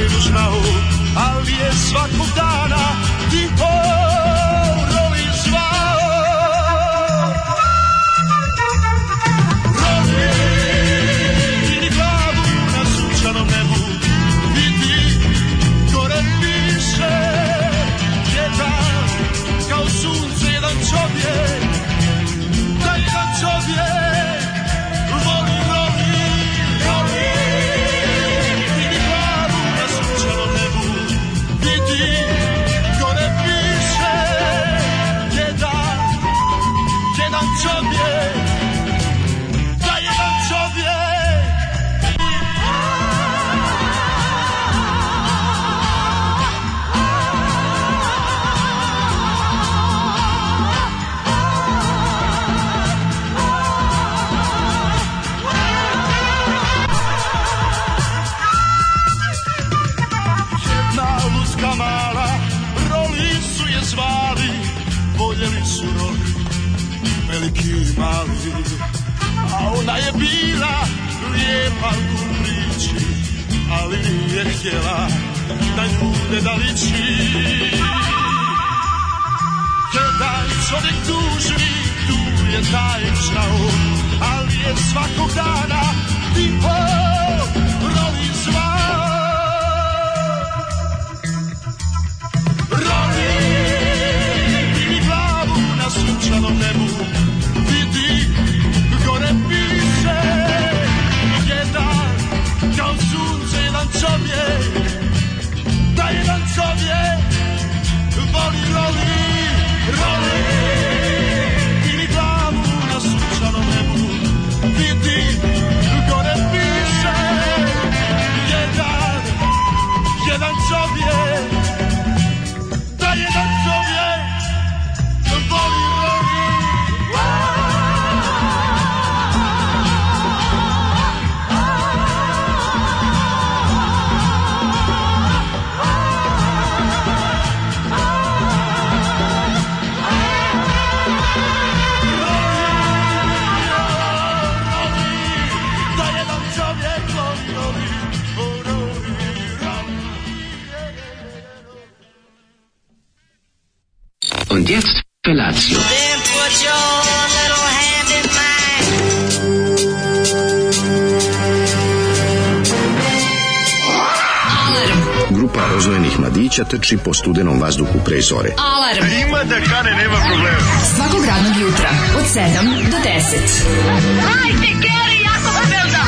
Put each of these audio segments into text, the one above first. najružna u, ali je svakog dana vidjela na ljude da liči Jedan čovjek dužni, tu je taj čao Ali je svakog dana ti tiho Lazio. Alarm. Grupa rozvojenih mladića trči po studenom vazduhu pre zore. Alarm. A ima da kane, nema problema. Svakog radnog jutra, od 7 do 10. Hajde, Geri, jako se belda!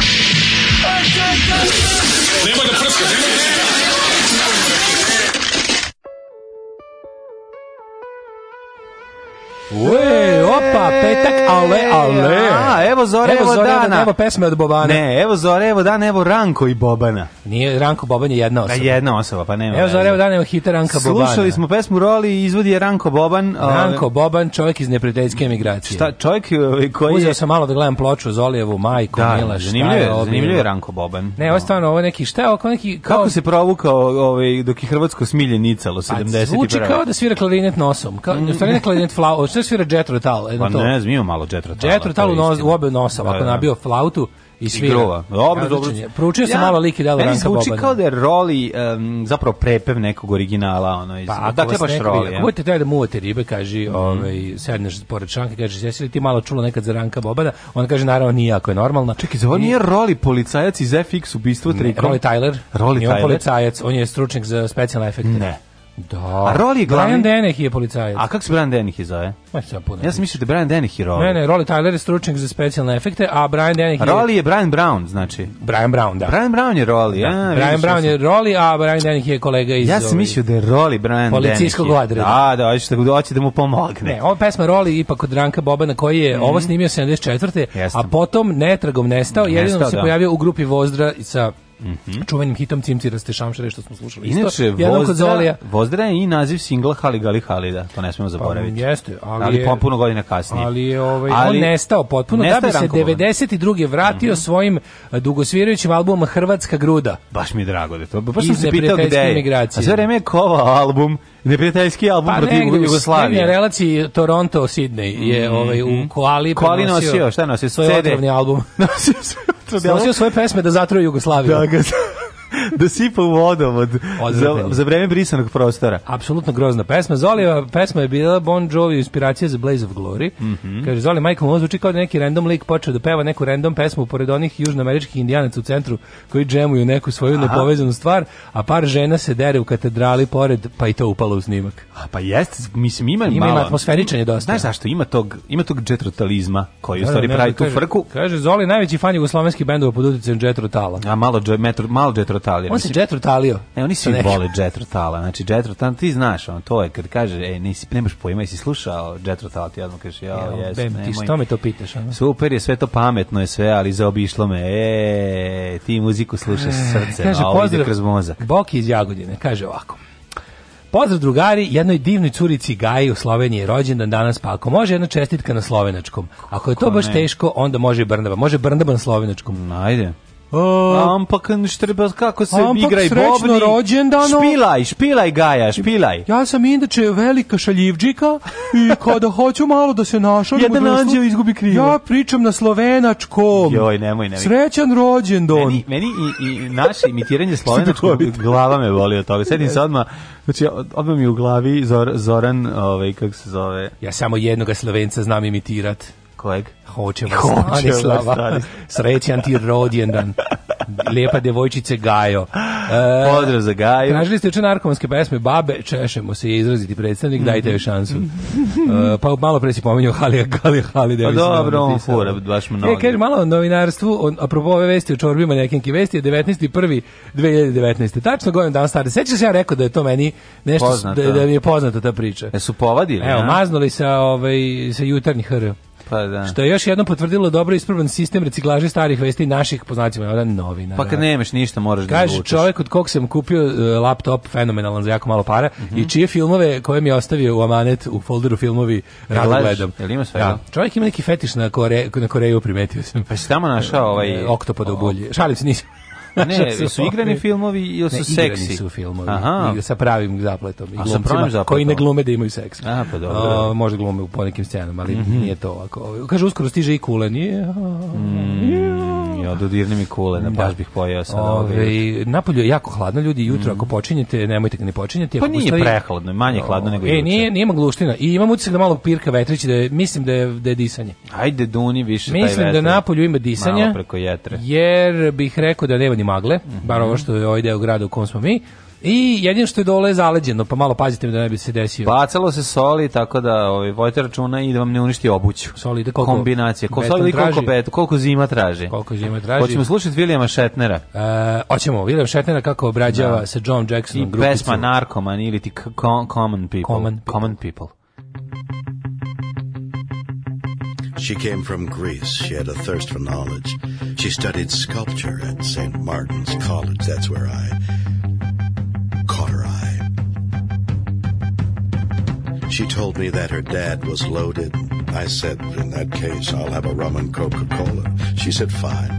Nemoj da prska, nema da prska! Ué, Opa, petak, ale, ale. A, evo Zore, evo, evo Zore, dana. Evo pesme od Bobana. Ne, evo Zore, evo dana, evo Ranko i Bobana. Nije Ranko Boban je jedna pa osoba. Da, jedna osoba, pa nema. Evo Zore, evo dana, evo hita Ranka Slušali Bobana. Slušali smo pesmu Roli izvodi je Ranko Boban. Ranko Boban, čovjek iz neprijateljske emigracije. Šta, čovjek e, koji je... Uzeo sam malo da gledam ploču Zolijevu, Majko, da, Mila, šta zanimljiv je, zanimljiv je Ranko Boban. Ne, ostao ovo da. neki, šta je ovo, neki... Kao... Kako se provukao ovaj, dok je Hrvatsko smilje nicalo 70. Pa, zvuči kao da svira klarinet nosom. Kao, mm. Da klarinet flau, šta da svira Jet Rotal? Tal. Pa to. ne znam, ima malo Jetro Tala. Jetro Tal u, nos, u obe nosa, ovako da, da, da. nabio flautu i svira. Igrova. Dobro, dobro. Proučio sam ja, malo lik i delo Ranka Bobana. Meni kao da je Roli um, zapravo prepev nekog originala. Ono, iz... Pa, ako dakle, baš Roli. Ako ja. budete taj da muvate ribe, kaže, mm. ovaj, sedneš pored šanka, kaže, jesi li ti malo čula nekad za Ranka Bobana? On kaže, naravno, nije, ako je normalna. Čekaj, za ovo nije Roli policajac iz FX ubistvo trikom? Roli Tyler. Roli Tyler. Nije on policajac, on je stručnik za specijalne efekte. Ne. Da. A Roli glavni... Brian Dennehy je policajac. A kako se Brian Dennehy zove? Ma se puno. Ja sam mislio da je Brian Dennehy Roli. Ne, ne, Roli Tyler je stručnjak za specijalne efekte, a Brian Dennehy... Roli je Brian Brown, znači. Brian Brown, da. Brian Brown je Roli, da. a... Brian Brown sam... je Roli, a Brian Dennehy je kolega iz... Ja sam mislio da je Roli Brian Policijskog Dennehy. Policijskog odreda. A, da, hoće da, da hoće da mu pomogne. Ne, ova pesma Roli ipak od Ranka Bobana koji je mm -hmm. ovo snimio 74. Jeste. A potom netragom nestao, jedino se da. pojavio u grupi Vozdra sa Mhm. Mm -hmm. čuvenim hitom Cimciraste šamšare što smo slušali. Inače, isto, Vozdra, Vozdra je i naziv singla Hali Gali Halida, to ne smemo pa, zaboraviti. Pa, jeste, ali, ali je, pa puno godina kasnije. Ali je ovaj, ali, on nestao potpuno, nestao da bi se rankovan. 92. vratio mm -hmm. svojim eh, dugosvirajućim albumom Hrvatska gruda. Baš mi je drago da to, pa baš sam se pitao gde je. Migracije. A sve vreme je kova album, neprijateljski album pa, protiv Jugoslavije. Pa relaciji Toronto-Sidney je mm -hmm. ovaj, u Koali, Koali nosio, nosio, šta nosio? Svoj otrovni album. Nosio zatru. Snosio svoje pesme da zatru Jugoslaviju. Da, ga da, da. dosipa da u vodom od, za, za vreme brisanog prostora. Apsolutno grozna pesma. Zolijeva pesma je bila Bon Jovi inspiracija za Blaze of Glory. Mm -hmm. Kaže, Zoli Michael Moore zvuči kao da neki random lik počeo da peva neku random pesmu pored onih južnoameričkih indijanaca u centru koji džemuju neku svoju Aha. nepovezanu stvar, a par žena se dere u katedrali pored, pa i to upalo u snimak. A pa jeste, mislim, ima, ima, malo... Ima atmosferičan je dosta. Znaš zašto, ima tog, ima tog džetrotalizma koji da, u stvari pravi tu frku. Kaže, Zoli najveći fan jugoslovenskih bendova pod uticajem džetrotala. A malo, džet, metro, malo džetrotala rotalira. On se jet rotalio. Ne, oni svi vole jet rotala. Znači, jet rotala, ti znaš, on, to je kad kaže, ej, nisi, nemaš pojma, jesi slušao jet rotala, ti odmah kažeš, ja, jes, nemoj. Ti što me to pitaš? Ono? Super je, sve to pametno je sve, ali zaobišlo me, e, ti muziku slušaš e, srce, kaže, a ovo kroz mozak. Boki iz Jagodine, kaže ovako. Pozdrav drugari, jednoj divnoj curici Gaji u Sloveniji je rođendan danas, pa ako može jedna čestitka na slovenačkom. Ako je to baš teško, onda može i Brndaba. Može Brndaba na slovenačkom. Ajde. Uh, ampak štrba, kako se ampak igra i bobni. Rođendano. Špilaj, špilaj Gaja, špilaj. Ja sam inače velika šaljivđika i kada hoću malo da se našalim. Jedan anđeo izgubi krivo. Ja pričam na slovenačkom. Joj, nemoj, nemoj. Srećan rođendan. Meni, meni i, i naše imitiranje slovenačkog glava me voli od toga. Sedim se odmah, znači odmah mi u glavi Zor, Zoran, ovaj, kako se zove. Ja samo jednog slovenca znam imitirat. Kojeg? Hoćemo, Hočeva Stanislava. Stanislava. Srećan ti rodjendan. Lepa devojčice Gajo. E, Pozdrav za Gaju. Tražili ste juče narkomanske pesme Babe, češemo se izraziti predstavnik, dajte joj šansu. Mhm. E, pa malo pre si pomenuo Halija Galija Halija Davis. Pa dobro, on fura, baš mnogo. E, kaže, malo o novinarstvu, on, apropo ove vesti o čorbima nekenke vesti, je 19.1.2019. Tačno godin dan stari. Sećaš se ja rekao da je to meni nešto, da, da mi je poznata ta priča. E su povadili? Evo, maznuli se, ovaj, sa jutarnji hr. Pa da. Što je još jedno potvrdilo dobro ispravan sistem reciklaže starih vesti naših poznatima, ovdje da, novina. Pa kad da. nemaš ništa moraš Kaže, da izvučeš. Kaže čovjek od kog sam kupio uh, laptop fenomenalan za jako malo para mm -hmm. i čije filmove koje mi je ostavio u amanet u folderu filmovi rado gledam. Jel ima sve? Da. Čovjek ima neki fetiš na, Koreju, na Koreju, primetio sam. Pa si tamo našao e, ovaj... Oktopad u bulji. Šalim se, nisam. ne, su igrani filmovi ili su ne, seksi? Igrani su filmovi. Aha. sa pravim zapletom. I A, sa pravim zapletom. Koji ne glume da imaju seks. A, pa dobro. O, može glume u ponekim scenama, ali mm -hmm. nije to ovako. Kaže, uskoro stiže i kule, nije. Mm. Jo, dodirne mi kule, na da. baš bih pojeo sad Ove, Napolju je jako hladno, ljudi, jutro mm. ako počinjete, nemojte ga ne počinjati. Pa nije postoji... prehladno, manje hladno nego jutro. E, nije, nije magluština. I imam utisak da malo pirka vetrići, da je, mislim da je, da je disanje. Ajde, duni više mislim taj Mislim da Napolju ima disanja, malo preko jetre. jer bih rekao da nema ni magle, mm -hmm. bar mhm. ovo što je ovaj deo grada u kom smo mi, I jedino što je dole zaleđeno, pa malo pazite da ne bi se desio. Bacalo se soli, tako da ovaj, vojte računa i da vam ne uništi obuću. Soli ide da koliko... Kombinacije. Ko, soli koliko, pet, koliko zima traži. Koliko zima traži. Hoćemo slušati Williama Shatnera. E, hoćemo, William Shatnera kako obrađava da. sa John Jacksonom grupicu. I pesma Narkoman ili ti Common People. Common, common people. She came from Greece. She had a thirst for knowledge. She studied sculpture at St. Martin's College. That's where I She told me that her dad was loaded. I said, in that case, I'll have a rum and Coca-Cola. She said, fine.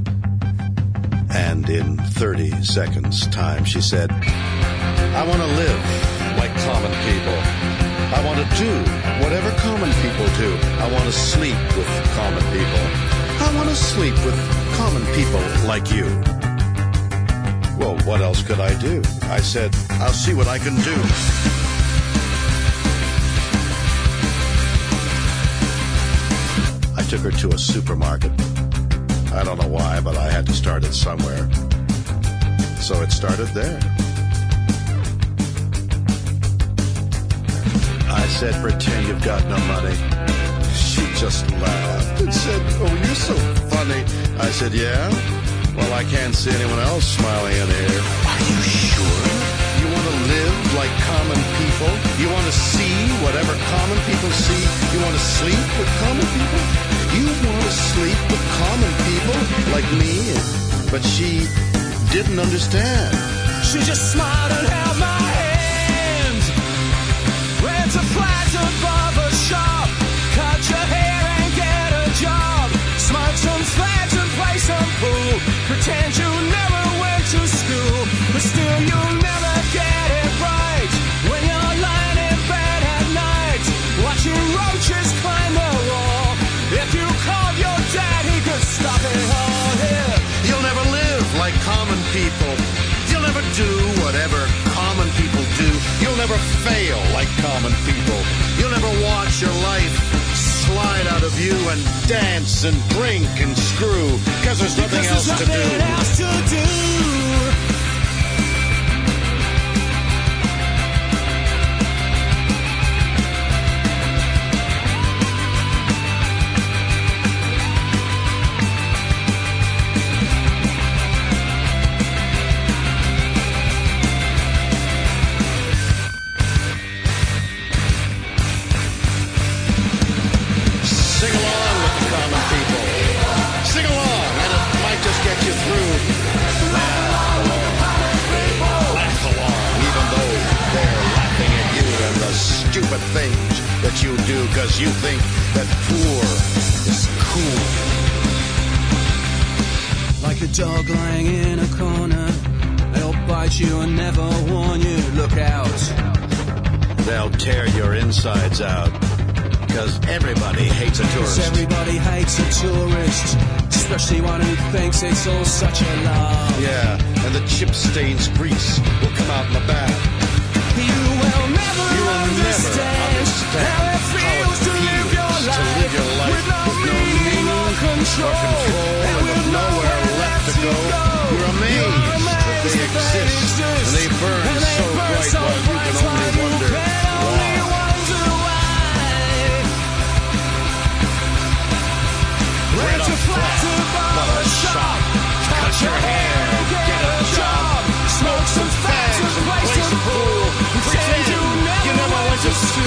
And in 30 seconds time, she said, I want to live like common people. I want to do whatever common people do. I want to sleep with common people. I want to sleep with common people like you. Well, what else could I do? I said, I'll see what I can do. took her to a supermarket. I don't know why, but I had to start it somewhere. So it started there. I said, pretend you've got no money. She just laughed and said, oh, you're so funny. I said, yeah? Well, I can't see anyone else smiling in here. Are you sure? You want to live like common people? You want to see whatever common people see? You want to sleep with common people? You want to sleep with common people like me, but she didn't understand. She just smiled and held my hand. Ran to Platt's above a shop. Cut your hair and get a job. Smoke some fags and play some pool. Pretend you You'll never do whatever common people do. You'll never fail like common people. You'll never watch your life slide out of you and dance and drink and screw. Cause there's nothing, because else, there's nothing to else to do. stupid things that you do because you think that poor is cool. Like a dog lying in a corner, they'll bite you and never warn you. Look out. They'll tear your insides out because everybody hates a tourist. Everybody hates a tourist, especially one who thinks it's all such a lie. Yeah, and the chip stains grease will come out in the bath. You will never. You never understand how it feels to live your life, with no meaning or control, and with nowhere left to go. You're amazed that they exist, and they burn so bright while you can only wonder.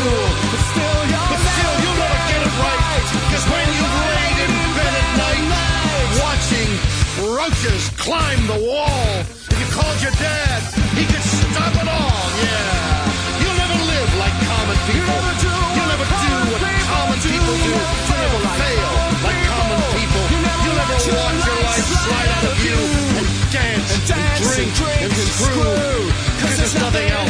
But still, you'll, never get it right. Because when you've in bed at night, watching roaches climb the wall, if you called your dad, he could stop it all, yeah. You'll never live like common people. You'll never do, you'll never do what common people do. You'll never fail like common people. You'll never watch your life slide out of you and dance and, dance, and drink and, drink, and screw. Because there's nothing else.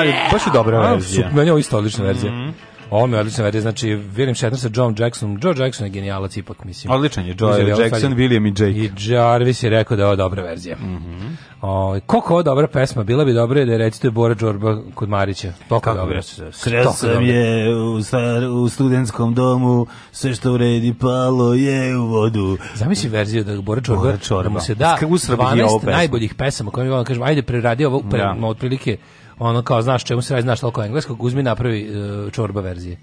ali baš je dobra A, verzija. Super, meni je ovo isto odlična verzija. Mm -hmm. Ovo mi je odlična verzija, znači William Shatner sa John Jacksonom. George Jackson je genijalac ipak, mislim. Odličan je, Joe Jackson, Jackson, William i Jake. I Jarvis je rekao da je ovo dobra verzija. Mm -hmm. o, ovaj, koliko ovo dobra pesma, bila bi dobra da je recite Bora Džorba kod Marića. Toliko dobra. Kres sam je u, star, u studentskom domu, sve što vredi palo je u vodu. Zamisli verziju da Bora Džorba, Bora Džorba. da mu se da 12 najboljih pesama koje mi vam kažem, ajde preradi ovo, pre, da. otprilike ono kao znaš čemu se radi, znaš toliko engleskog, uzmi napravi uh, čorba verzije.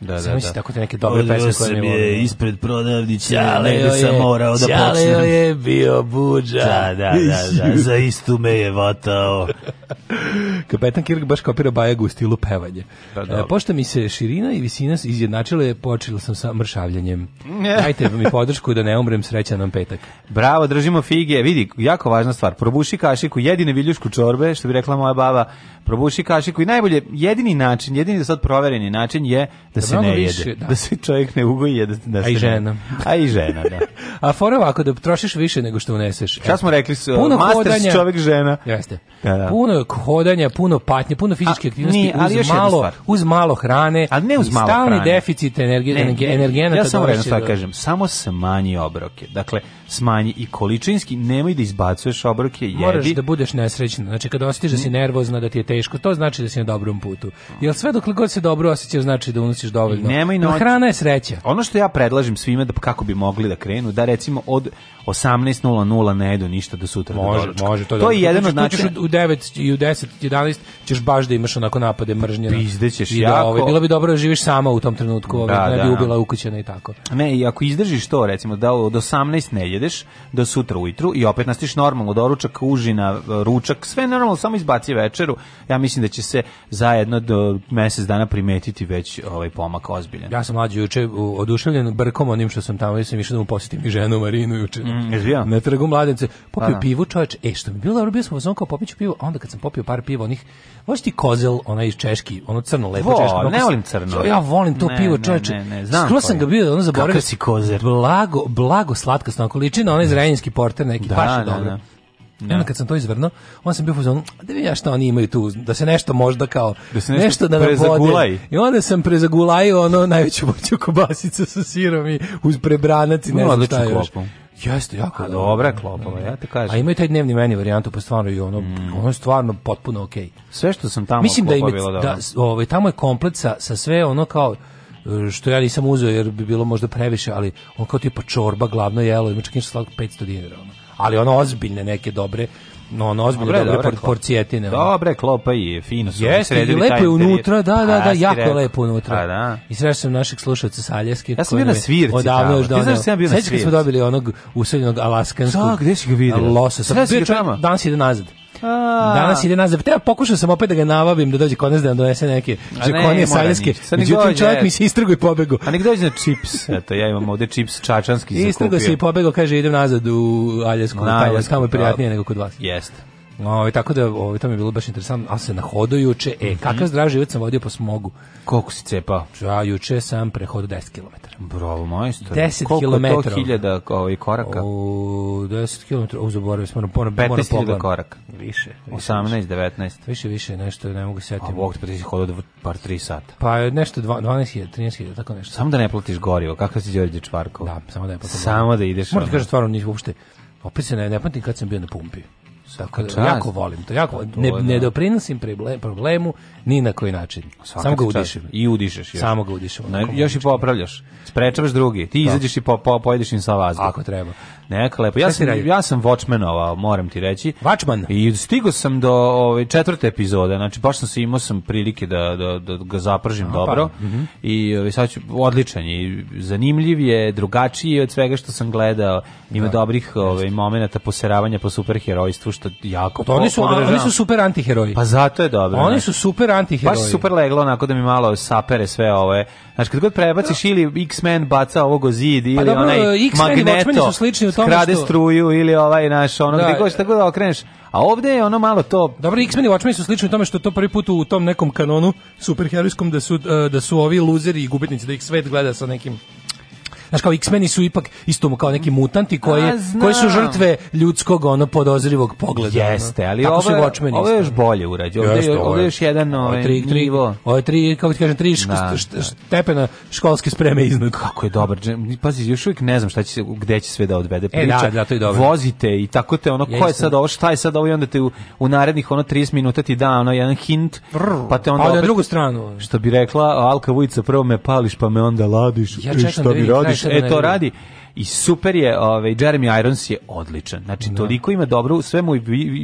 Da, da, da. tako te neke dobre Odlio pesme koje mi je ispred prodavnića, negde sam morao da počnem. Ćaleo je bio buđa. Da, da, da, da, za istu me je vatao. Kapetan Kirk baš kopira Bajegu u stilu pevanje. Da, pa da. E, pošto mi se širina i visina izjednačila je, počela sam sa mršavljanjem. Dajte mi podršku da ne umrem srećan nam petak. Bravo, držimo fige. Vidi, jako važna stvar. Probuši kašiku, jedine viljušku čorbe, što bi rekla moja baba, probuši kašiku i najbolje, jedini način, jedini sad provereni način je da se ne više, Da. da se čovjek ne ugoji, da, da A i žena. Ne... A i žena, da. A fora ovako, da trošiš više nego što uneseš. Šta smo rekli? Su, puno masters, hodanja, čovjek, žena. Jeste. Da, da. Puno hodanja, puno patnje, puno fizičke aktivnosti, nije, ali uz, još malo, uz malo hrane. A ne uz malo stalni hrane. Stalni deficit energije, energenata. Ja samo jedno stvar kažem, samo se manji obroke. Dakle, smanji i količinski, nemoj da izbacuješ obroke, jedi. Moraš da budeš nesrećna, znači kad osjetiš da si nervozna, da ti je teško, to znači da si na dobrom putu. Jer sve dokle god se dobro osjećaš, znači da unosiš dovoljno. I nemoj noć... Hrana je sreća. Ono što ja predlažem svima da kako bi mogli da krenu, da recimo od 18.00 ne jedu ništa do sutra. Može, da može. To, to je jedan od načina. u 9 i u 10, 11 ćeš baš da imaš onako napade mržnje. Izdećeš da, jako. Da, ovaj, bilo bi dobro da živiš sama u tom trenutku, ovaj, da, ne bi da, ubila ukućena i tako. Ne, i ako izdržiš to, recimo, da od 18 ne pojedeš do da sutra ujutru i opet nastiš normalno doručak, da užina, ručak, sve normalno, samo izbaci večeru. Ja mislim da će se zajedno do mesec dana primetiti već ovaj pomak ozbiljan. Ja sam mlađi juče oduševljen brkom onim što sam tamo, ja sam da mu posetim i ženu Marinu juče. Mm, Na trgu mladence popio pa da. pivo, čoveč, e što mi bilo dobro, bio sam u kao popiću pivo, onda kad sam popio par piva onih Možeš ti kozel, onaj češki, ono crno, lepo Vo, češko. Ne volim crno. Ja volim to ne, pivo, čoveče. Ne, ne, ne, znam sam ga bio, ono zaboravio. Kakav si kozer? Blago, blago slatkasno, ako liči na onaj zrenjinski porter neki, da, paši da, dobro. Da. Ja. Onda da. kad sam to izvrno, on sam bio fuzon, da vidim ja šta oni imaju tu, da se nešto možda kao, da se nešto, nešto da nam I onda sam prezagulajio ono najveću voću kobasicu sa sirom i uz prebranac i ne znam šta još. Jeste, jako. A dobra klopova, ja te kažem. A imaju taj dnevni meni varijantu, pa stvarno i ono, mm. ono je stvarno potpuno okej. Okay. Sve što sam tamo Mislim da, ime, da ovaj, tamo je komplet sa, sa sve ono kao, e, što ja nisam uzeo jer bi bilo možda previše, ali on kao tipa čorba, glavno jelo, ima čak i slatko 500 dinara. Ono. Ali ono ozbiljne neke dobre, no, no, ozbiljno dobre, dobre, dobre porcijetine. Dobre, klopa i fino su. Jeste, i lepo je unutra, da, da, da, jako je lepo unutra. A, pa da. I srećam sam našeg slušalca Saljeski. Ja sam bio na svirci. Odavno još donao. Ti znaš sam bio na svirci. Sveći smo dobili onog useljenog alaskanskog. Da, gde si ga vidio? Losa. Sve si ga tamo? Danas ide nazad. Danas ide nazad. Treba pokušao sam opet da ga navabim da dođe kod nas da nam donese neke džekonije saljske. Međutim, čovjek mi se istrgo i pobego. A nek dođe na čips. Eto, ja imam ovde čips čačanski zakupio. Istrgo se i pobego, kaže idem nazad u Aljesku. Tamo je prijatnije nego kod vas. Jeste. Ovaj tako da ovaj to mi je bilo baš interesantno, a se na hodu juče, e mm -hmm. kakav zdrav život sam vodio po smogu. Koliko si cepao? Ja juče sam prehodio 10 km. Bravo majstor. 10 Koliko km. Koliko to hiljada ovaj koraka? U, 10 km, u zaboravio sam, moram moram 15.000 da koraka. Više, više. 18, 19. Više, više, nešto ne mogu setiti. A bog te pa ti hodao par 3 sata. Pa nešto 12.000, 13.000, tako nešto. Samo da ne platiš gorivo, kakav si Đorđe Čvarko? Da, samo da je platiš. Samo da ideš. Možda kažeš stvarno nisi uopšte. Opet se ne, ne pamtim kad sam bio na pumpi. Tako da, jako volim to, jako to, to, ne, da. ne doprinosim problemu ni na koji način. Svaka Samo ga udišem. I udišeš. Još. Samo ga udišem. Ne, još i popravljaš. Sprečavaš drugi. Ti da. izađeš i po, po, pojedeš im sa vazduh. Ako treba. Neka lepo. Ja sam, ja sam Watchmanovao, moram ti reći. Watchman. I stigo sam do ove, četvrte epizode. Znači, baš sam se imao sam prilike da, da, da ga zapržim Opa. dobro. Mm -hmm. I ove, sad ću, odličan je. Zanimljiv je, drugačiji je od svega što sam gledao. Ima da. dobrih ove, momenta poseravanja po superherojstvu pušta jako to oni su podržavam. oni su super antiheroji. Pa zato je dobro. Oni su super antiheroji. Baš super leglo onako da mi malo sapere sve ove. znači kad god prebaciš ili X-Men baca ovog zid pa ili pa onaj Magneto. Su slični u tome krade što... struju ili ovaj naš ono da, gde god tako da okreneš. A ovde je ono malo to. Dobro, X-Men i Watchmen su slični u tome što to prvi put u tom nekom kanonu superherojskom da su eh, da su ovi luzeri i gubitnici da ih svet gleda sa nekim Znaš, kao X-meni su ipak isto kao neki mutanti koji, koji su žrtve ljudskog, ono, podozrivog pogleda. Jeste, ali Tako ovo, su ovo je još bolje urađeno. Ovde, ovde, ovdje je još jedan ovaj, tri, tri, nivo. Ovo je tri, kako ti kažem, tri da, da. stepena školske spreme iznad. Kako je dobar. Pazi, još uvijek ne znam šta će, gde će sve da odvede e, priča. E, da, da, to je dobro. Vozite i tako te, ono, ko je sad ovo, šta je sad ovo i onda te u, u narednih, ono, 30 minuta ti da, ono, jedan hint, pa te onda pa, opet, na drugu stranu. Što bi rekla Alka Vujica, prvo me pališ, pa me onda ladiš. Ja čekam I šta da mi radiš? ništa e, to radi. I super je, ovaj Jeremy Irons je odličan. Znači da. toliko ima dobro, sve mu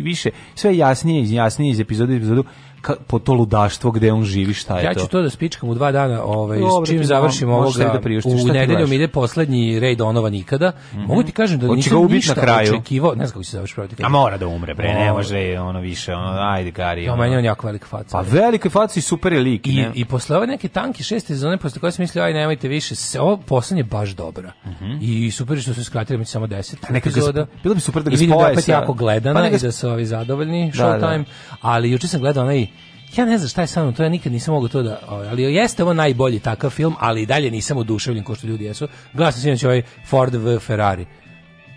više, sve jasnije, jasnije iz epizode u epizodu ka, po to ludaštvo gde on živi, šta je ja to? Ja ću to da spičkam u dva dana, ovaj, Dobre, čim završim ovoga, da priuštiš, u nedeljom ide poslednji rej Donova nikada. Mm -hmm. Mogu ti kažem da Hoće nisam ništa na kraju. očekivao, ne znam kako će se završi protiv. Da A mora da umre, bre, ne može ono više, ono, ajde Gari. Ja, meni on jako velika faca. Pa velika faca i super je lik. I, i posle ove neke tanke šeste sezone, posle koje sam mislio, aj nemojte više, se, ovo poslednje baš dobro. Mm -hmm. I super što su skratili, mi samo 10 epizoda. Bilo bi super da ga spoje. I vidim da opet jako gledana pa da i da su ovi zadovoljni, da, showtime. Ali juče sam gledao onaj ja ne znam šta je sa mnom, to ja nikad nisam mogao to da, ovaj, ali jeste ovo najbolji takav film, ali i dalje nisam oduševljen kao što ljudi jesu. Glasno sinoć ovaj Ford v Ferrari.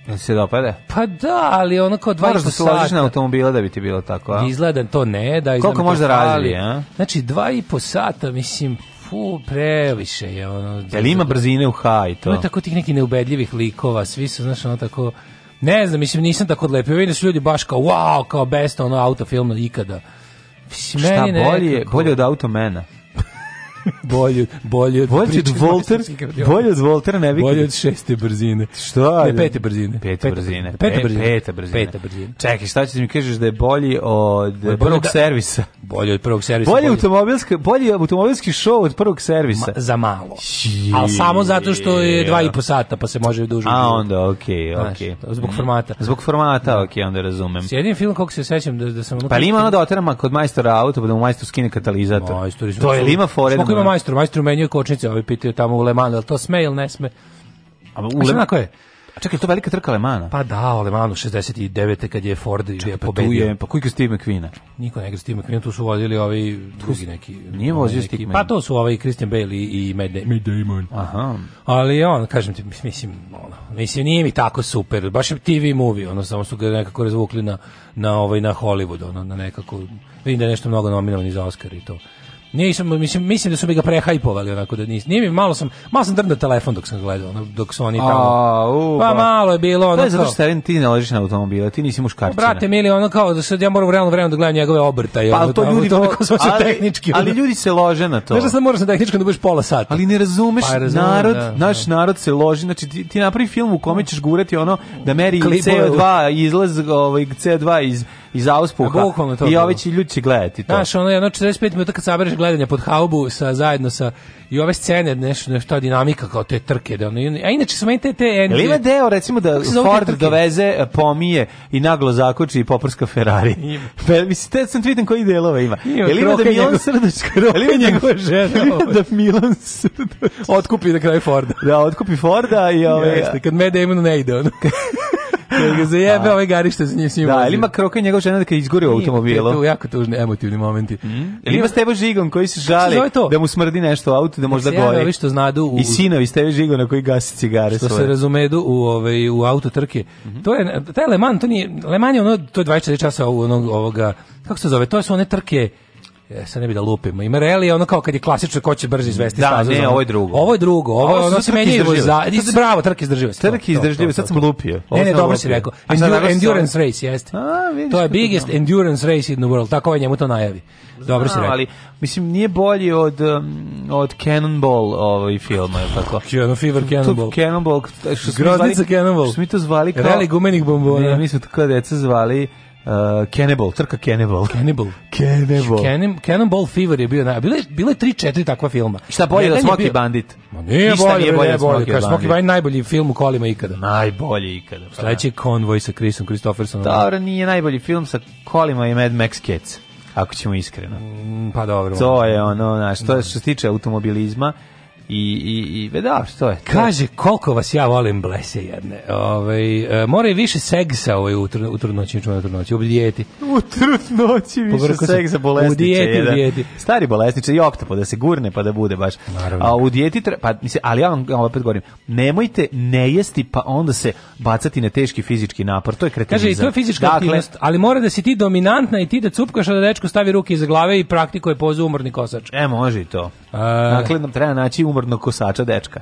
Da se dopada? Pa da, ali ono kao 20 sata. Moraš da se ložiš na automobila da bi ti bilo tako, a? Izgleda to ne, da izgleda. Koliko možda razvije, a? Znači, 2 i po sata, mislim, fu, previše je ono. li ima brzine u haj to? Ima tako tih nekih neubedljivih likova, svi su, znaš, ono tako... Ne znam, mislim, nisam tako lepio. Vidim da su ljudi baš kao, wow, kao best ono autofilm ikada. Meni Šta bolje, bolje od automena? bolje, bolje od bolje od Volter, bolje od Voltera ne Bolje od šeste brzine. Šta? Ne, pete brzine. Pete, brzine. Pete, pete brzine. Pete brzine. Pete brzine. Čekaj, šta ćeš da mi kažeš da je bolji od bolje prvog da- servisa? Bolje od prvog servisa. Bolje, bolje automobilski, bolji automobilski show od prvog servisa. za malo. Al samo zato što je 2 i po sata, pa se može duže. A onda okej, okay, okej. Okay. Zbog formata. Mm. Zbog formata, da. okej, okay, onda razumem. Sjedim film kako se sećam da da sam Pa ima ono da oterama kod majstora auto, pa da mu majstor skine katalizator. to je Lima fore tu ima majstor, majstor menjuje kočnice, ovi pitaju tamo u Le Lemanu, to sme ili ne sme? A u Lemanu je? A čekaj, to velika trka Lemana? Pa da, u Lemanu 69. kad je Ford čekaj, je pa pobedio. Je, pa koji je Steve McQueen? Niko ne igra Steve McQueen, tu su vodili ovi drugi neki. Nije ovaj vozio Steve Pa to su ovi Christian Bale i, i Matt, da- Matt Damon. Aha. Ali on, kažem ti, mislim, ono, mislim, nije mi tako super. Baš je TV movie, ono, samo su ga nekako razvukli na, na, ovaj, na Hollywood, ono, na nekako... Vidim da je nešto mnogo nominovani za Oscar i to. Nisam, mislim, mislim da su mi ga prehajpovali onako da nis. Nije malo sam, malo sam drndao telefon dok sam gledao, dok su oni tamo. A, u, pa malo je bilo ono. Pa zato što Steven ti ne ležiš na automobile, ti nisi muškarčina. Brate, mili, ono kao da sad ja moram u realno vreme da gledam njegove obrtaje. Pa ono, to da, ljudi to, to, to, ali, tehnički. Ali ali ljudi se lože na to. Znaš da sam moraš na tehnički da budeš pola sata. Ali ne razumeš pa, razumem, narod, da, naš da. narod se loži, znači ti, ti napravi film u kome ćeš gurati ono da meri CO2 izlaz, ovaj CO2 iz iz auspuha. To I ovi će ljudi će gledati to. Znaš, ono jedno 45 minuta kad sabereš gledanja pod haubu sa, zajedno sa i ove scene, nešto, nešto dinamika kao te trke. Da ono, a inače su meni te... te NG... ima deo, recimo, da Ford doveze, e, pomije i naglo zakoči i poprska Ferrari. Ima. Mislim, te sam vidim koji delove ima. Ima, Jel ima da Milan Srdoć, ili ima njegova žena. Ima ovaj? da Milan Srdoć. Otkupi na kraju Forda. Da, otkupi Forda i ove... Ovaj- Jeste, kad me Damon ne ide, ono. Kad ga zajebe da. ovaj garište za njim s njim. Da, ili ima kroka njegov žena da kad izgori u automobilu. Tu jako tužni emotivni momenti. Mm? Ili ima Stevo Žigon koji se žali da mu smrdi nešto u auto da možda gori. Ovi što znadu u... I sinovi Stevo na koji gasi cigare Što svoje. se razumedu u ove, ovaj, u auto trke. Mm -hmm. To je taj Le Mans, to nije Le Mans je ono to je 24 časa ovoga kako se zove, to su one trke ja e, sad ne bi da lupimo. I Marelli ono kao kad je klasično ko će brže izvesti da, stazu. Da, ne, ovo je drugo. Ovo je drugo, ovo, ovo ono meni menjaju za... Bravo, trk izdrživost. Trk izdrživost, sad sam lupio. Ovo ne, ne, dobro si rekao. Endure, endurance race, jeste. A, vidiš to je biggest to endurance race in the world, tako je ovaj njemu to najavi. Dobro si rekao. Ali, mislim, nije bolji od, um, od Cannonball ovaj filma, je tako? Kjeno Fever Cannonball. To, Cannonball, što Groznica zvali, Cannonball. Što mi to zvali kao... Reli gumenih bombona. Ne, mi smo tako deca zvali Uh, Cannibal, trka Cannibal. Cannibal. Cannibal. Cannon, Cannonball Fever je bio, na, bile, bile 3-4 takva filma. Šta bolje od Smoky Bandit? Ma nije Ništa bolje, nije bolje, nije Smoky, Smoky Bandit najbolji film u kolima ikada. Najbolji ikada. Pa da. Sledeći je Convoy sa Chrisom Christophersonom. Dobro, nije najbolji film sa kolima i Mad Max Cats, ako ćemo iskreno. Mm, pa dobro. To je ono, znaš, to je što se tiče automobilizma, i i i da što je to? kaže koliko vas ja volim blese jedne ovaj e, mora i više seksa ovaj u u trudnoći čuje noći, u dijeti u noći više seksa bolesnice u dijeti u da. dijeti stari bolesnice i oktopod da se gurne pa da bude baš Naravno. a u dijeti pa mislim ali ja vam opet govorim nemojte ne jesti pa onda se bacati na teški fizički napor to je kretenizam kaže i to je fizička dakle, aktivnost ali mora da si ti dominantna i ti da cupkaš da dečko stavi ruke iza glave i praktikuje pozu umorni kosač e može i to a... dakle nam treba naći umornog kosača dečka.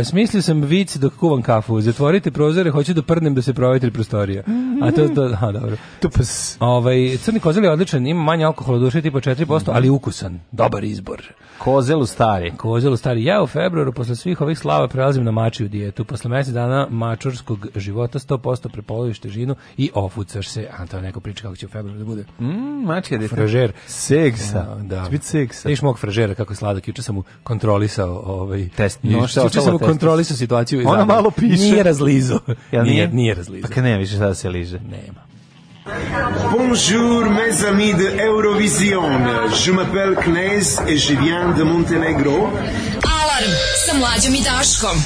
E, smislio sam vic dok kuvam kafu. Zatvorite prozore, hoću da prnem da se provetri prostorija. A to da, a, dobro. Tupas. Ovaj crni kozel je odličan, ima manje alkohola, duše tipa 4%, ali ukusan, dobar izbor. Kozelu stari. Kozelu stari. Ja u februaru posle svih ovih slava prelazim na mačiju dijetu. Posle mjesec dana mačurskog života 100% prepoloviš težinu i ofucaš se. A to neko priča kako će u februaru da bude. Mm, mačija dieta. Fražer. Seksa. Ja, da. Biti seksa. Viš mog fražera kako je sladak. Juče sam mu kontrolisao ovaj test. Juče sam mu kontrolisao situaciju. Ona malo piše. Nije razlizo. Ja, nije, nije razlizo. Pa nema više sada se liže. Nema. Bonjour mes amis de Eurovision. Je m'appelle Knez et je viens de Montenegro. Alarm sa mlađom i Daškom.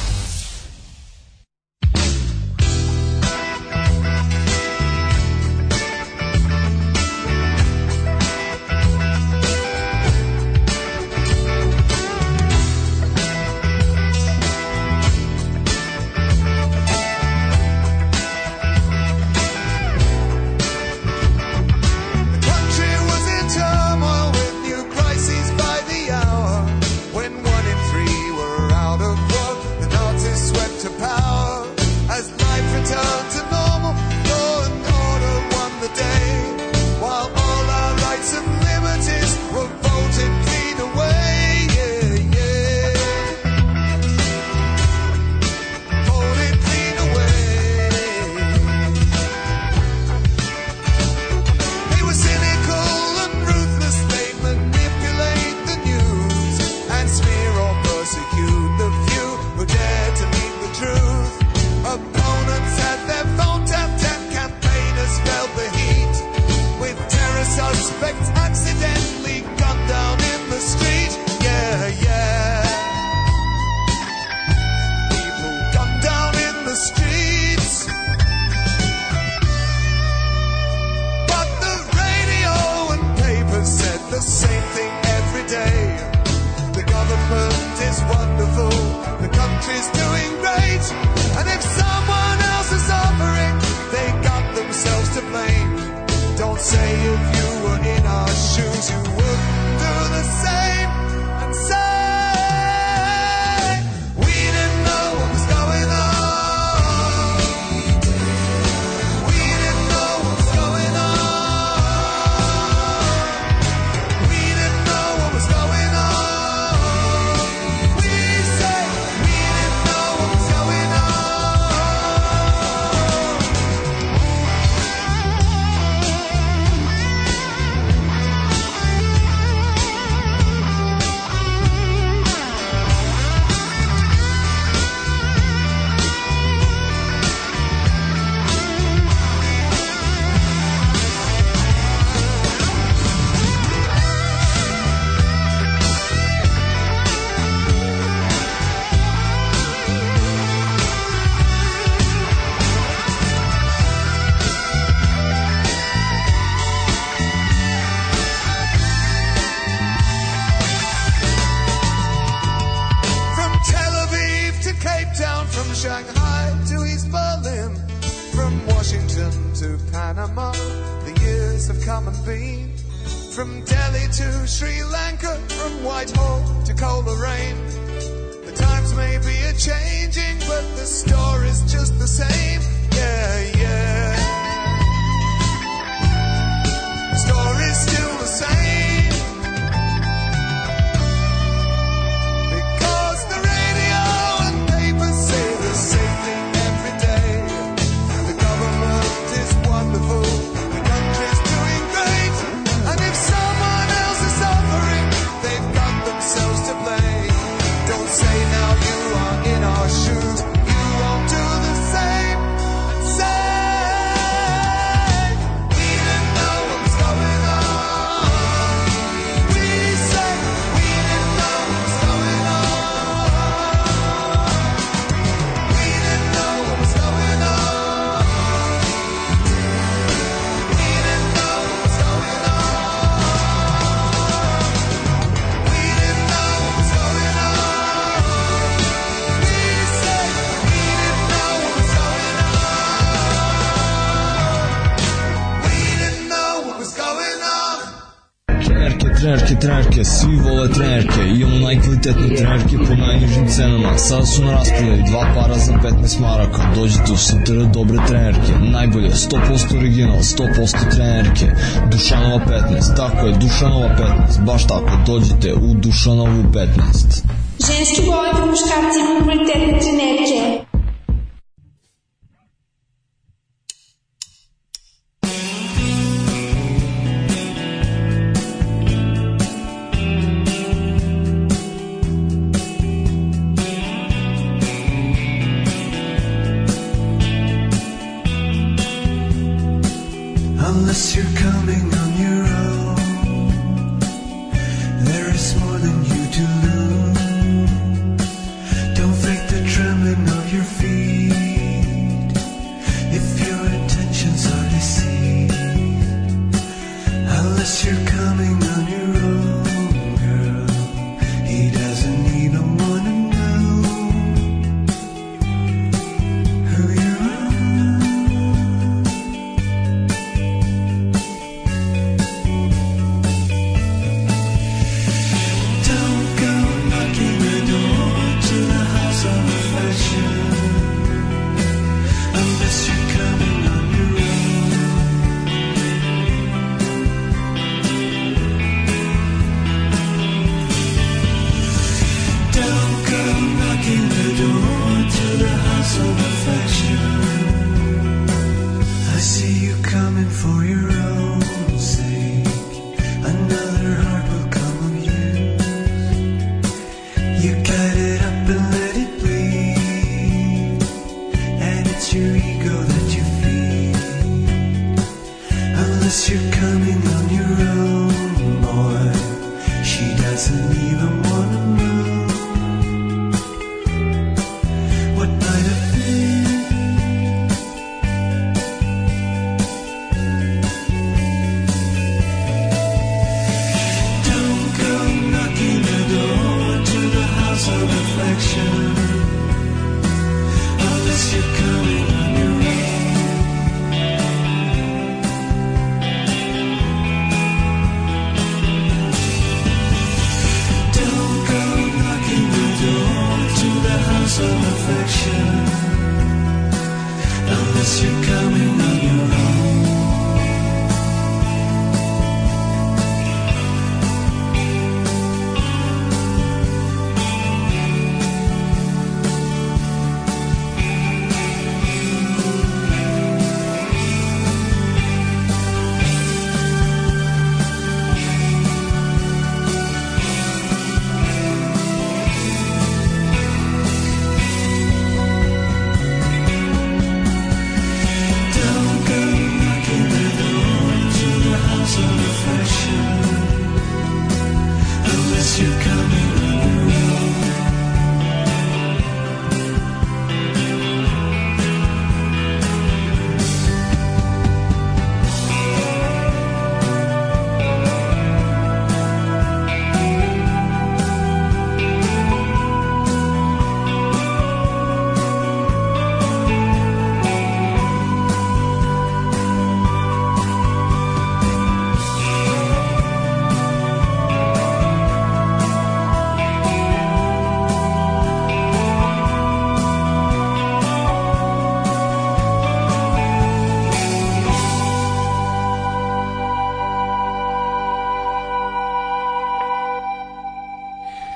trenerke, trenerke, svi vole trenerke, imamo najkvalitetne trenerke po najnižim cenama. Sada su na raspodaju dva para za 15 maraka, dođite u sutera dobre trenerke, najbolje, 100% original, 100% trenerke, Dušanova 15, tako je, Dušanova 15, baš tako, dođite u Dušanovu 15. Ženski vole po muškarcima kvalitetne trenerke.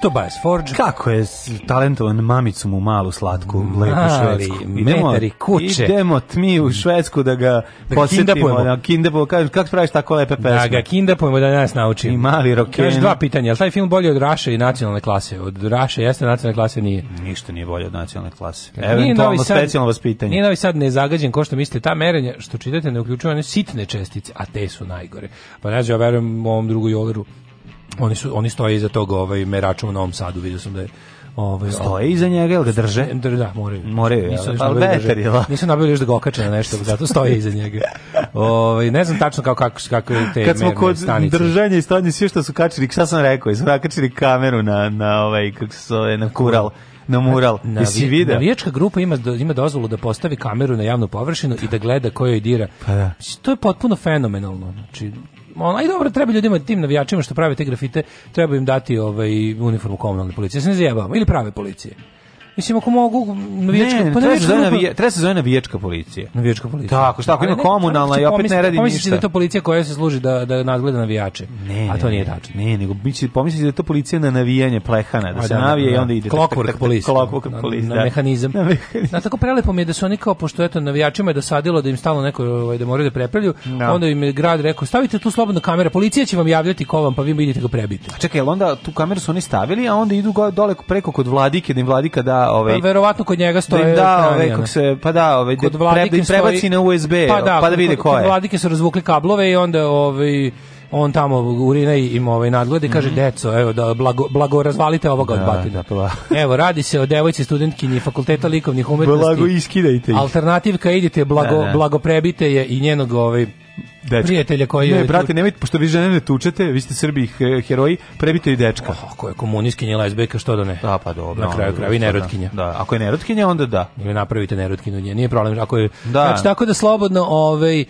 Tobias Forge. Kako je talentovan mamicu mu malu slatku, Mali, lepu švedsku. Idemo, kuće. idemo tmi u Švedsku da ga da posjetimo. Da kinda pojemo. Kažem, kako praviš tako lepe pesme? Da ga kinda pojemo da nas nauči. I mali roken. Još dva pitanja. Je li taj film bolji od Raše i nacionalne klase? Od Raše jeste nacionalne klase nije. Ništa nije bolje od nacionalne klase. Eventualno specijalno vaspitanje. Nije novi sad nezagađen, ko što mislite, ta merenja što čitate ne uključuje one sitne čestice, a te su najgore. Pa ne znam, ja verujem ovom drugu Joleru oni su oni stoje iza tog ovaj meračom u Novom Sadu vidio sam da je Ovaj stoje ovaj, iza njega jel ga drže? Da, pa da drže Da, more more Nisam pa beter je. Nisam nabio još da ga okače na nešto, zato stoje iza njega. Ovaj ne znam tačno kako kako kako te Kad smo kod stanice. držanja i stanje sve što su kačili, šta sam rekao, su kačili kameru na na ovaj kako se zove na kural na mural. Na, Jesi video? Navijačka grupa ima ima dozvolu da postavi kameru na javnu površinu i da gleda ko joj dira. Pa da. To je potpuno fenomenalno. Znači onaj dobro treba ljudima tim navijačima što prave te grafite, treba im dati ovaj uniformu komunalne policije. Ja se ne zajebavamo ili prave policije. Mislim, ako mogu... Navijačka, ne, ne, pa treba se zove navijačka policija. Navijačka policija. Tako, šta ako ima komunalna i opet ne radi ništa. Pomislite da je to policija koja se služi da, da nadgleda navijače. Ne, a to nije tačno. Ne, nego pomislite da je to policija na navijanje plehana, da se da, da, navije i da. onda ide... Clockwork policija. Clockwork policija, Na mehanizam. Na tako prelepo mi je da su oni kao, pošto eto, navijačima je dosadilo da im stalno neko ovaj, da moraju da prepravlju, onda im je grad rekao, stavite tu slobodno kamera, policija će vam javljati ko vam, pa vi vidite ga prebiti. A čekaj, onda tu kameru su oni stavili, a onda idu dole preko kod vladike, da im vladika da da ovaj pa, verovatno kod njega stoje da im da ovaj kako se pa da ovaj kod pre, da im prebaci stoji, na USB pa da, pa da vide ko je. Kod vladike su razvukli kablove i onda ovaj on tamo urina i im ovaj nadgled i kaže mm -hmm. deco evo da blago, blago razvalite ovoga da, od batina. Da, pa da. evo radi se o devojci studentkinji fakulteta likovnih umetnosti. Blago iskidajte. Alternativka idite blago da, da. blago prebite je i njenog ovaj dečka. Prijatelja koji Ne, brate, nemojte pošto vi žene ne tučete, vi ste Srbi heroji, prebite i dečka. Oh, ko je komunistkinja lezbejka što da ne? Da, pa dobro. Na kraju krajeva i nerotkinja. Da, da, ako je nerotkinja onda da. Ili napravite nerotkinu nje, nije problem. Ako je da. znači tako da slobodno ovaj e,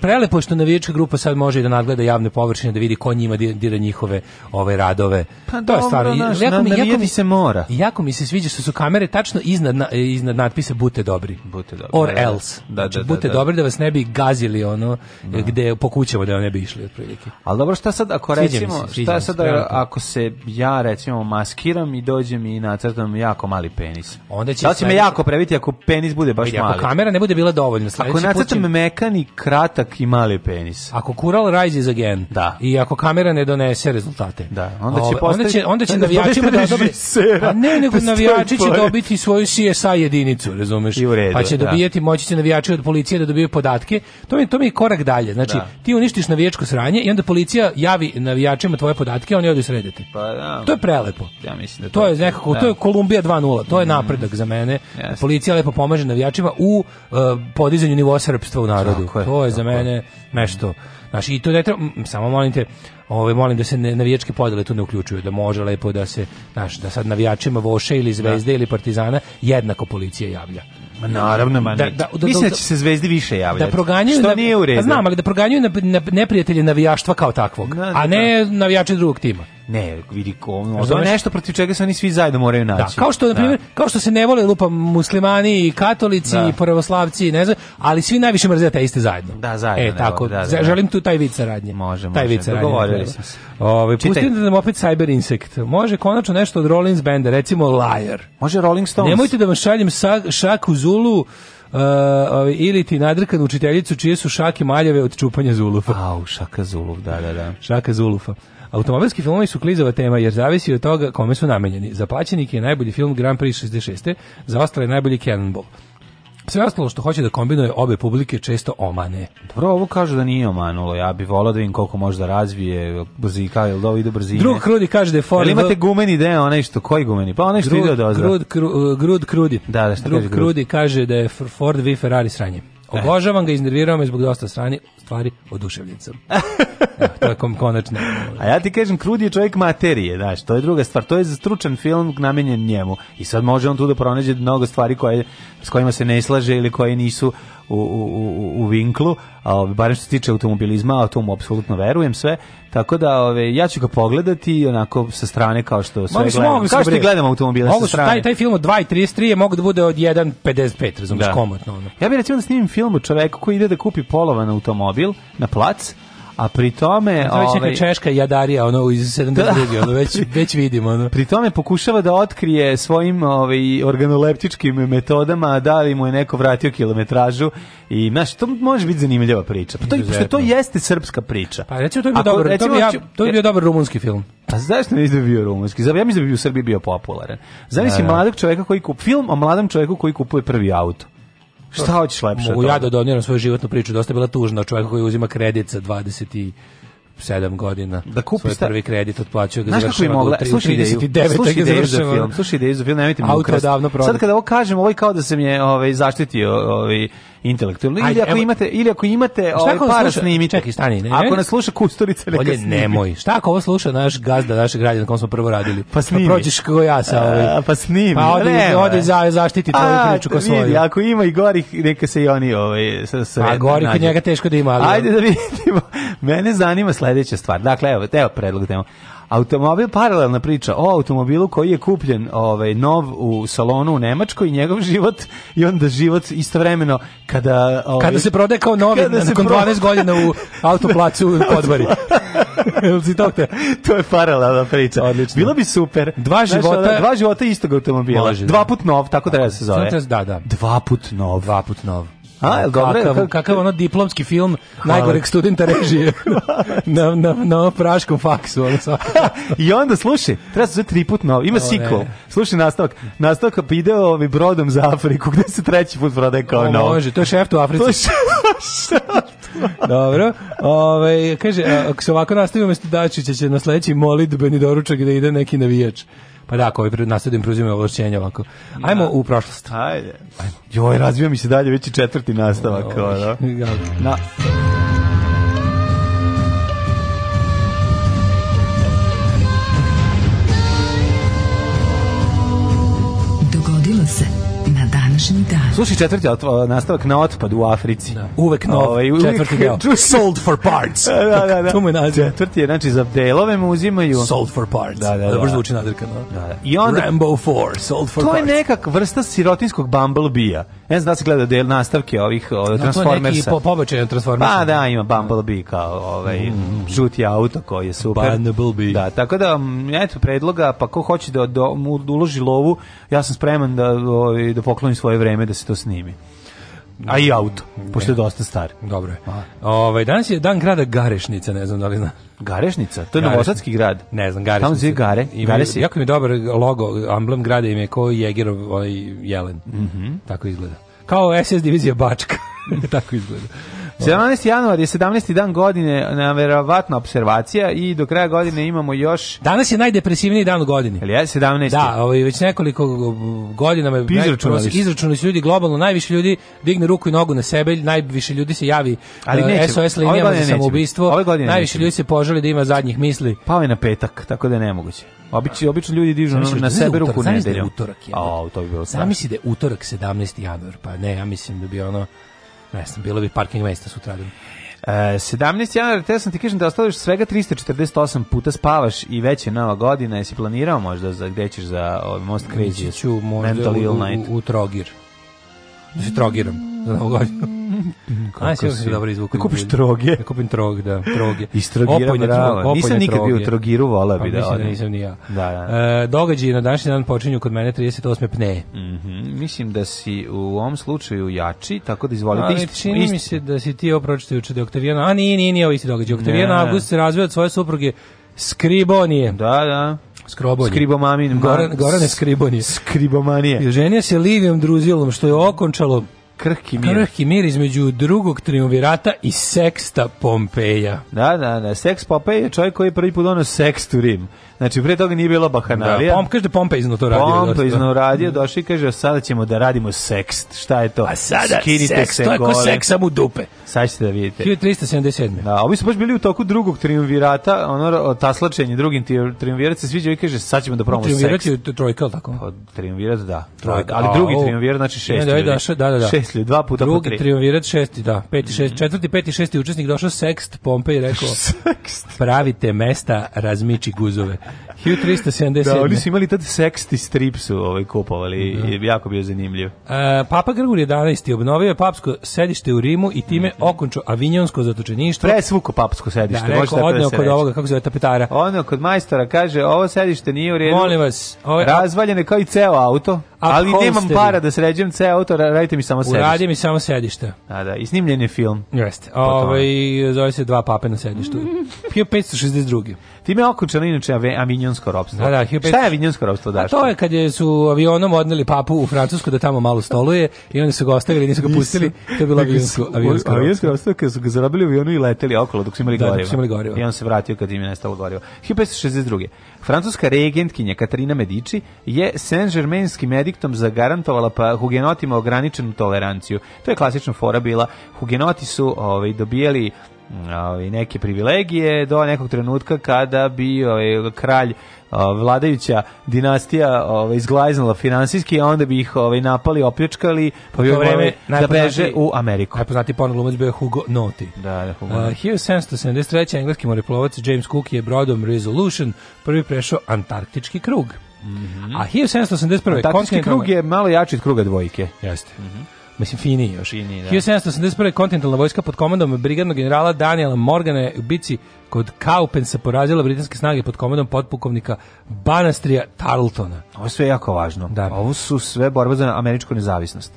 prelepo što navijačka grupa sad može i da nadgleda javne površine da vidi ko njima dira njihove ove ovaj, radove. Pa, to je stvarno. Naš, jako, mi, jako mi se mora. Jako mi se sviđa što su kamere tačno iznad na, iznad natpisa bute dobri. Bute dobri. Or da, da. else. Da, znači, da, da, znači, bute da. dobri da vas ne bi gazili ono gde po kućama da ne bi išli otprilike. Al dobro šta sad ako sviđa recimo se, sviđa šta sad da, ako se ja recimo maskiram i dođem i nacrtam jako mali penis. Onda će, da će me jako previti ako penis bude baš mali. Ako kamera ne bude bila dovoljna, Ako nacrtam mekan i kratak i mali penis. Ako kural rises again. Da. I ako kamera ne donese rezultate. Da. Onda će postavi... onda će onda će navijačima da dobiti. Pa ne, nego navijači će dobiti svoju CSI jedinicu, razumeš? Pa će da. dobijeti moći će navijači od policije da dobiju podatke. To je to mi korak dalje dalje. Znači, da. ti uništiš navijačko sranje i onda policija javi navijačima tvoje podatke, oni odu sredite. Pa, da. To je prelepo. Ja mislim da to, to je nekako, da. to je Kolumbija 2.0, to je mhm. napredak za mene. Yes. Policija lepo pomaže navijačima u uh, podizanju nivoa srpstva u narodu. Tako to je za mene nešto. Znači, i to ne treba, samo molim te, ovaj molim da se ne, navijačke podele tu ne uključuju, da može lepo da se, znaš, da sad navijačima Voše ili Zvezde da. ili Partizana jednako policija javlja. Ma naravno, ma da, da, da, mislim da, da će se zvezdi više javljati. Da proganjaju, što nije u redu. Pa znam, ali da proganjaju na, na neprijatelje navijaštva kao takvog, a ne da. navijače drugog tima. Ne, vidi ko, to je nešto protiv čega se oni svi zajedno moraju da, naći. Da, kao što na da. primjer, da. kao što se ne vole lupa muslimani i katolici da. i pravoslavci, ne znam, ali svi najviše mrze da te iste zajedno. Da, zajedno. E, tako, da, da, želim tu taj vid saradnje. Može, može. Taj vid saradnje. Ovaj pustite nam opet Cyber Insect. Može konačno nešto od Rolling Benda, recimo Liar. Može Rolling Stones. Nemojte da vam šaljem sa, šaku Zulu. Uh, ovaj, ili ti nadrkanu učiteljicu čije su šake maljave od čupanja Zulufa. Au, šaka Zuluf, da, da, da. Šaka Zulufa. Automobilski filmovi su klizava tema jer zavisi od toga kome su namenjeni. Za plaćenike je najbolji film Grand Prix 66. Za ostale je najbolji Cannonball. Sve ostalo što hoće da kombinuje obe publike često omane. Dobro, ovo kažu da nije omanulo. Ja bih volao da vidim koliko može da razvije brzika ili da ovo ide brzine. Drug Krudi kaže da je Ford... Jel imate gumeni deo, onaj što, koji gumeni? Pa onaj što ide od ozda. Grud, kru, e, grud Krudi. Da, da, šta Drug kaže Grud? Krudi kaže da je Ford V Ferrari sranje. E. Obožavam ga, iznervirao me zbog dosta sranje, stvari, oduševljen sam. Evo, tako konačno. A ja ti kažem, Krudi je čovjek materije, znaš, to je druga stvar. To je stručan film namenjen njemu. I sad može on tu da pronađe mnogo stvari koje, s kojima se ne slaže ili koje nisu u, u, u vinklu, a barem što se tiče automobilizma, a tomu apsolutno verujem sve. Tako da ove ja ću ga pogledati onako sa strane kao što sve Mogu, gledam. Mogu, kao da što gledam automobile sa strane. Taj taj film od 2.33 je mogao da bude od 1.55, razumeš, da. komotno ono. Ja bih recimo da snimim film u čoveku koji ide da kupi polovan automobil na plac A pri tome, to već ovaj češka jadarija, ono iz 72, da. ono već već vidimo, ono. Pri tome pokušava da otkrije svojim ovaj organoleptičkim metodama da li mu je neko vratio kilometražu i znači to može biti zanimljiva priča. Pa to što to jeste srpska priča. Pa recimo to je dobro, to bi ja, to bi bio e- dobar rumunski film. A zašto ne bi bio rumunski? Zato ja mislim da bi u Srbiji bio popularan. Zamisli da, da. mladog čovjeka koji kup film a mladom čoveku koji kupuje prvi auto. Šta hoćeš lepše? Mogu ja da doniram svoju životnu priču, dosta je bila tužna čovjeka koji uzima kredit sa 20 i 7 godina. Da kupi svoj prvi kredit, otplaćuje ga, da završava do 39. Slušaj ideju za završava. film, slušaj ideju za film, nemojte mi ukrasti. Sad kada ovo kažem, ovo ovaj je kao da sam je ovaj, zaštitio ovaj, intelektualno. Ili ako evo, imate ili ako imate ovaj para snimite. i stani, ne. Ako nas sluša Kusturica neka Olje, snimi. nemoj. Šta ako ovo sluša naš gazda, naš građanin kom smo prvo radili? Pa, pa snimi. Pa prođeš kako ja sa ovaj. Pa snimi. Pa ode, ode za zaštiti tvoju priču kao svoju. Vidi, ako ima i gorih, neka se i oni ovaj sa sa. A gorih kod njega teško da ima, ali. Ajde da vidimo. Mene zanima sledeća stvar. Dakle, evo, evo predlog temo. Automobil paralelna priča o automobilu koji je kupljen ovaj nov u salonu u Nemačkoj i njegov život i onda život istovremeno kada ovaj, kada se prodaje kao novi nakon 12 godina u autoplacu u Podbari. to je paralelna priča. Odlično. Bilo bi super. Dva života, Znaš, dva života istog automobila. Može, da. dva put nov, tako treba da se zove. Da, da. Dva put nov. Dva put nov. A, je dobro? Kakav, kakav ono diplomski film Hvala. najgoreg studenta režije na, na, na praškom faksu. Ono I onda, slušaj, treba se tri put novo, ima sequel. Slušaj nastavak, nastavak video bi brodom za Afriku, gde se treći put prodaje kao novo. Može, to je šeft u Africi. To je šeft. Dobro. Ove, ovaj, kaže, ako se ovako nastavi umesto Dačića će na sledeći molitbeni doručak da ide neki navijač. Pa da, ako ovaj nasledujem da preuzimaju ovlašćenja ovako. Ajmo da. u prošlost. Ajde. Ajmo. Joj, razvija mi se dalje već i četvrti nastavak. Joj, da. Na... Slušaj četvrti nastavak na otpad u Africi. Da. Uvek nov, ovaj, uvek četvrti deo. Sold for parts. da, da, da. To mu je naziv. Četvrti je, znači, za delove mu uzimaju... Sold for parts. Da, da, da. Dobro da. zvuči nadrkano. Da, da, I onda, Rambo 4, sold for to parts. To je nekak vrsta sirotinskog Bumblebee-a. Ne znam da se gleda del nastavke ovih o, Transformersa. Da, to neki pobačaj Transformersa. Pa da, ima Bumblebee kao ovaj, mm, mm, mm. žuti auto koji je super. Bumblebee. Da, tako da, eto, predloga, pa ko hoće da, da uloži lovu, ja sam spreman da, ovaj, da poklonim svoje vreme da se to snimi. A i auto, pošto je da. dosta star. Dobro je. Ovaj, danas je dan grada Garešnica, ne znam da li znaš. Garešnica? To je Garešnica. Novosadski grad. Ne znam, Garešnica. Tamo zove Gare. Gare si. Jako mi je dobar logo, amblem grada im je ko Jegerov ovaj jelen. Mm -hmm. Tako izgleda. Kao SS divizija Bačka. Tako izgleda. 17. januar je 17. dan godine, e, verovatno observacija i do kraja godine imamo još... Danas je najdepresivniji dan u godini. Ali je 17. Da, ovaj, već nekoliko e, godina me pa izračunali su ljudi globalno, najviše ljudi digne ruku i nogu na sebe, najviše ljudi se javi ali e, neće, SOS linijama za samoubistvo, najviše ljudi se požali da ima zadnjih misli. Pao je na petak, tako da je nemoguće. Obično, obično ljudi dižu na, na sebe ruku nedeljom. da je utorak, je. A, to bi bilo Zamisli da je utorak 17. januar, pa ne, ja mislim da bi ono Ne znam, bilo bi parking mesta sutra. E, 17. januara, te sam ti kažem da ostaviš svega 348 puta spavaš i već je nova godina, jesi planirao možda za gde ćeš za ovaj Most Crazy? Ići ću možda Mental u, u, u, u Trogir. Da se trogiram za novu godinu. Kako si dobro izvukli. Da kupiš troge. Da kupim trog, da, troge. Istrogiram bravo. Nisam nikad troge. bio u trogiru, vola pa bi da. Mislim da nisam ni ja. Da, da. E, događaji na današnji dan počinju kod mene 38. pne. Mm Mislim da si u ovom slučaju jači, tako da izvolite Ali isti. čini mi se da si ti opročite juče da Oktavijana, a nije, nije, nije ovo isti događaj. Doktorijana August se razvio od svoje supruge Skribonije. Da, da. Skrobonije. Skribomamin. Goran, Gorane Skribonije. Skribomanije. I oženio se Livijom Druzilom, što je okončalo krhki mir. Krhki mir između drugog triumvirata i seksta Pompeja. Da, da, da. Seks Pompeja je čovjek koji je prvi put donio seks u Rim. Znači, pre toga nije bilo bahanalija. Da, pomp, kaže da Pompa izno to radio. Pompa izno radio, došli i kaže, sada ćemo da radimo seks. Šta je to? A sada Skinite seks, se to je ko seks sam u dupe. Sad ćete da vidite. 1377. Da, ovi su baš bili u toku drugog triumvirata, ono taslačenje drugim triumvirat se sviđa i kaže, sad ćemo da promo seks. Pa, triumvirat je da, da, trojka, da, ali tako? O, triumvirat, znači da. Trojka. Ali drugi triumvirat, znači šest ljudi. Da, da, da, da. Šest ljudi, dva puta drugi po tri. Drugi triumvirat, šesti, da. Peti, šest, mhm. četvrti, peti, šesti učesnik došao seks, Pompe i rekao, seks. pravite mesta, razmiči guzove. 1377. Da, oni su imali tad seksti strip su ovaj, kupovali da. je jako bio zanimljiv. E, Papa Grgur 11. obnovio je papsko sedište u Rimu i time mm -hmm. okončao avinjonsko zatočeništvo. Presvuko papsko sedište. Da, rekao, da odneo kod ovoga, kako se zove, tapetara. Odneo kod majstora, kaže, ovo sedište nije u redu. Molim vas. Ovaj... razvaljene kao i ceo auto ali nemam para da sređujem ceo autora, radite mi samo sedište. Uradi mi samo sedište. A da, i snimljen je film. Jeste. Ovaj zove se Dva pape na sedištu. 562. Time je okončano inače avinjonsko ropstvo. Da, da, 15... Šta je avinjonsko ropstvo, da? to je kad je su avionom odneli papu u Francusku da tamo malo stoluje i oni su ga ostavili, i nisu ga pustili. To je bilo avionsko, avionsko, avionsko ropstvo. kad su ga zarobili u avionu i leteli okolo dok su imali da, goriva. Dok su imali goriva. I on se vratio kad im je nestalo goriva. 1562. Francuska regentkinja Katarina Medici je Saint-Germainskim ediktom zagarantovala pa hugenotima ograničenu toleranciju. To je klasična fora bila. Hugenoti su ovaj, dobijeli ovaj, neke privilegije do nekog trenutka kada bi ovaj, kralj ovaj, vladajuća dinastija ovaj izglaznula finansijski a onda bi ih ovaj napali opljačkali pa bi vreme da beže u Ameriku. Najpoznatiji porno glumac bio je Hugo Noti. Da, da Hugo. Uh, 1773. engleski moreplovac James Cook je brodom Resolution prvi prešao antarktički krug. Mm -hmm. A 1781. Antarktički krug je malo jači od kruga dvojke. Jeste. Mm -hmm. Mislim, fini još. Fini, da. 1781. kontinentalna vojska pod komandom brigadnog generala Daniela Morgana u bici kod Kaupensa porazila britanske snage pod komandom potpukovnika Banastrija Tarltona. Ovo sve jako važno. Da. Ovo su sve borbe za američku nezavisnost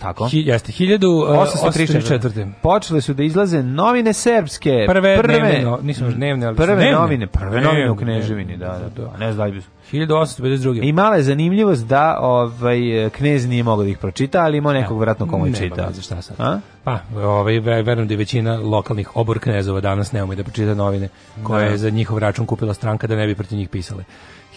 tako? Hi, jeste, 1834. E, Počele su da izlaze novine srpske. Prve, prve dnevne, no, nisam dnevne, ali prve dnevne, novine, prve dnevne, novine u Kneževini, da, da, da. da. da. Ne znam da bi 1852. I mala je zanimljivost da ovaj knez nije mogao da ih pročita, ali imao nekog verovatno komu je čitao. Ne, šta sad. A? Pa, ovaj verujem da je većina lokalnih obor oborknezova danas ne ume da pročita novine koje da. je za njihov račun kupila stranka da ne bi protiv njih pisale.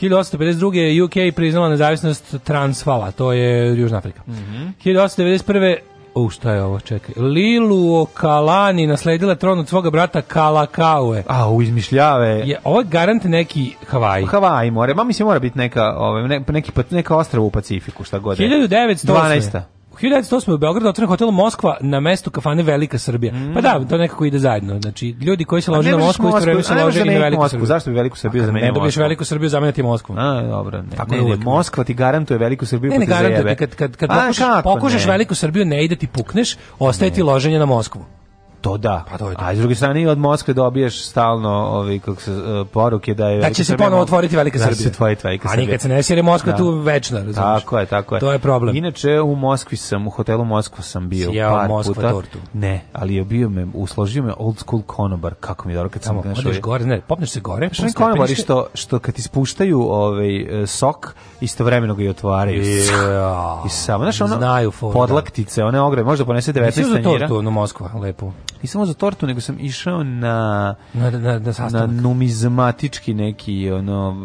1852. UK priznala nezavisnost Transvala, to je Južna Afrika. Mm -hmm. 1891. U, šta je ovo, čekaj. Lilu Kalani nasledila tron od svoga brata Kalakaue. A, u izmišljave. Je, ovo je garant neki Havaji. Havaji more, ma mislim mora biti neka, ovaj, ne, neki, neka ostrava u Pacifiku, šta god je. 1912. U 1908. u Beogradu otvoren hotel Moskva na mestu kafane Velika Srbija. Mm. Pa da, to nekako ide zajedno. Znači, ljudi koji se lože na Moskvu, isto vreme se lože i na Veliku Moskvu. Srbiju. Zašto bi Veliku Srbiju zamenio Moskvu? Ne dobiješ Veliku Srbiju, zameniti Moskvu. A, dobro. Ne, Tako ne, ne, Moskva ti garantuje Veliku Srbiju, ne, ne, pa te zajebe. Kad, kad, kad A, pokušaš, pokušaš Veliku Srbiju, ne ide ti pukneš, ostaje ti loženje na Moskvu to da. Pa to je to. A iz druge strane i od Moskve dobijaš stalno ovaj kako se uh, poruke da je Da će se ponovo otvoriti Velika da Srbija. Da se otvoriti Velika Srbija. A nikad se ne sjere Moskva da. tu večno, razumiješ. Tako je, tako je. To je problem. Inače u Moskvi sam, u hotelu Moskva sam bio Sjeo par Moskva puta. Tortu. Ne, ali je bio me usložio me old school konobar. Kako mi je dobro kad sam našao. Odeš gore, ne, popneš se gore. Što konobar što što kad ispuštaju ovaj e, sok istovremeno ga i otvaraju. Yeah. I samo, znaš, ono, Znaju da. podlaktice, one ogromne, možda ponese 19 da tanjira. Tortu, u Moskva, lepo nisam za tortu, nego sam išao na na, na, na, na numizmatički neki ono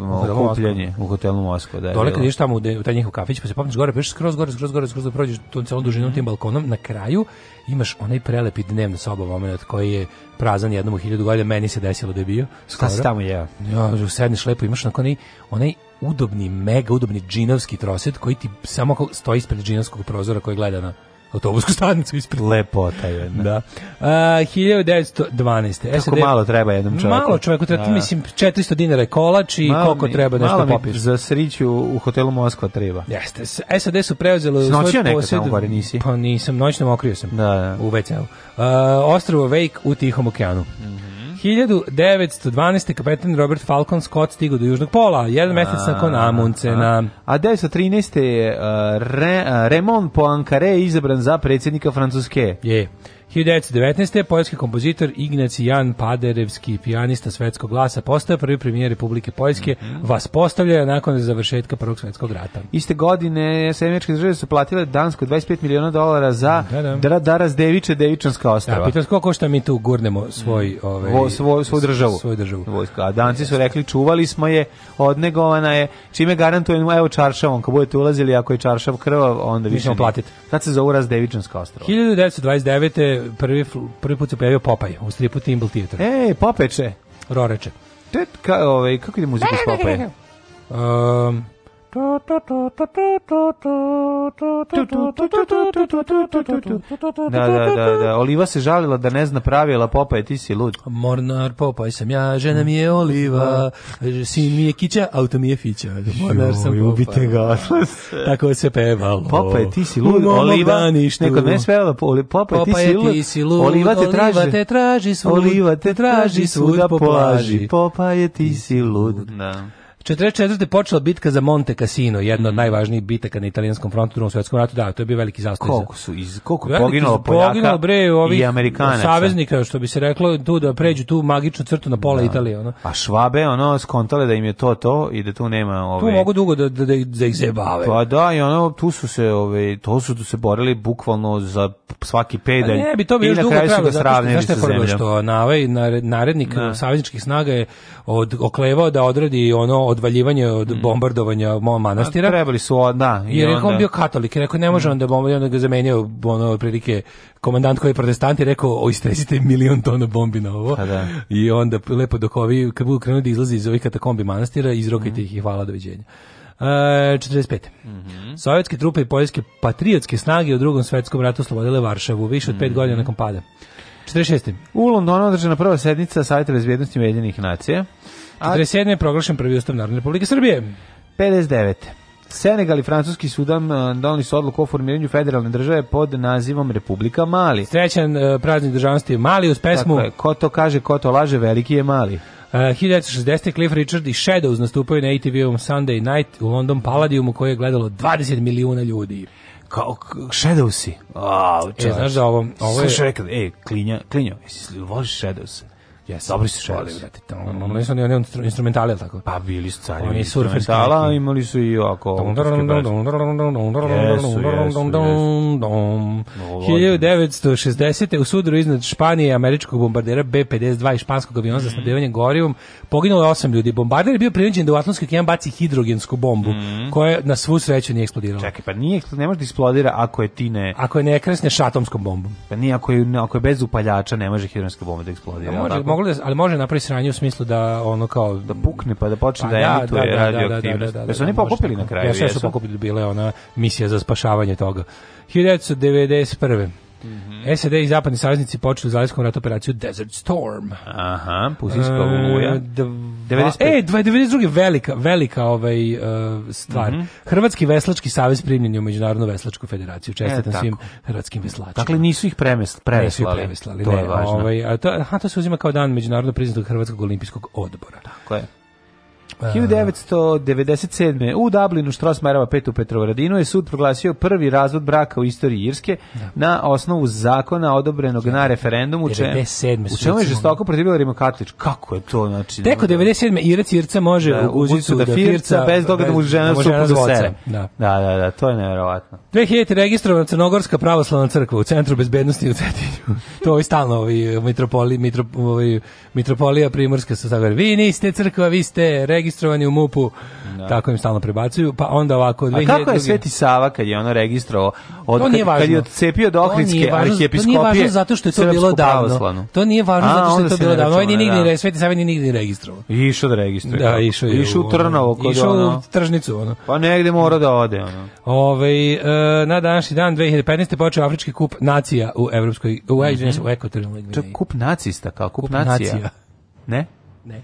okupljanje u hotelu Moskva. Da Dole kad ideš tamo u, taj njihov kafić, pa se popneš gore, peš pa skroz gore, skroz gore, skroz da prođeš tu celom dužinom mhm. tim balkonom, na kraju imaš onaj prelepi dnevna soba moment koji je prazan jednom u hiljadu godina, meni se desilo da je bio. Šta si tamo jeo? Ja, sedneš lepo, imaš onaj, onaj udobni, mega udobni džinovski trosed koji ti samo stoji ispred džinovskog prozora koji gleda na autobusku stanicu ispred. Lepota je. Da. Uh, 1912. Tako SAD, malo treba jednom čovjeku. Malo čovjeku treba, da. mislim, 400 dinara je kolač i malo koliko mi, treba nešto malo popiješ. Malo za sriću u hotelu Moskva treba. Jeste. SAD su preuzeli u svoj posjed. tamo gore nisi? Pa nisam, noćno mokrio sam da, da. u WC-u. Uh, ostrovo Wake u Tihom okeanu. Mm -hmm. 1912. kapetan Robert Falcon Scott stigao do Južnog pola, jedan mesec nakon Amundsena. A 1913. je Raymond Poincaré izabran za predsjednika Francuske. Je. 1919. poljski kompozitor Ignaci Jan Paderevski, pijanista svetskog glasa, postao prvi premijer Republike Poljske, mm -hmm. vas postavlja nakon završetka Prvog svetskog rata. Iste godine Sjemeničke države su platile Danskoj 25 miliona dolara za da, da. Daras Deviče, Devičanska da, ostrava. Da, pitam koliko košta mi tu gurnemo svoj, mm. ove, ovaj, Vo, svoj, svoju državu. Svoju državu. Vojska. A Danci su rekli čuvali smo je, odnegovana je, čime garantujemo, evo čaršavom, kad budete ulazili, ako je čaršav krvav, onda više ne. platiti. Kad se zovu Raz Devičanska ostrava? 1929 prvi, prvi put se pojavio Popaj u stripu Timbal Theater. E, Popeče. Roreče. Tet, ka, ovaj, kako ide muzika s Popaj? Um, Da, da, da, da. Oliva se žalila da ne zna pravila Popaj, ti si lud. Mornar Popaj sam ja, žena mi je Oliva, sin mi je Kića, auto mi je Fića. Mornar sam Popaj. Tako se pevalo. Popaj, ti si lud, Oliva, neko ne spevala, Popaj, ti si lud, Oliva te traži, Oliva te traži svud, Oliva te traži svuda po laži, Popaj, ti si lud. Da. 44. počela bitka za Monte Cassino, jedna od najvažnijih bitaka na italijanskom frontu u Drugom svjetskom ratu. Da, to je bio veliki zastoj. Koliko su iz koliko Veliki poginulo Poljaka poginulo, bre, ovih i Amerikanaca. Saveznika, što bi se reklo, tu da pređu tu magičnu crtu na pola da. Italije, ono. A pa Švabe ono skontale da im je to to i da tu nema ove. Tu mogu dugo da da, da, da ih zebave. Pa da, i ono tu su se ove to su tu se borili bukvalno za svaki pedalj. Pa ne, bi to bilo dugo trajalo, zato što, što, što na ovaj narednik da. savezničkih snaga je od, oklevao da odradi ono odvaljivanje od mm. bombardovanja mom manastira. Trebali su, da. I jer je on bio katolik, rekao ne može mm. on da bombardi, onda ga zamenio ono prilike komandant koji je protestant i rekao istresite milion tona bombi na ovo. Pa da. I onda lepo dok ovi, kad budu krenuli da izlazi iz ovih katakombi manastira, izrokajte mm. ih i hvala doviđenja. Uh, 45. Mm -hmm. Sovjetske trupe i poljske patriotske snage u drugom svetskom ratu oslobodile Varšavu više od 5 mm -hmm. godina nakon pada. 46. U Londonu održana prva sednica Savjeta bezbjednosti Ujedinjenih nacija. 47. je proglašen prvi ustav Narodne republike Srbije. 59. Senegal i Francuski sudan eh, doneli su odluku o formiranju federalne države pod nazivom Republika Mali. Srećan uh, praznik državnosti Mali uz pesmu... Tako je, ko to kaže, ko to laže, veliki je Mali. Uh, eh, 1960. Cliff Richard i Shadows nastupaju na ATV-ovom Sunday Night u London Palladiumu koje je gledalo 20 milijuna ljudi kao Shadowsi. A, oh, e, znaš da ovo, ovo je... Slušaj, rekao, ej, klinja, klinja, jesi voliš Shadows? Yes. Dobri su šerovi, brate. Tamo, oni su oni instrumentali, tako? Pa bili su cari. Oni su instrumentala, imali su i ovako... 1960. Da u sudaru iznad Španije američkog bombardera B-52 i španskog aviona za mhm. snabdevanje gorivom poginulo je osam ljudi. Bombarder je bio prinuđen da u Atlantski okean baci hidrogensku bombu, mhm. koja na svu sreću nije eksplodirala. Čekaj, pa nije, ne može da eksplodira ako je ti ne... Ako je ne kresne šatomskom bombom. Pa nije, ako je, ako je bez upaljača, ne može hidrogenska bomba da pa eksplodira. može, moglo ali može napraviti sranje u smislu da ono kao da pukne pa da počne da pa da, da emituje da, radioaktivnost. Da, da, da, da, oni pokupili na kraju? Ja sve su pokupili, bila je ona misija za spašavanje toga. 1991. Mm mm-hmm. SED i zapadni saveznici počeli u Zaljskom ratu operaciju Desert Storm. Aha, Pusinska e, oluja. E, 92. velika, velika ovaj, uh, stvar. Mm -hmm. Hrvatski veslački savez primljen je u Međunarodnu veslačku federaciju. Čestitam e, svim hrvatskim veslačima. Dakle, nisu ih premesl, preveslali. Nisu ih preveslali, to ne. Je važno. Ovaj, a to, aha, to se uzima kao dan Međunarodno priznatog Hrvatskog olimpijskog odbora. Tako je. 1997. u Dublinu Štrosmajerova pet u Petrovaradinu je sud proglasio prvi razvod braka u istoriji Irske da. na osnovu zakona odobrenog da. na referendumu. U u čemu je žestoko protivila Rimokatlič? Kako je to? Znači, Teko 97. Irac Irca može da, u guzicu da firca, bez toga da mu žena supruga sere. Da. da, da, da, to je nevjerovatno. 2000. registrovana Crnogorska pravoslavna crkva u Centru bezbednosti u Cetinju. to je ovaj stalno ovi, ovaj, ovaj, mitropoli, mitrop, ovi, mitropolija primorska sa tako. Vi niste crkva, vi ste registrovani u MUP-u, da. tako im stalno prebacuju, pa onda ovako... A kako je Sveti Sava kad je ono registrovao, od, to nije važno. kad je odcepio do Ohridske arhijepiskopije? To nije važno zato što je to bilo davno. To nije važno zato što je to bilo davno. Ovaj ni nigdje, da. Sveti Sava ni nigdje registrovao. Išao da registruje. Da, išao je. Išao u Trnovo. Išao u tržnicu. Ono. Pa negde mora da ode. Ono. Ove, ovaj, na današnji dan 2015. počeo Afrički kup nacija u Evropskoj, u, mm -hmm. u Ekvatorijalnoj Gvineji. To je kup nacista, kao kup, kup nacija. nacija. Ne? Ne.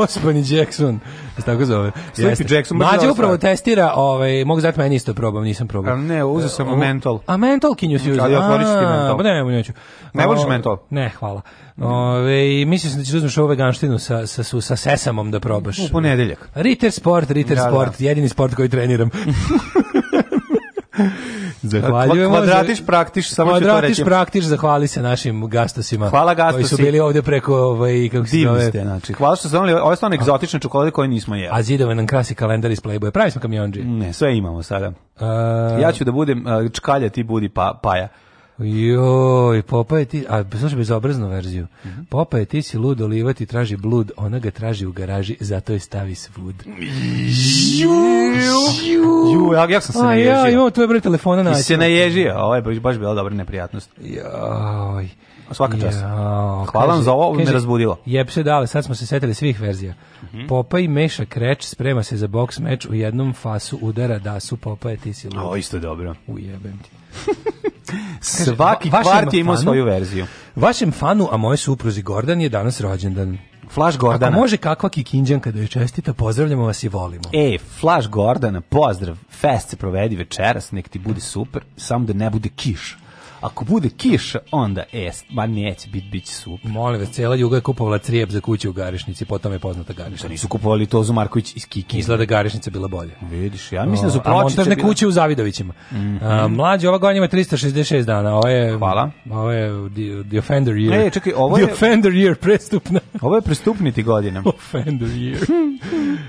Pospani Jackson. Se tako zove. Sleepy Jackson. Mađa upravo testira, ovaj, mogu zati meni isto probam, nisam probao. A ne, uzeo sam uh, mentol. A mentol kinju si uzeo? ja koristim mentol. Pa ne, neću. Ne voliš mentol? Ne, hvala. Ove, mislim da ćeš da uzmeš ovu veganštinu sa, sa, sa sesamom da probaš. U ponedeljak. Ritter sport, Ritter da, sport, da. jedini sport koji treniram. Zahvaljujemo. Kvadratiš za, praktiš, samo ću to reći. praktiš, zahvali se našim gastosima. Hvala gastosi. Koji su bili ovdje preko, ovaj, kako se zove. Ste, znači. Hvala što ste znali, ovo su one egzotične čokolade koje nismo jeli. A zidove nam krasi kalendar iz Playboya. Pravi smo kamionđi. Ne, sve imamo sada. Uh, ja ću da budem, čkalja ti budi pa, paja. Joj, popa je ti, a slušaj bezobraznu verziju. Mm -hmm. Popa je ti si lud, oliva traži blud, ona ga traži u garaži, zato je stavi svud. Ju, ju, ja, ja sam se naježio. Ja, to je broj telefona na. Ti se naježio, ovo je baš bila dobra neprijatnost. Joj. Svaka čast. Hvala kaže, vam za ovo, kaže, me razbudilo. Jeb se dale, sad smo se setili svih verzija. Mm -hmm. Popa Meša Kreć sprema se za boks meč u jednom fasu udara da su Popa ti si lud. O, isto je dobro. Ujebem ti. Svaki va, kvart je imao fanu, svoju verziju. Vašem fanu, a moje supruzi Gordan je danas rođendan. Flash Gordana. Ako može kakva kikinđanka da joj čestita, pozdravljamo vas i volimo. E, Flash Gordana, pozdrav, fest se provedi večeras, nek ti bude super, samo da ne bude kiš. Ako bude kiša, onda es, ma neće biti bit super. Molim vas, cela juga je kupovala crijep za kuću u Garišnici, potom je poznata Garišnica. Nisu kupovali to za Marković iz Kiki. Izgleda da Garišnica bila bolje. Vidiš, ja mislim da su pločice. A montažne kuće u Zavidovićima. Mm -hmm. mlađi, ova godina ima 366 dana. Ovo je, Hvala. Ovo je the, Offender Year. E, čekaj, ovo je... The Offender Year, prestupna. ovo je prestupniti godina. Offender Year.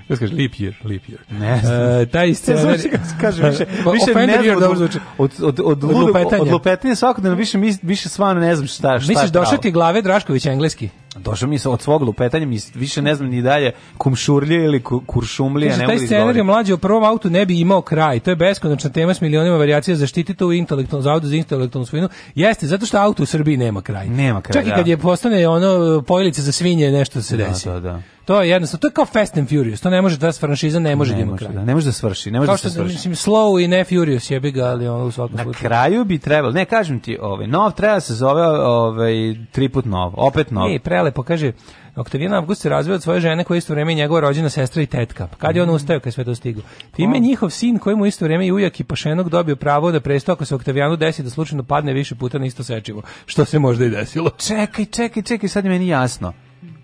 Ja skaži, leap year, leap year. Ne znam. Uh, taj scenar... Ja, znači, kaže, više, više ne znam da od, od, od, od, od, od, od, od, od, od, od, od, od, od, od, od, od svakodnevno više više stvarno ne znam šta šta. Misliš došao ti glave Drašković engleski? Došao mi se od svog lupetanja, mi više ne znam ni dalje kumšurlje ili kuršumlije, ne mogu da scenarij mlađi u prvom autu ne bi imao kraj. To je beskonačna tema s milionima varijacija zaštiti to u intelektualnom zavodu za intelektualnu svojinu. Jeste, zato što auto u Srbiji nema kraj. Nema kraj. Čak i da. kad je postane ono e, pojelice za svinje, nešto se da, desi. Da, da to je jednostavno, to je kao Fast and Furious, to ne može da franšiza ne može ne da može, da, ne može da svrši, ne može kao da se svrši. Mislim, slow i ne Furious jebi ga, ali on u svakom Na kraju bi trebalo, ne kažem ti, ovaj, nov treba se zove ovaj, triput nov, opet nov. Ne, prelepo, kaže, Oktavijan Avgust se razveo od svoje žene koja isto vreme i njegova rođena sestra i tetka. Kad je on mm. ustao kad je sve to stiglo? Time je njihov sin kojemu isto vreme i ujak i pašenok dobio pravo da presto ako se Oktavijanu desi da slučajno padne više puta na isto sečivo, što se možda i desilo. Čekaj, čekaj, čekaj, sad je meni jasno.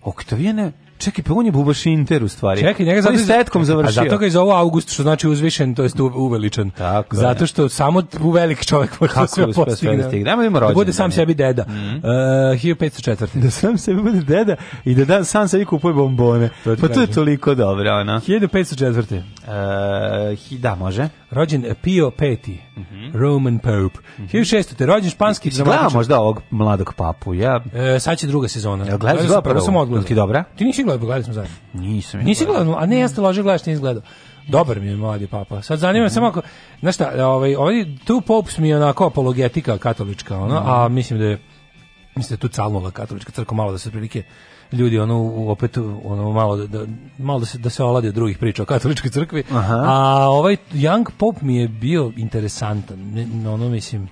Oktavijane, Čekaj, pa on je Bubašinter u stvari. Čekaj, njega zato je setkom pa završio. zato ga je zovu August, što znači uzvišen, to jest uveličan. Tako zato što samo uvelik čovjek može Kako sve postigne. Sve da ima rođen, da bude sam sebi deda. Mm -hmm. uh, 1504. Da sam sebi bude deda i da, da sam sebi kupuje bombone. To pa to je toliko dobro, ona. 1504. Uh, da, može. Rođen eh, Pio V, mm -hmm. Roman Pope. Mm -hmm. 1600. Rođen španski dramatičar. možda ovog mladog papu, ja. E, sad će druga sezona. Ja gledam, prvo sam odgledao. Ti dobra? Ti nisi gledao, gledali smo zajedno. Nisam. Nisi gledao, a ne, ja ste lože gledaš, nisi gledao. Dobar mi je mladi papa. Sad zanima me mm. samo ako, znaš šta, ovaj, ovaj tu popes mi je onako apologetika katolička, ono, mm. a mislim da je, mislim da je tu calnula katolička crkva malo da se prilike ljudi ono opet ono malo da, da, malo da se da se oladi od drugih priča o katoličkoj crkvi. Aha. A ovaj Young pop mi je bio interesantan. Ono mislim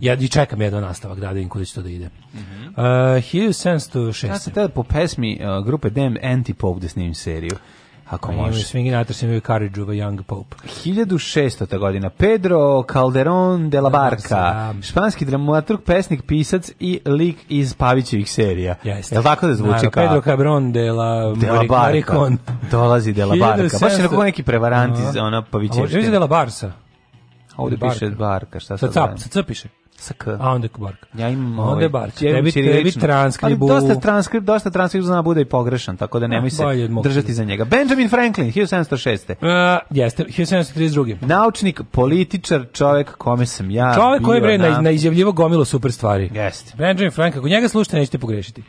Ja i čekam jedan nastavak da vidim kuda će to da ide. Mm -hmm. uh, 1706. Ja sam tada po pesmi uh, grupe Damn Antipope da snimim seriju. Ako pa može. Imaju Swingin' imaju Carriage of a Young Pope. 1600. godina. Pedro Calderón de la Barca, španski dramaturg, pesnik, pisac i lik iz Pavićevih serija. Jeste. Je li tako da zvuči kao? Pedro Calderón de la, de la Barca. Dolazi de la Barca. Baš je nekako neki prevarant iz ona Pavićevih. Ovo je de la Barca. Ovdje piše Barca, šta sad? Sa cap, sa piše. Sa K. A onda je Barka. Ja imam onda ovaj, Barka. Tebi, tebi transkript. Ali dosta transkript, dosta transkript zna da bude i pogrešan, tako da nemoj se držati za njega. Benjamin Franklin, 1706. Uh, e, jeste, 1732. Naučnik, političar, čovjek kome sam ja Čovjek koji je na, na izjavljivo gomilo super stvari. Jeste. Benjamin Franklin, ako njega slušate, nećete pogrešiti.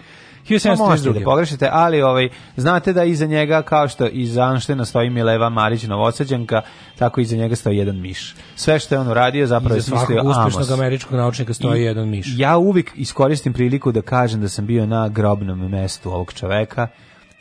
1732. Pa možete da pogrešite, ali ovaj, znate da iza njega, kao što iza Anštena stoji Mileva Marić novosađanka, tako iza njega stoji jedan miš. Sve što je on uradio zapravo je smislio Amos. Iza uspešnog američkog naučnika stoji I, jedan miš. Ja uvijek iskoristim priliku da kažem da sam bio na grobnom mestu ovog čoveka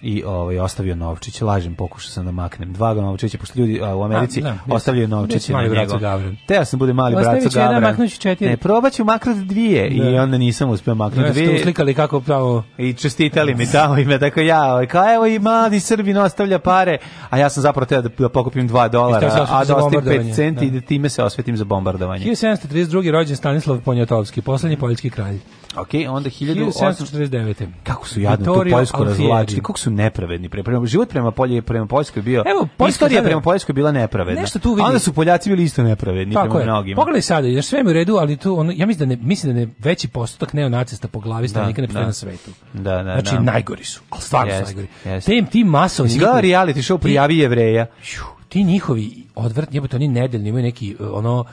i ovaj ostavio novčić, lažem, pokušao sam da maknem dva novčića, pošto ljudi a, u Americi a, da, ostavljaju novčiće na njega. Teo sam da bude mali brat sa Gavran. Ne, probaću maknuti dvije da. i onda nisam uspeo maknuti da, dvije. Da, uslikali kako pravo. I čestitali mi tamo ime, tako ja, ovaj, kao evo i mali Srbin ostavlja pare, a ja sam zapravo teo da, da pokupim 2 dolara, a da ostavim 5 centi da. i da time se osvetim za bombardovanje. 1732. rođen Stanislav Poniatovski, poslednji poljski kralj. Ok, onda 1849. Kako su jadno tu Poljsku razvlačili, kako su nepravedni. Prema, život prema Polje, prema Poljskoj bio, Evo, Poljska istorija prema Poljskoj bila nepravedna. Nešto tu vidi. Onda su Poljaci bili isto nepravedni Tako prema je. mnogim. Pogledaj sada, jer sve mi u redu, ali tu, ono, ja mislim da, ne, mislim da ne veći postotak neonacista po glavi da, stanovnika ne postoji da. na svetu. Da, da, znači, da. najgori su, ali stvarno yes, su najgori. Yes. Tem, ti masovni... Izgleda reality show prijavi jevreja. Ti njihovi odvratni, jebote, oni nedeljni imaju neki, e, ono,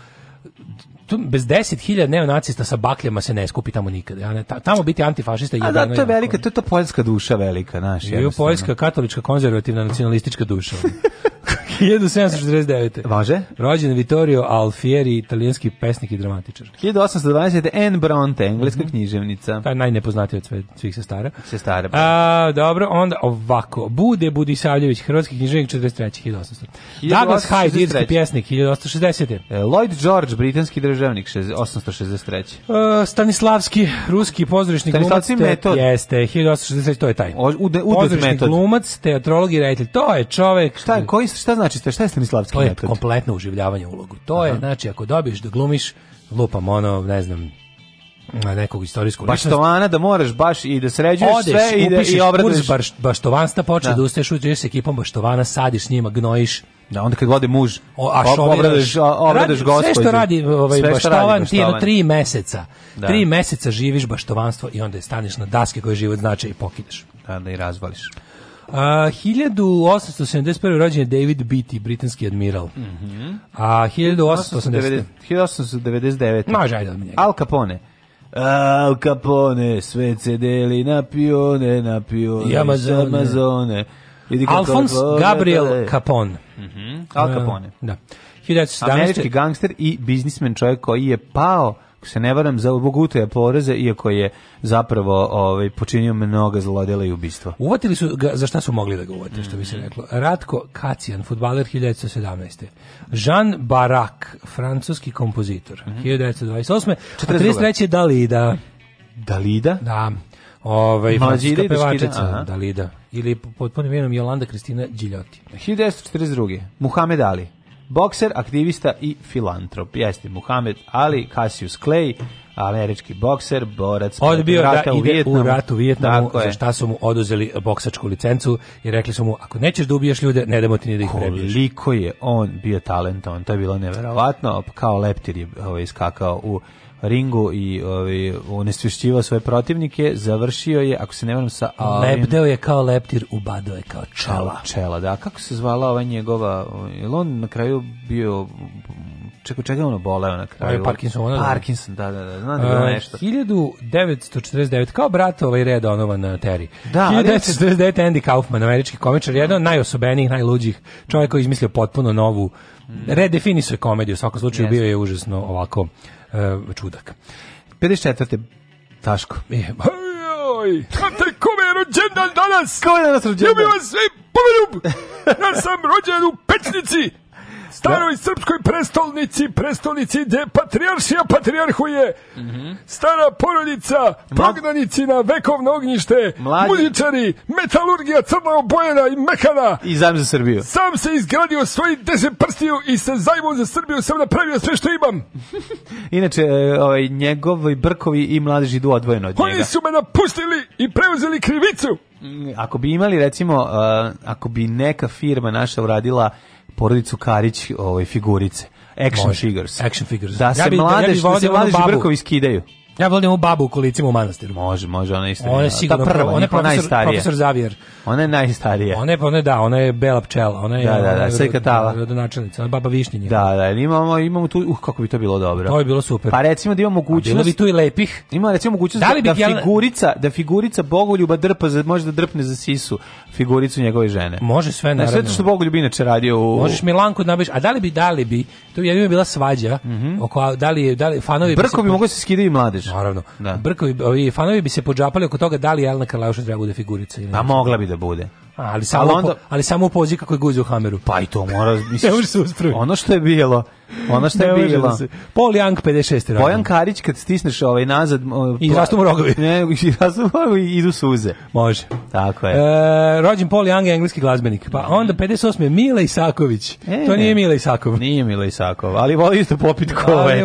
tu bez 10.000 neonacista sa bakljama se ne skupi tamo nikad. Ja ne, tamo biti antifašista je A da, to je velika, to je to poljska duša velika, naš. Je poljska katolička konzervativna nacionalistička duša. 1749. Važe? Rođen Vittorio Alfieri, italijanski pesnik i dramatičar. 1820. Anne Bronte, engleska mm -hmm. književnica. Ta najnepoznatija od svih sestara. Sestara. Pa. A, dobro, onda ovako. Bude Budisavljević, hrvatski književnik 43. 1800. 1863. Douglas Hyde, irski pjesnik 1860. E, Lloyd George, britanski državnik 1863. E, Stanislavski, ruski pozorišni glumac. Metod. Jeste, 1863, to je taj. ude, ude pozorišni metod. glumac, teatrolog i reditelj. To je čovek. Šta, koji, šta znači? znači šta je Stanislavski metod? To je metod? kompletno uživljavanje ulogu. To Aha. je znači ako dobiješ da glumiš lupam ono, ne znam, na nekog istorijskog baštovana da moraš baš i da sređuješ Odeš, sve i da i obraduješ baš, baštovanstva počne da, da ustaješ uđeš s ekipom baštovana sadiš s njima gnojiš da onda kad gode muž o, a šoviraš, obradeš obradeš ovaj, sve što radi ovaj sve baštovan, radi, ti na 3 meseca da. meseca živiš baštovanstvo i onda je staniš na daske koje život znači i pokidaš da, da i razvališ A, 1871. rođen je David Beatty, britanski admiral. Mm -hmm. A 1880... 1899. Al Capone. Al Capone, sve cedeli na pione, na pione, Amazone. Amazone. Alfons Gabriel Capone. Mm -hmm. Al Capone. A, da. 1917. Američki gangster i biznismen čovjek koji je pao se ne varam, za obogutuje poreze, iako je zapravo ovaj, počinio mnoga zlodela i ubistva. Uvatili su ga, za šta su mogli da ga uvate, što bi se mm. reklo. Ratko Kacijan, futbaler 1917. Jean Barak, francuski kompozitor, mm -hmm. 1928. 43. Dalida. Dalida? Da. Ovaj francuska pevačica aha. Dalida ili pod punim imenom Jolanda Kristina Điljoti. 1942. Muhamed Ali bokser, aktivista i filantrop. Jeste Muhammed Ali, Cassius Clay, američki bokser, borac od bio rata da u Vijetnamu. u rat u Vijetnamu, za šta su mu oduzeli boksačku licencu i rekli su mu, ako nećeš da ubijaš ljude, ne damo ti ni da ih prebiješ. Koliko je on bio talentovan, to je bilo neverovatno, kao leptir je ovaj, skakao u ringu i ovaj onesvješćivao svoje protivnike, završio je, ako se ne varam sa Alvin. Lepdeo je kao leptir, ubadao je kao čela. Čela, da. Kako se zvala ova njegova, jel on na kraju bio čekaj, čekaj, ono boleo na kraju? Ovo ovaj Parkinson, ono, da. Parkinson, da, da, da, znam da je bilo nešto. 1949, kao brat ovaj Red Donovan eh, Terry. Da, 1949, Andy Kaufman, američki komičar, jedan od najosobenijih, najluđih, čovjek koji je izmislio potpuno novu, mm. redefinisuje komediju, u svakom slučaju bio je užasno ovako uh, čudak. 54. Taško. E, oj, kako kome je rođendan danas? Kome je danas rođendan? Ljubim vas sve, poveljub! Ja sam rođen u Pečnici, staroj srpskoj prestolnici, prestolnici gde patrijaršija patrijarhuje, mm -hmm. stara porodica, prognanici na vekovno ognjište, Mladi. muzičari, metalurgija crna obojena i mekana. I zajm za Srbiju. Sam se izgradio svojih deset prstiju i sa zajmom za Srbiju sam napravio sve što imam. Inače, e, ovaj, njegovi brkovi i mladeži idu odvojeno od njega. Oni su me napustili i preuzeli krivicu. Mm, ako bi imali, recimo, uh, ako bi neka firma naša uradila porodicu Karić ovaj, figurice. Action Može. figures. Action figures. Da se ja bi, mladež, ja bi da se da mladež brkovi skidaju. Ja volim ovu babu u kolicima u manastiru. Može, može, ona je isto. Ona je sigurno prva, ona je profesor, najstarija. Profesor Zavijer. Ona je najstarija. Ona je, ona je, da, ona je bela pčela, ona je da, da, da, sve katala. Rodonačelnica, ona je baba Višnjenja. Da, da, imamo, imamo tu, uh, kako bi to bilo dobro. To je bilo super. Pa recimo da imamo mogućnost. A bilo bi tu i lepih. Ima recimo mogućnost da, da li da, figurica, da figurica Bogoljuba drpa, za, može da drpne za sisu figuricu njegove žene. Može sve, naravno. Na sve to što Bogoljub inače radio u... Možeš Milanku da a da li bi, da li bi, to je bila svađa, mm -hmm. oko, da li, da li fanovi... Brko bi mogo da se skidati mlade misliš? Naravno. Da. Brkovi, ovi fanovi bi se podžapali oko toga da li Jelena Karlauša treba da bude figurica ili. Pa mogla bi da bude. Ali samo, ali, onda, ali samo u pozi kako je guzi u hameru. Pa i to mora, mislim. ne može se uspraviti. Ono što je bilo, ono što je bilo. Da se, Paul Young 56. Bojan Karić kad stisneš ovaj nazad i rastu mu rogovi. Ne, i rastu i idu suze. Može. Tako je. E, rođen Paul Young je engleski glazbenik. Pa onda 58. Mile Isaković. E, to nije Mile Isakov. Nije Mile Isakov, ali voli isto popit kove.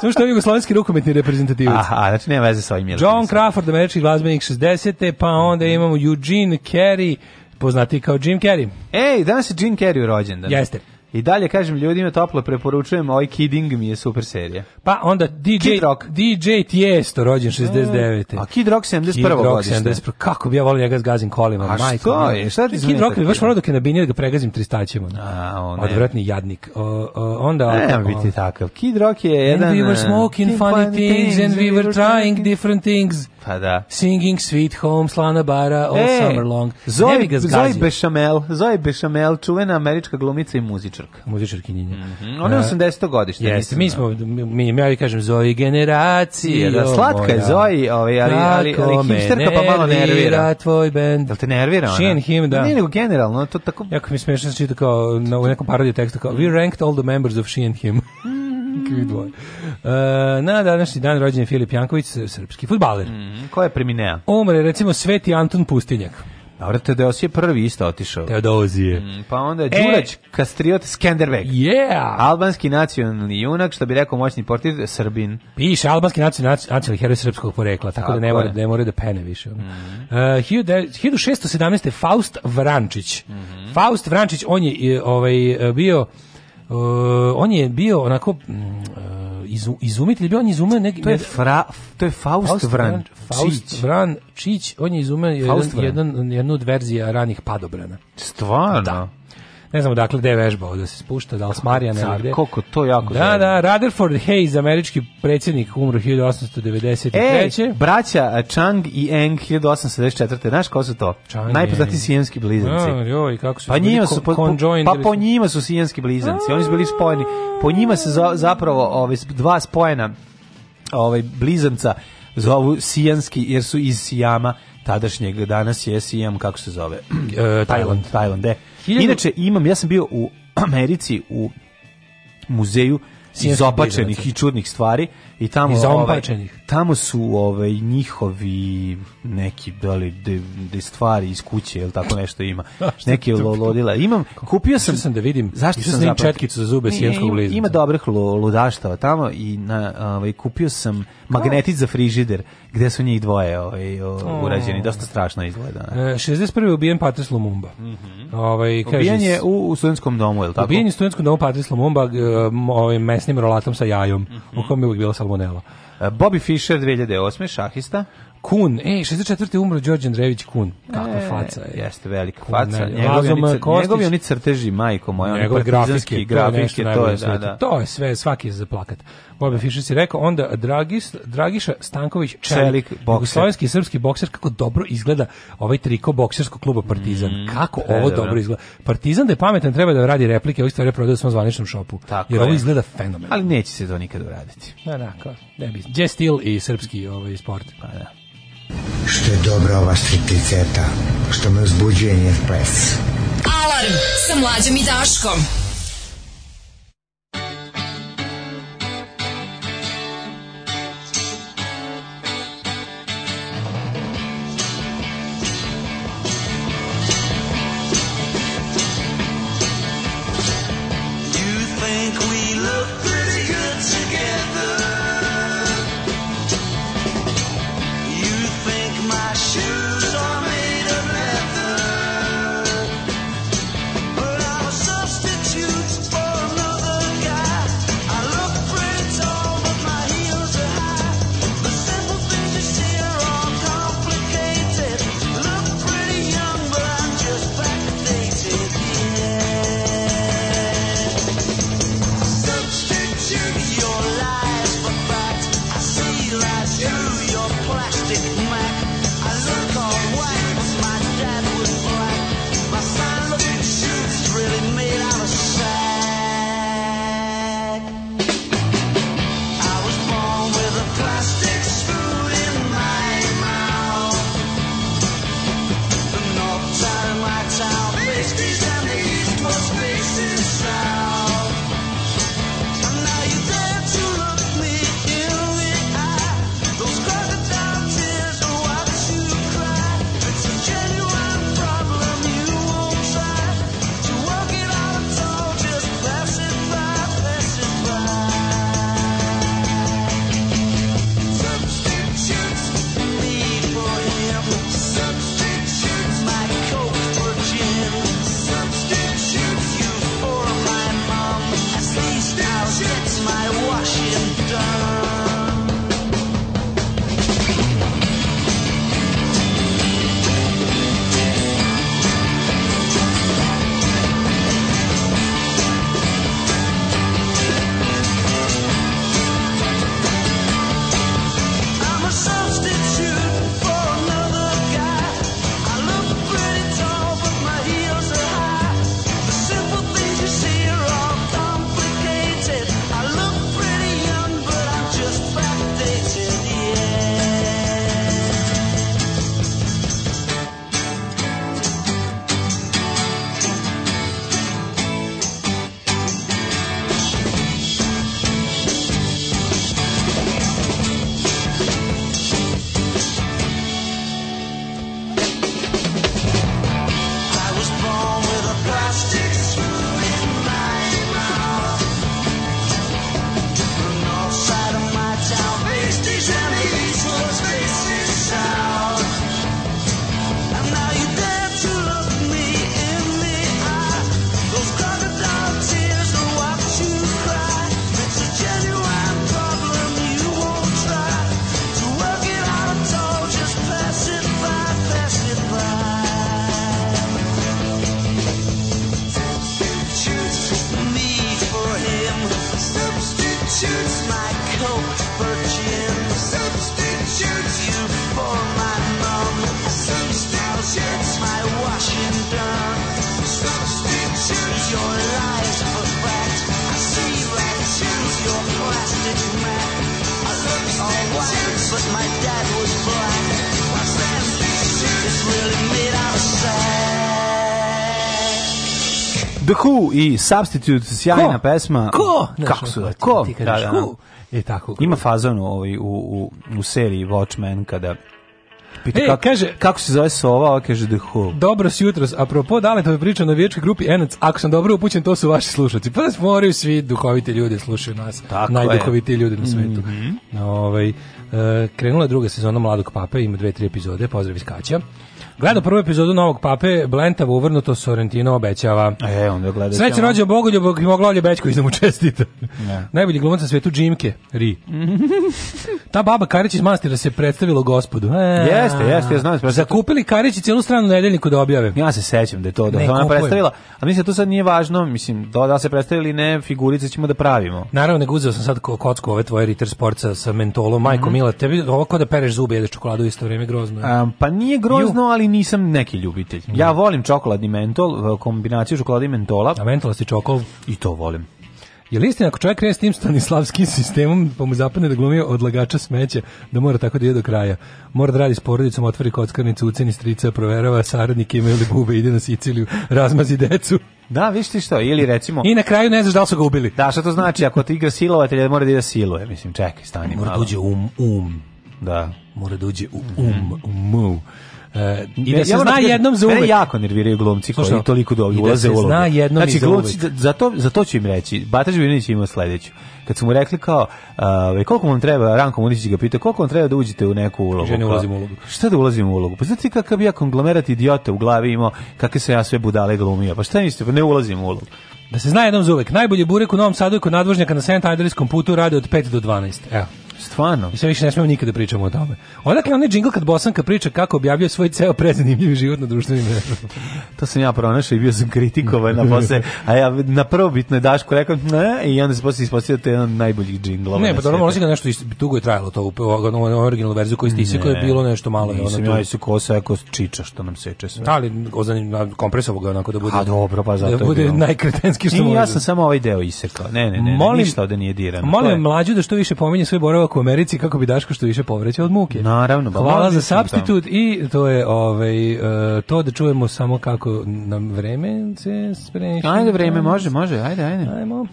Samo što je jugoslovenski rukometni reprezentativac. Aha, znači nema veze sa ovim Mile. John Crawford, američki glazbenik 60. Pa onda imamo Eugene Carey poznati kao Jim Carrey. Ej, danas je Jim Carrey rođen. Dan. Jeste. I dalje kažem ljudima toplo preporučujem oj Kidding mi je super serija. Pa onda DJ Rock. DJ Tiesto rođen 69. A Kid Rock 71. Kid Rock 71. Kako bi ja volio njega zgazim kolima, A majko. Što je? Šta ti Kid Rock bi baš morao dok je na binije da ga pregazim tristaćima. A, on Odvratni jadnik. O, o, onda ne, ne biti takav. Kid Rock je jedan eh, And we were smoking funny things, and we were trying different things. Pa da. Singing Sweet Home, Slana Bara, All e, Summer Long. Zoe, ga Zoe Bechamel, Zoe Bechamel, čuvena američka glumica i muzičarka. Muzičarkinjenja. Mm -hmm. Ona je 80. godište. Jeste, mi da. smo, mi, ja kažem Zoe generacija. Da, slatka je Zoe, ovaj, ali, ali, ali hipsterka pa malo nervira. tvoj band. Jel te nervira ona? She and him, da. Nije nego generalno, to tako... Jako mi smiješno da se čita kao na, u nekom parodiju tekstu, kao, we ranked all the members of She and him. dvoje. E, na današnji dan rođen je Filip Janković, srpski futbaler. Mm, ko je preminea? Umre, recimo, Sveti Anton Pustinjak. Dobro, Teodos je prvi isto otišao. Teodosije. Mm, pa onda e, Đurać, Kastriot, Skenderbeg. Yeah! Albanski nacionalni junak, što bi rekao moćni portir, Srbin. Piše, albanski nacionalni, nacionalni heroj srpskog porekla, tako, tako da ne mora, ne da pene više. Mm. Uh, 1617. Faust Vrančić. Mm -hmm. Faust Vrančić, on je ovaj, bio Uh, on je bio onako mm, uh, izu, izumitelj, bio on izumeo neki... To je, fra, to je Faust, Faust Vran, Faust Vran Čić, on je izumeo jedan, jedan, jednu od verzija ranih padobrana. Stvarno? Da ne znamo dakle gde je vežbao da se spušta, da li s Marijana ili gde. Koliko to jako Da, zajedno. da, Rutherford Hayes, američki predsjednik, umro 1893. E, braća Chang i Eng 1894. Znaš ko su to? Chang Najpoznatiji sijenski blizanci. Ja, joj, kako su pa, njima su, po, pa po njima su sijenski blizanci, oni su bili spojeni. Po njima se za, zapravo ove, ovaj, dva spojena ovaj blizanca zovu sijanski jer su iz Sijama tadašnjeg, danas je SIM, kako se zove? E, Tajland. Tajland, de. Inače, imam, ja sam bio u Americi u muzeju izopačenih i čudnih stvari I tamo I ovaj, tamo su ovaj njihovi neki da de, da de stvari iz kuće ili tako nešto ima. Neki lodila. Imam kupio da sam sam da vidim. Zašto sam im četkicu za zube sjemskog liza? Ima dobrih ludaštava tamo i na ovaj kupio sam magnetić za frižider gde su njih dvoje ovaj urađeni. Dosta strašno izgleda. E, 61. ubijen Patrice Lumumba. Mhm. Ovaj kaže Ubijen je u, u studentskom domu, je tako? Ubijen je u studentskom domu Patrice Lumumba ovim mesnim rolatom sa jajom. O mhm. kome je bilo sa salmonela. E, Bobby Fischer 2008. šahista. Kun, e, 64. umro Đorđe Andrević Kun. Kakva e, faca je. Jeste velika faca. Njegovi oni, njegovi oni crteži, majko moja, oni partizanski grafike, to je, to je, da, da. to je sve, svaki je za plakat. Bobe Fischer si rekao, onda Dragis, Dragiša Stanković Čelik, Čelik i srpski bokser, kako dobro izgleda ovaj triko bokserskog kluba Partizan. Mm, kako e, ovo dobro. dobro izgleda. Partizan da je pametan, treba da radi replike, ovih stvari prodaju u zvaničnom šopu. Tako jer je. ovo izgleda fenomenalno. Ali neće se to nikad uraditi. Da, da, kao, ne bi. Jazz Steel i srpski ovaj, sport. Pa da. Što je dobra ova stripticeta, što me uzbuđuje njen ples. Alarm sa mlađom i Daškom. i Substitute, sjajna ko? pesma. Ko? Kako su pa Ko? da, da. Who? Da. E, tako. Ima fazon ovaj, u, u, u seriji Watchmen kada pita e, kako, kaže, kako se zove sova, ova kaže The Who. Dobro si jutros, apropo je pričao na viječkoj grupi Enac, ako sam dobro upućen, to su vaši slušalci. Pa nas da moraju svi duhoviti ljudi da slušaju nas, Tako najduhovitiji ljudi na svetu. Mm -hmm. Ove, ovaj, krenula je druga sezona Mladog pape, ima dve, tri epizode, pozdrav iz Kaća. Gledao prvu epizodu novog pape, Blentavo uvrnuto Sorrentino obećava. E, onda gledaj. Sreće rođe Bogoljub, i mogla Olje Bećković da mu čestita. Ne. Najbolji glumac na svetu Džimke, Ri. Ta baba Karić iz Mastira se predstavilo gospodu. E, jeste, jeste, ja znam. Pa Zakupili Karić i cijelu stranu nedeljniku da objave. Ja se sećam da je to da ona predstavila. A mislim da to sad nije važno, mislim da da se predstavili ne figurice ćemo da pravimo. Naravno, nego uzeo sam sad kocku ove tvoje Ritter Sportsa sa mentolom. Majko mm -hmm. Mila, tebi ovo kao da pereš zube jedeš čokoladu isto vrijeme grozno. Um, pa nije grozno, Ju. ali nisam neki ljubitelj. Ja da. volim čokoladni mentol, kombinaciju čokolade i mentola. A mentolasti čokol? I to volim. Je li istina ako čovjek krene s tim stanislavskim sistemom, pa mu zapadne da glumi odlagača smeća, da mora tako da ide do kraja? Mora da radi s porodicom, otvori kockarnicu, uceni strica, proverava saradnike, imaju li bube, ide na Siciliju, razmazi decu. Da, viš ti što, ili recimo... I na kraju ne znaš da li su ga ubili. Da, što to znači, ako ti igra silovatelja, mora da ide da siluje, mislim, čekaj, stani mora da malo. Mora da uđe um, um. Da. Mora da uđe u um, mm. um, um. E, I da se ja zna jednom za uvek. jako nerviraju glumci koji Slušno, toliko dobro da ulaze u ulogu. Zna jednom znači, glumci, za to, za to ću im reći. Bataž Vinić ima sledeću. Kad su mu rekli kao, uh, koliko vam treba, Ranko Munić ga pitao, koliko vam treba da uđete u neku ulogu? ne ulazim u ulogu. Šta da ulazim u ulogu? Pa znate kakav ja konglomerat idiota u glavi imao, kakve se ja sve budale glumio. Pa šta mislite, pa ne ulazim u ulogu. Da se zna jednom za uvek. Najbolji burek u Novom Sadu i kod nadvožnjaka na Sent Andrejskom putu rade od 5 do 12. Evo. Stvarno. I sve više ne smemo nikada da pričamo o tome. Odakle onaj džingl kad Bosanka priča kako objavljuje svoj ceo prezanimljivi život na društvenim to sam ja pronašao i bio sam kritikovan na posle, a ja na prvo bitno je Daško rekao ne, i onda se posle ispostavio da je jedan od najboljih džinglova. Ne, pa dobro, možda ga nešto dugo je trajalo to, ono originalnu verziju koju ste isekao je bilo nešto malo. Nisam ja isekao sa jako čiča što nam seče sve. Da, ali kompresovo ga onako da bude. A dobro, pa da zato da bude najkretenski što može. Ja sam da- samo ovaj deo isekao. Ne, ne, ne, molim, ništa ovde nije dirano. Molim mlađu da što više pominje svoj boravak rok u Americi kako bi Daško što više povrećao od muke. Naravno, ba, Hvala za substitut i to je ovaj e, to da čujemo samo kako nam vreme se spreči. Ajde vreme, može, može, ajde, ajde. Ajmo.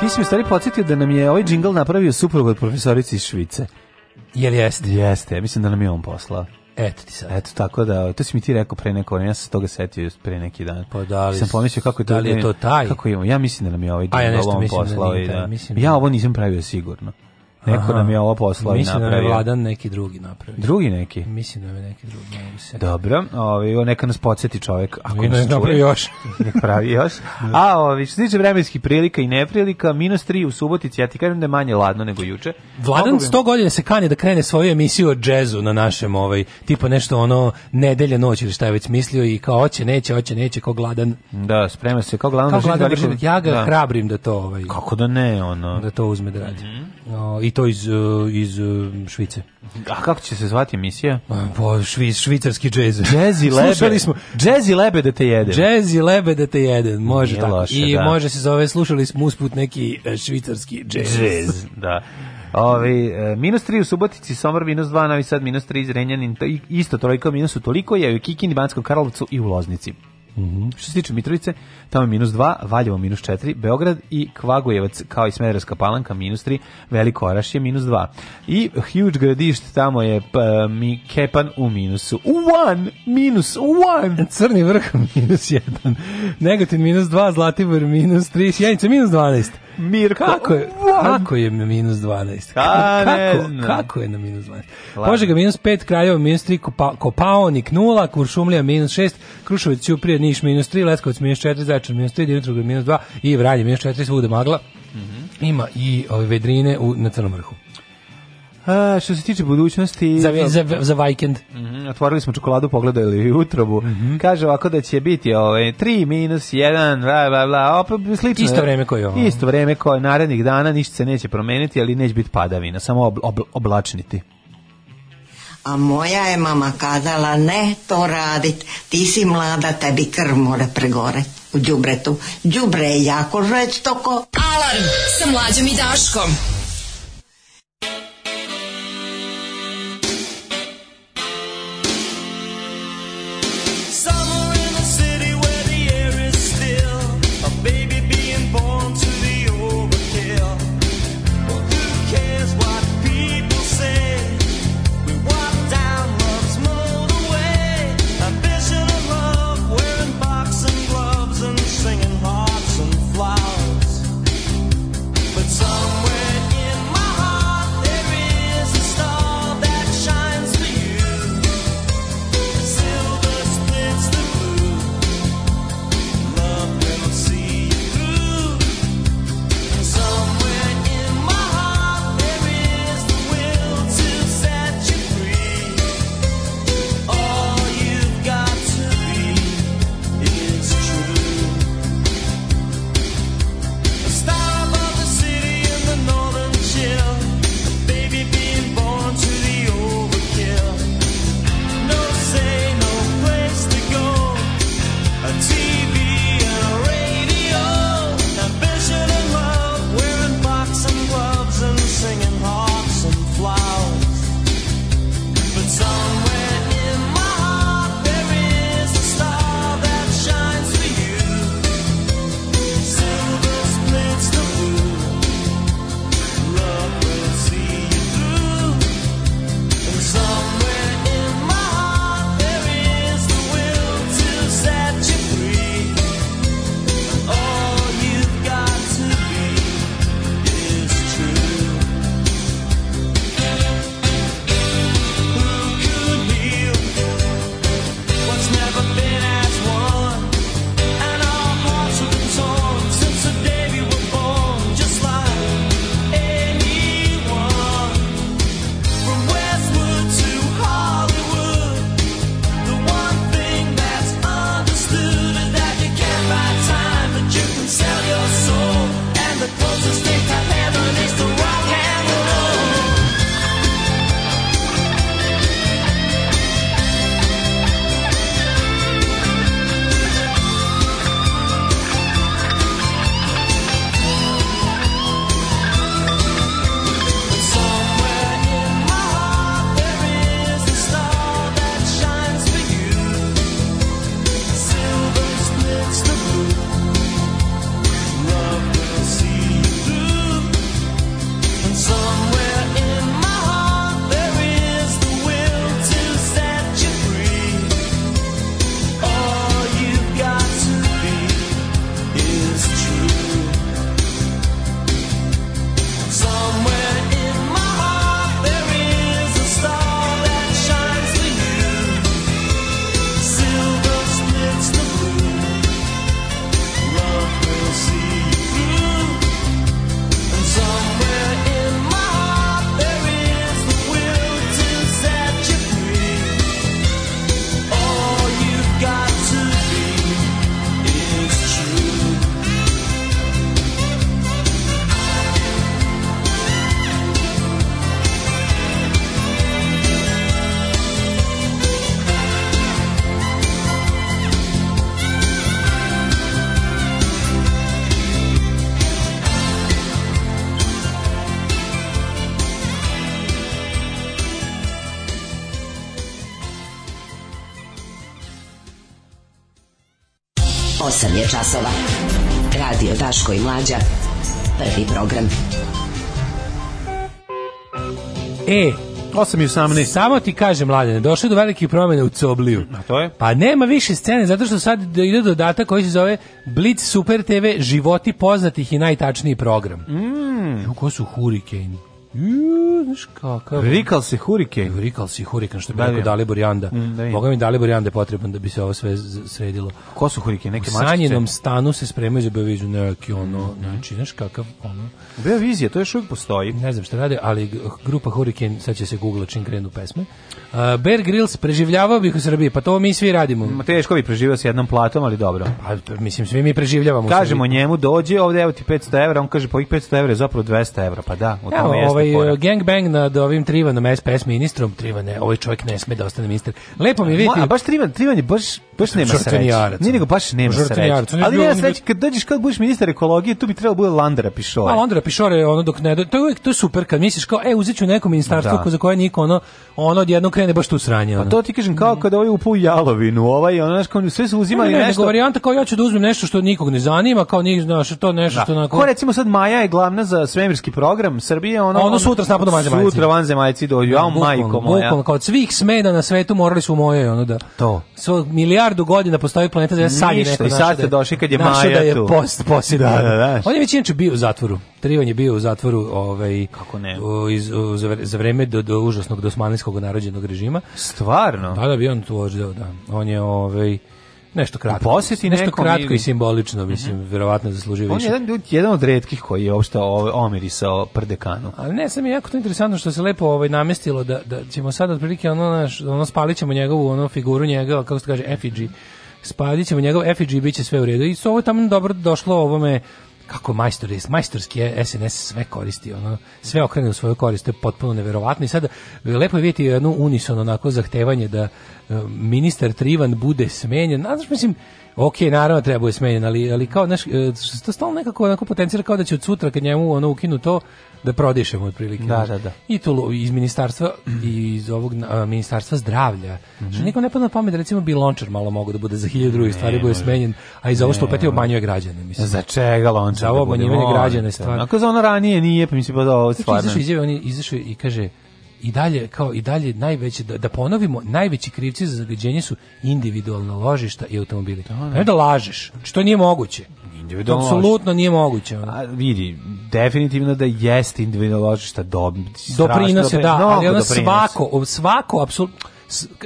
Ti si mi stari podsjetio da nam je ovaj džingl napravio suprug od profesorice iz Švice. Jel jeste? Jeste, ja mislim da nam je on poslao. Eto ti sad. Eto tako da, to si mi ti rekao pre neko, ja sam se toga setio pre neki dan. Pa da li, sam pomislio kako to, da li je to taj? Kako imamo? Ja mislim da nam je ovaj A, ja nešto mislim poslao da, nije da. da. ja ovo nisam pravio sigurno. Neko Aha. nam je ovo poslao Mislim da je Vladan neki drugi napravio. Drugi neki? Mislim da je neki drugi. Se. Dobro, ovi, neka nas podsjeti čovek. Ako da ne napravi još. Nek pravi još. Da. A ovi, što se vremenskih prilika i neprilika, minus 3 u Subotici, ja ti kažem da je manje ladno nego juče. Vladan 100 godina se kanje da krene svoju emisiju o džezu na našem, ovaj, tipa nešto ono nedelja noć ili šta je već mislio i kao oće, neće, oće, neće, kao gladan. Da, sprema se, kao gladan. Kao da gladan, da, ja ga da. hrabrim da to... Ovaj, Kako da ne, ono? Da to uzme da radi. Mm -hmm. o, I to iz, e, iz e, Švice. A kako će se zvati emisija? Pa, po, švi, švicarski džez. Džez i lebe. smo. Džezi i lebe da te jede. Džezi i lebe da te jede. Može tako. Loše, I da. može se zove, slušali smo usput neki e, švicarski džez. Džez, da. Ovi, minus 3 u Subotici, Somar minus 2, Novi Sad minus 3, Zrenjanin, isto trojko minus u toliko je u Kikini, Banskom Karlovcu i u Loznici. Mm -hmm. Što se tiče Mitrovice, tamo je minus 2, Valjevo minus 4, Beograd i Kvagojevac, kao i Smederevska palanka, minus 3, Veliko Orašje minus 2. I huge gradišt, tamo je pa, mi, Kepan u minusu. One! Minus one! Crni vrh minus 1, Negotin minus 2, Zlatibor minus 3, Sjenica minus 12. Mirko. Kako je, kako je na minus 12? Ka, pa kako, kako je na minus 12? Požega minus 5, Kraljevo minus 3, Kopa, Kopaonik 0, Kuršumlija minus 6, Krušovac, Ćuprije, Niš minus 3, Leskovac minus 4, Zajčar minus 3, Dimitrov minus 2 i Vranje minus 4, svuda magla. Mm -hmm. Ima i ove ovaj, vedrine u, na crnom vrhu. A, što se tiče budućnosti... Za, za, za vikend. Mm -hmm, otvorili smo čokoladu, pogledali jutrobu. Mm -hmm. Kaže ovako da će biti ovaj, 3 minus 1, bla, bla, bla. Opet, slično, isto vreme koje ovo. Isto vreme koje narednih dana, ništa se neće promeniti, ali neće biti padavina, samo ob, ob, oblačniti. A moja je mama kazala, ne to radit, ti si mlada, tebi krv mora pregore u džubretu. Džubre je jako žestoko. Alarm sa mlađom i daškom. časova. Radio Daško i Mlađa. Prvi program. E, 8 i 18. Samo ti kažem, mladene, došlo do velikih promjena u Cobliju. A to je? Pa nema više scene, zato što sad ide dodatak koji se zove Blitz Super TV životi poznatih i najtačniji program. Mm. Ju, ko su Hurricane? Ju, Znaš kakav... Rikal se hurikan. Rikal se hurikan, što bi da, rekao da. Dalibor Janda. Mm, da Boga mi Dalibor Janda je potreban da bi se ovo sve sredilo. Ko su hurikane? Neke U sanjenom stanu se spremaju za Beoviziju. Neki ono, mm -hmm. znači, znaš kakav ono... Beovizija, to još uvijek postoji. Ne znam šta rade, ali grupa Hurikan, sad će se googla čim krenu pesme. Uh, Bear Grylls, preživljavao bih u Srbiji, pa to mi svi radimo. Ma teško bi preživio s jednom platom, ali dobro. Pa, mislim, svi mi preživljavamo. Kažemo njemu, dođe, ovde, evo ti 500 evra, on kaže, po ih 500 evra je zapravo 200 evra, pa da, u tome jeste ovaj, slang nad ovim Trivanom, SPS ministrom. Trivane, ovaj čovjek ne sme da ostane ministar. Lepo mi vidite. A baš Trivan, Trivan je baš baš nema sreće. Nije nego baš nema sreće. Ali ja sreće, kad dođeš, kad budeš ministar ekologije, tu bi trebalo da bude Landera Pišore. A Landera Pišore, ono dok ne, to je uvijek, to je super, kad misliš kao, e, uzet ću neko ministarstvo da. za koje niko, ono, ono odjedno krene baš tu sranje. Pa ono. A to ti kažem, kao kad ovaj upu jalovinu, ovaj, ono, znaš, kao, sve su uzimali ne, ne, nešto. Ne, varijanta kao ja ću da uzmem nešto što nikog ne zanima, kao njih, znaš, to nešto da. što onako... Ko recimo sad Maja je glavna za svemirski program Srbije, ono... Ono sutra s napadom vanzemaljci. Sutra vanzemaljci do, ja, majko moja. Bukvalno, kao od svih smena na svetu morali su moje, ono da... To. Svog milijardu milijardu godina postoji planeta Zemlja, sad je nešto našao da, došli kad je da Maja tu. da je post posjedno. Da, da, da, On je već inače bio u zatvoru. Trivan je bio u zatvoru ovaj, Kako ne? U, iz, u, za vreme do, do užasnog dosmanijskog narođenog režima. Stvarno? Da, da, bio on tu oždeo, da. On je ovaj, Nešto kratko. Posjeti nešto kratko ili... i simbolično, mislim, mm -hmm. verovatno zaslužuje više. On je jedan, ljud, jedan od retkih koji je uopšte ovaj omirisao prdekanu. Ali ne, sam je jako to interesantno što se lepo ovaj, namestilo da, da ćemo sad otprilike ono, naš, ono spalićemo njegovu ono figuru njega, kako se kaže, effigy, Spalićemo ćemo njegov effigy i bit sve u redu. I su ovo tamo dobro došlo ovome kako majstor je, majstorski je SNS sve koristi, ono, sve okrene u svoju korist, to je potpuno neverovatno i sad e, lepo je vidjeti jednu unison onako zahtevanje da e, ministar Trivan bude smenjen, znaš, mislim, Ok, naravno treba je smenjen, ali, ali kao, znaš, e, to stalno nekako onako potencijera kao da će od sutra kad njemu ono ukinu to da prodišemo otprilike. Da, da, da. I tu iz ministarstva i iz ovog a, ministarstva zdravlja. Mm -hmm. Što nikom ne pada na pamet da, recimo bi lončar malo mogu da bude za hiljadu drugih stvari bude smenjen, a i za ovo što opet obmanjuje građane, mislim. Za čega lončar? Za ovo da obmanjivanje građana stvarno. Ako za ono ranije nije, pa mislim pa da ovo stvarno. Znači, izašao izjave, on je izašao i kaže i dalje kao i dalje najveće da, da ponovimo najveći krivci za zagađenje su individualna ložišta i automobili. Da, da. ne. da lažeš, što nije moguće. Individualno apsolutno nije moguće. A vidi, definitivno da jeste individualno ložišta dob, doprinose da, ali ono svako, svako apsolutno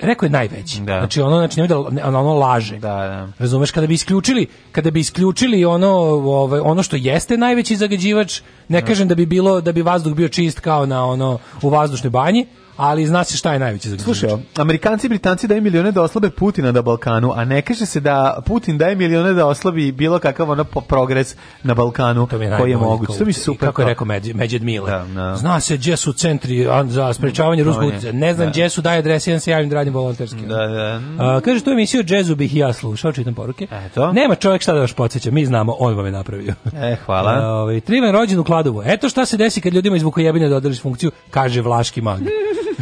rekao je najveći. Da. Znači ono znači da ne ono, ono laže. Da, da. Razumeš kada bi isključili, kada bi isključili ono ovaj, ono što jeste najveći zagađivač, ne da. kažem da bi bilo da bi vazduh bio čist kao na ono u vazdušnoj banji, ali zna se šta je najveći zagađivač. Slušaj, Amerikanci i Britanci daju milione da oslabe Putina na Balkanu, a ne kaže se da Putin daje milione da oslabi bilo kakav ono progres na Balkanu koji je moguć. To mi super. Kako je rekao Medjed Mile. Da, no. Da. Zna se gdje su centri za sprečavanje no, mm, ruskog utjecaja. Ne znam da. gdje su, daje adrese, jedan se javim da radim volonterski. Da, da. A, kaže, tu emisiju džezu bih ja slušao, čitam poruke. Eto. Nema čovjek šta da vas podsjeća, mi znamo, on vam je napravio. E, hvala. Ovaj, Trivan rođen u Kladovu. Eto šta se desi kad ljudima iz Vukojebine dodališ da funkciju, kaže Vlaški mag.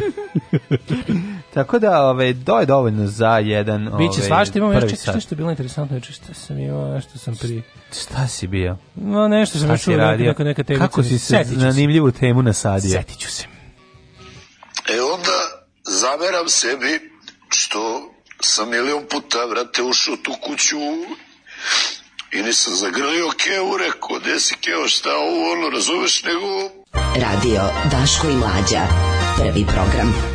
Tako da, ovaj do je dovoljno za jedan, ovaj. Biće svašta, imamo još čekaj što je bilo interesantno, juče što sam imao, nešto sam pri Šta si bio? No, nešto sam čuo neka neka tema. Kako si se na zanimljivu temu nasadio? Setiću se. E onda zameram sebi što sam milion puta vrate ušao tu kuću i nisam zagrlio Kevu, rekao, gde si Keo, šta ovo, ono, razumeš, nego... Radio Daško i Mlađa Prvi program.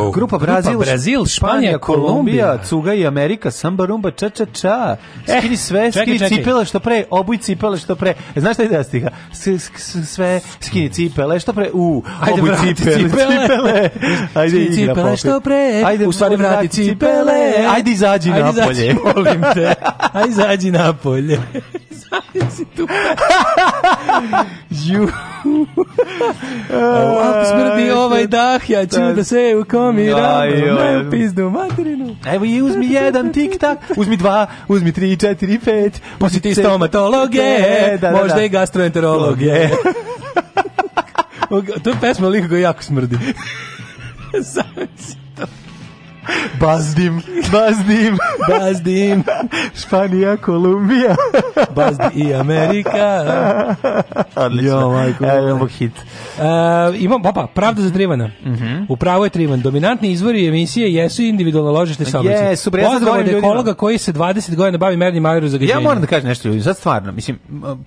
nivou. Grupa Brazil, Grupa Brazil Španija, Kolumbija, Cuga i Amerika, Samba Rumba, ča ča ča. Eh, skini sve, skini cipele što pre, obuj cipele što pre. E, znaš šta je da stiha? Sve, skini cipele što pre, u, obuj cipele, cipele. Ajde, idi na što pre, ajde, u stvari vrati cipele. Ajde, izađi napolje. molim te. Ajde, izađi napolje. Zađi si tu. Ju. Ovako smrdi ovaj dah, ja ću da se ukomiram. Ne pizdu materinu. Evo i uzmi jedan tik-tak, uzmi dva, uzmi tri, četiri, pet. Posjeti stomatologe, da, da, možda da. i gastroenterologe. to je pesma lika jako smrdi. Sam Bazdim, Bazdim, Bazdim, Španija, Kolumbija, Bazdi i Amerika. Odlično. Jo, majko. Evo hit. Uh, e, imam, opa, pravda za Trivana. Mm -hmm. Upravo je Trivan. Dominantni izvori emisije jesu individualno ložište saobraćaja. Jesu, bre, Pozdravljam da ekologa koji se 20 godina bavi mernim aerozagađenjem. Ja moram da kažem nešto ljudi, sad stvarno, mislim,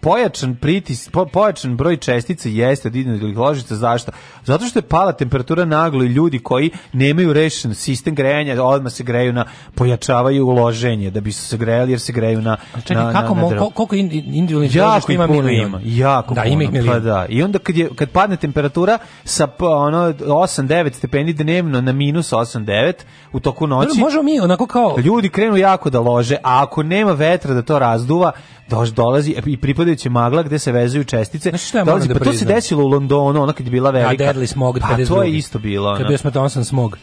pojačan pritis, po, pojačan broj čestica jeste od individualnih ložišta, zašto? Zato što je pala temperatura naglo i ljudi koji nemaju rešen sistem greja grejanja, odmah se greju na pojačavaju uloženje da bi se grejali jer se greju na A čekaj, na, kako na, drvo. koliko in, individualnih jako ima milion. Jako da, puno. Ima pa da. I onda kad je kad padne temperatura sa pa, ono 8 9 stepeni dnevno na minus 8 9 u toku noći. Dobro, možemo mi onako kao ljudi krenu jako da lože, a ako nema vetra da to razduva, doš dolazi i pripadajuće magla gde se vezuju čestice. Znači šta dolazi, da pa to se desilo u Londonu, ona kad je bila da, velika. A Deadly Smog pa, to je isto bilo. Kad bio Thompson Smog.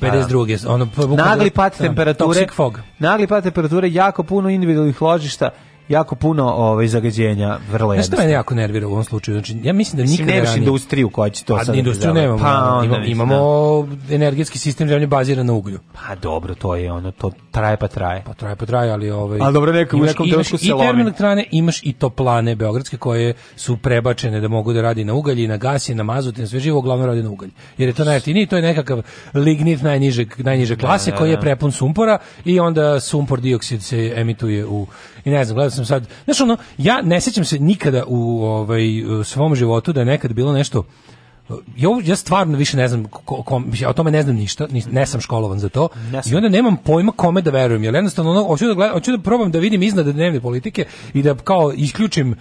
52. Ono, Nagli pad temperature. Toxic fog. Nagli pad temperature, jako puno individualnih ložišta jako puno ovaj zagađenja, vrlo je. Nešto mene jako nervira u ovom slučaju. Znači ja mislim da nikad ne rani... industriju koja će to A, da industriju nemamo. Pa, imamo, da- imamo energetski sistem zemlje baziran na uglju. Pa dobro, to je ono to traje pa traje. Pa traje pa traje, ali ovaj Al dobro neko u nekom trenutku se lomi. Termoelektrane imaš i toplane beogradske koje su prebačene da mogu da radi na ugalj i na gas i na mazut i na sve živo, uglavnom radi na ugalj. Jer je to najjeftinije, to je nekakav lignit najniže najniže da, klase da, da, da. koji je prepun sumpora i onda sumpor dioksid se emituje u I ne znam, gledao sam sad. Znaš, ono, ja ne sećam se nikada u ovaj, svom životu da je nekad bilo nešto Jo, ja stvarno više ne znam ko, kom, o tome ne znam ništa, nis, ne sam školovan za to i onda nemam pojma kome da verujem, jer jednostavno ono, hoću da, gledam, hoću da probam da vidim iznad dnevne politike i da kao isključim uh,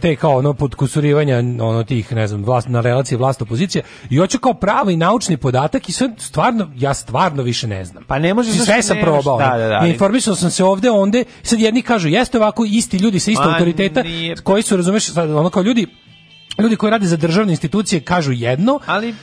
te kao ono podkusurivanja ono tih, ne znam, vlast, na relaciji vlast opozicije i hoću kao pravi naučni podatak i sve stvarno, ja stvarno više ne znam. Pa ne možeš da sve sam probao. Da, da, da, informisao sam se ovde, onde, sad jedni kažu jeste ovako isti ljudi sa istog pa autoriteta nije... koji su razumeš sad ono kao ljudi ljudi koji rade za državne institucije kažu jedno, ali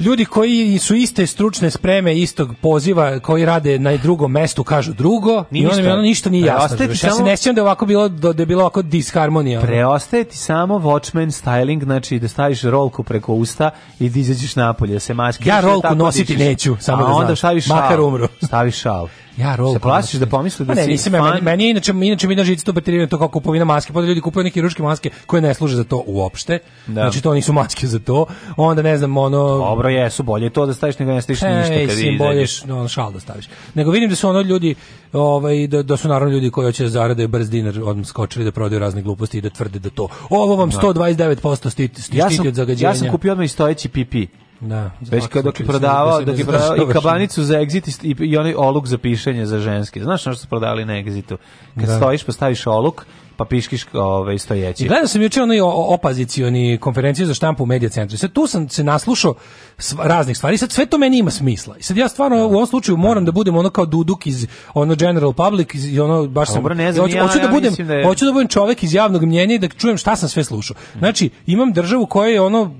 ljudi koji su iste stručne spreme istog poziva koji rade na drugom mestu kažu drugo Ni i ništa. ono ništa nije jasno. Ja samo... se ne sjećam da je ovako bilo da je bilo ovako disharmonija. Preostaje ti samo watchman styling, znači da staviš rolku preko usta i da izađeš napolje, da se maskiraš. Ja rolku da nositi dišiš. neću, samo A da onda znaš. staviš šal. Makar umru. Staviš šal. Ja rol. Se plašiš da pomisliš da ne, si nisam, meni, meni inače inače mi na to baterije to kao kupovina maske, pa da ljudi kupuju neke ruške maske koje ne služe za to uopšte. Da. Znači to nisu maske za to. Onda ne znam, ono Dobro jesu, bolje to da staviš nego ne staviš ništa kad vidiš. bolje no, šal da staviš. Nego vidim da su ono ljudi, ovaj da, da su naravno ljudi koji hoće da zarade brz dinar, odmah skočili da prodaju razne gluposti i da tvrde da to. Ovo vam 129% da. sti, sti, ja štiti od zagađenja. Ja sam kupio odmah i stojeći pipi Da. Već kad dok je prodavao, dok je prodavao i kabanicu za exit i, i onaj oluk za pišenje za ženske. Znaš što su prodavali na exitu? Kad da. stojiš, postaviš pa oluk, pa piškiš ovaj stojeći. I gledao sam juče onaj opozicioni konferenciju za štampu u medija centru. Sad tu sam se naslušao raznih stvari. Sad sve to meni ima smisla. I sad ja stvarno da. u ovom slučaju moram da budem ono kao Duduk iz ono General Public iz ono baš sam Dobro, ne znam, hoću, ja, hoću da budem da je... hoću da budem čovjek iz javnog mnjenja i da čujem šta sam sve slušao. Znači, imam državu koja je ono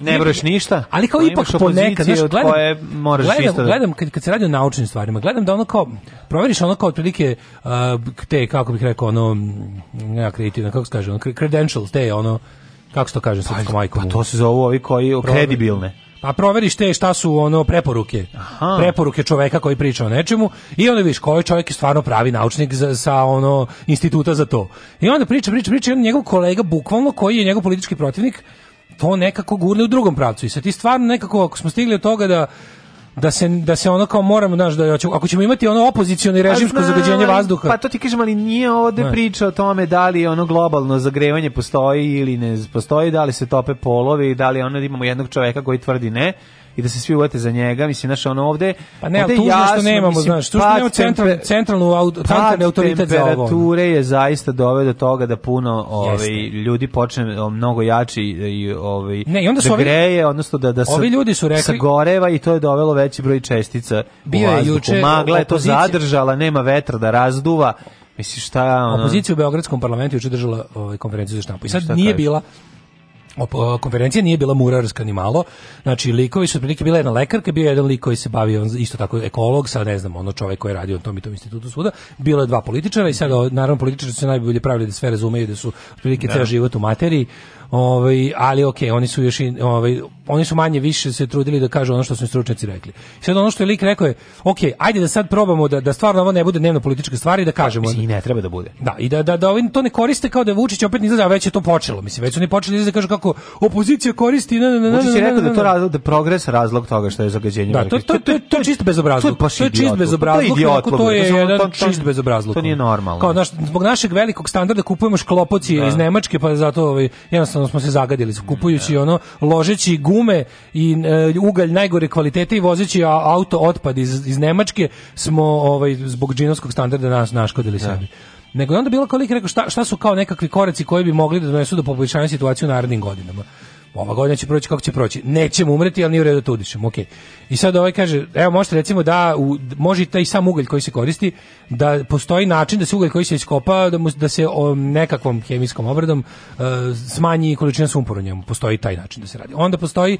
ne brojiš ništa. Ali kao ipak ponekad, znaš, gledam, koje moraš gledam, da... gledam kad, kad se radi o naučnim stvarima, gledam da ono kao, proveriš ono kao otprilike uh, te, kako bih rekao, ono, ne akreditivno, kako se kaže, ono, credentials, te, ono, kako se to kaže srpskom majkom? Pa, pa to se zove ovi koji kredibilne. Pa proveriš te šta su ono preporuke. Aha. Preporuke čoveka koji priča o nečemu i onda vidiš koji čovjek je stvarno pravi naučnik za, sa ono instituta za to. I onda priča, priča, priča i on njegov kolega bukvalno koji je njegov politički protivnik to nekako gurne u drugom pravcu. I sad ti stvarno nekako, ako smo stigli od toga da da se da se ono kao moramo znaš da ako ćemo imati ono opozicioni pa režimsko zagađenje vazduha pa to ti kažem ali nije ovde ne. priča o tome da li ono globalno zagrevanje postoji ili ne postoji da li se tope polovi da li ono da imamo jednog čoveka koji tvrdi ne i da se svi uvete za njega, mislim, znaš, ono ovde... Pa ne, ovde tužno jasno, što nemamo, mislim, znaš, tužno nemamo central, centralnu auto, centralni autoritet za ovo. temperature je zaista doveo do toga da puno ovaj, ljudi počne mnogo jači i, ovaj, ne, i onda da su da ovi, greje, odnosno da, da sa, ovi ljudi su rekli, sagoreva i to je dovelo veći broj čestica bio u vazduhu. Juče, Magla je to zadržala, nema vetra da razduva. Misliš šta ono? Opozicija u beogradskom parlamentu juče držala ovaj konferenciju za štampu. I sad nije bila konferencija nije bila murarska ni malo. Znači, likovi su prilike bila jedna lekarka, bio je jedan lik koji se bavio on isto tako ekolog, sad ne znam, ono čovek koji je radio na tom i tom institutu svuda. Bilo je dva političara i sad, naravno, političari su najbolje pravili da sve razumeju da su prilike da. ceo život u materiji. Ovaj ali ok, oni su još i ovaj oni su manje više se trudili da kažu ono što su stručnjaci rekli. Sad ono što je lik rekao je, ok, ajde da sad probamo da da stvarno ovo ne bude dnevno politička stvar i da kažemo. Da, mislim, i ne treba da bude. Da, i da da da oni to ne koriste kao da Vučić opet izlazi, a već je to počelo. Mislim, već su oni počeli da kažu kako opozicija koristi na na na. Vučić je rekao da to razlog da progres razlog toga što je zagađenje. Da, to to to, to je čist bezobrazluk. To je čist bezobrazluk. To je to jedan čist bezobrazluk. To nije normalno. Kao naš zbog našeg velikog standarda kupujemo šklopocije da. iz Nemačke, pa zato ovaj jednostavno jednostavno smo se zagadili kupujući ono ložeći gume i e, ugalj najgore kvalitete i vozeći auto otpad iz, iz Nemačke smo ovaj zbog džinovskog standarda nas naškodili da. sebi nego je onda bilo koliko rekao šta, šta su kao nekakvi koraci koji bi mogli da donesu do poboljšanja situacije u narednim godinama ova godina će proći kako će proći. Nećemo umreti, ali nije u redu da to udišemo. Okay. I sad ovaj kaže, evo možete recimo da u, može taj sam ugalj koji se koristi da postoji način da se ugalj koji se iskopa da, mu, da se o, nekakvom hemijskom obradom uh, smanji količina sumpora u njemu. Postoji taj način da se radi. Onda postoji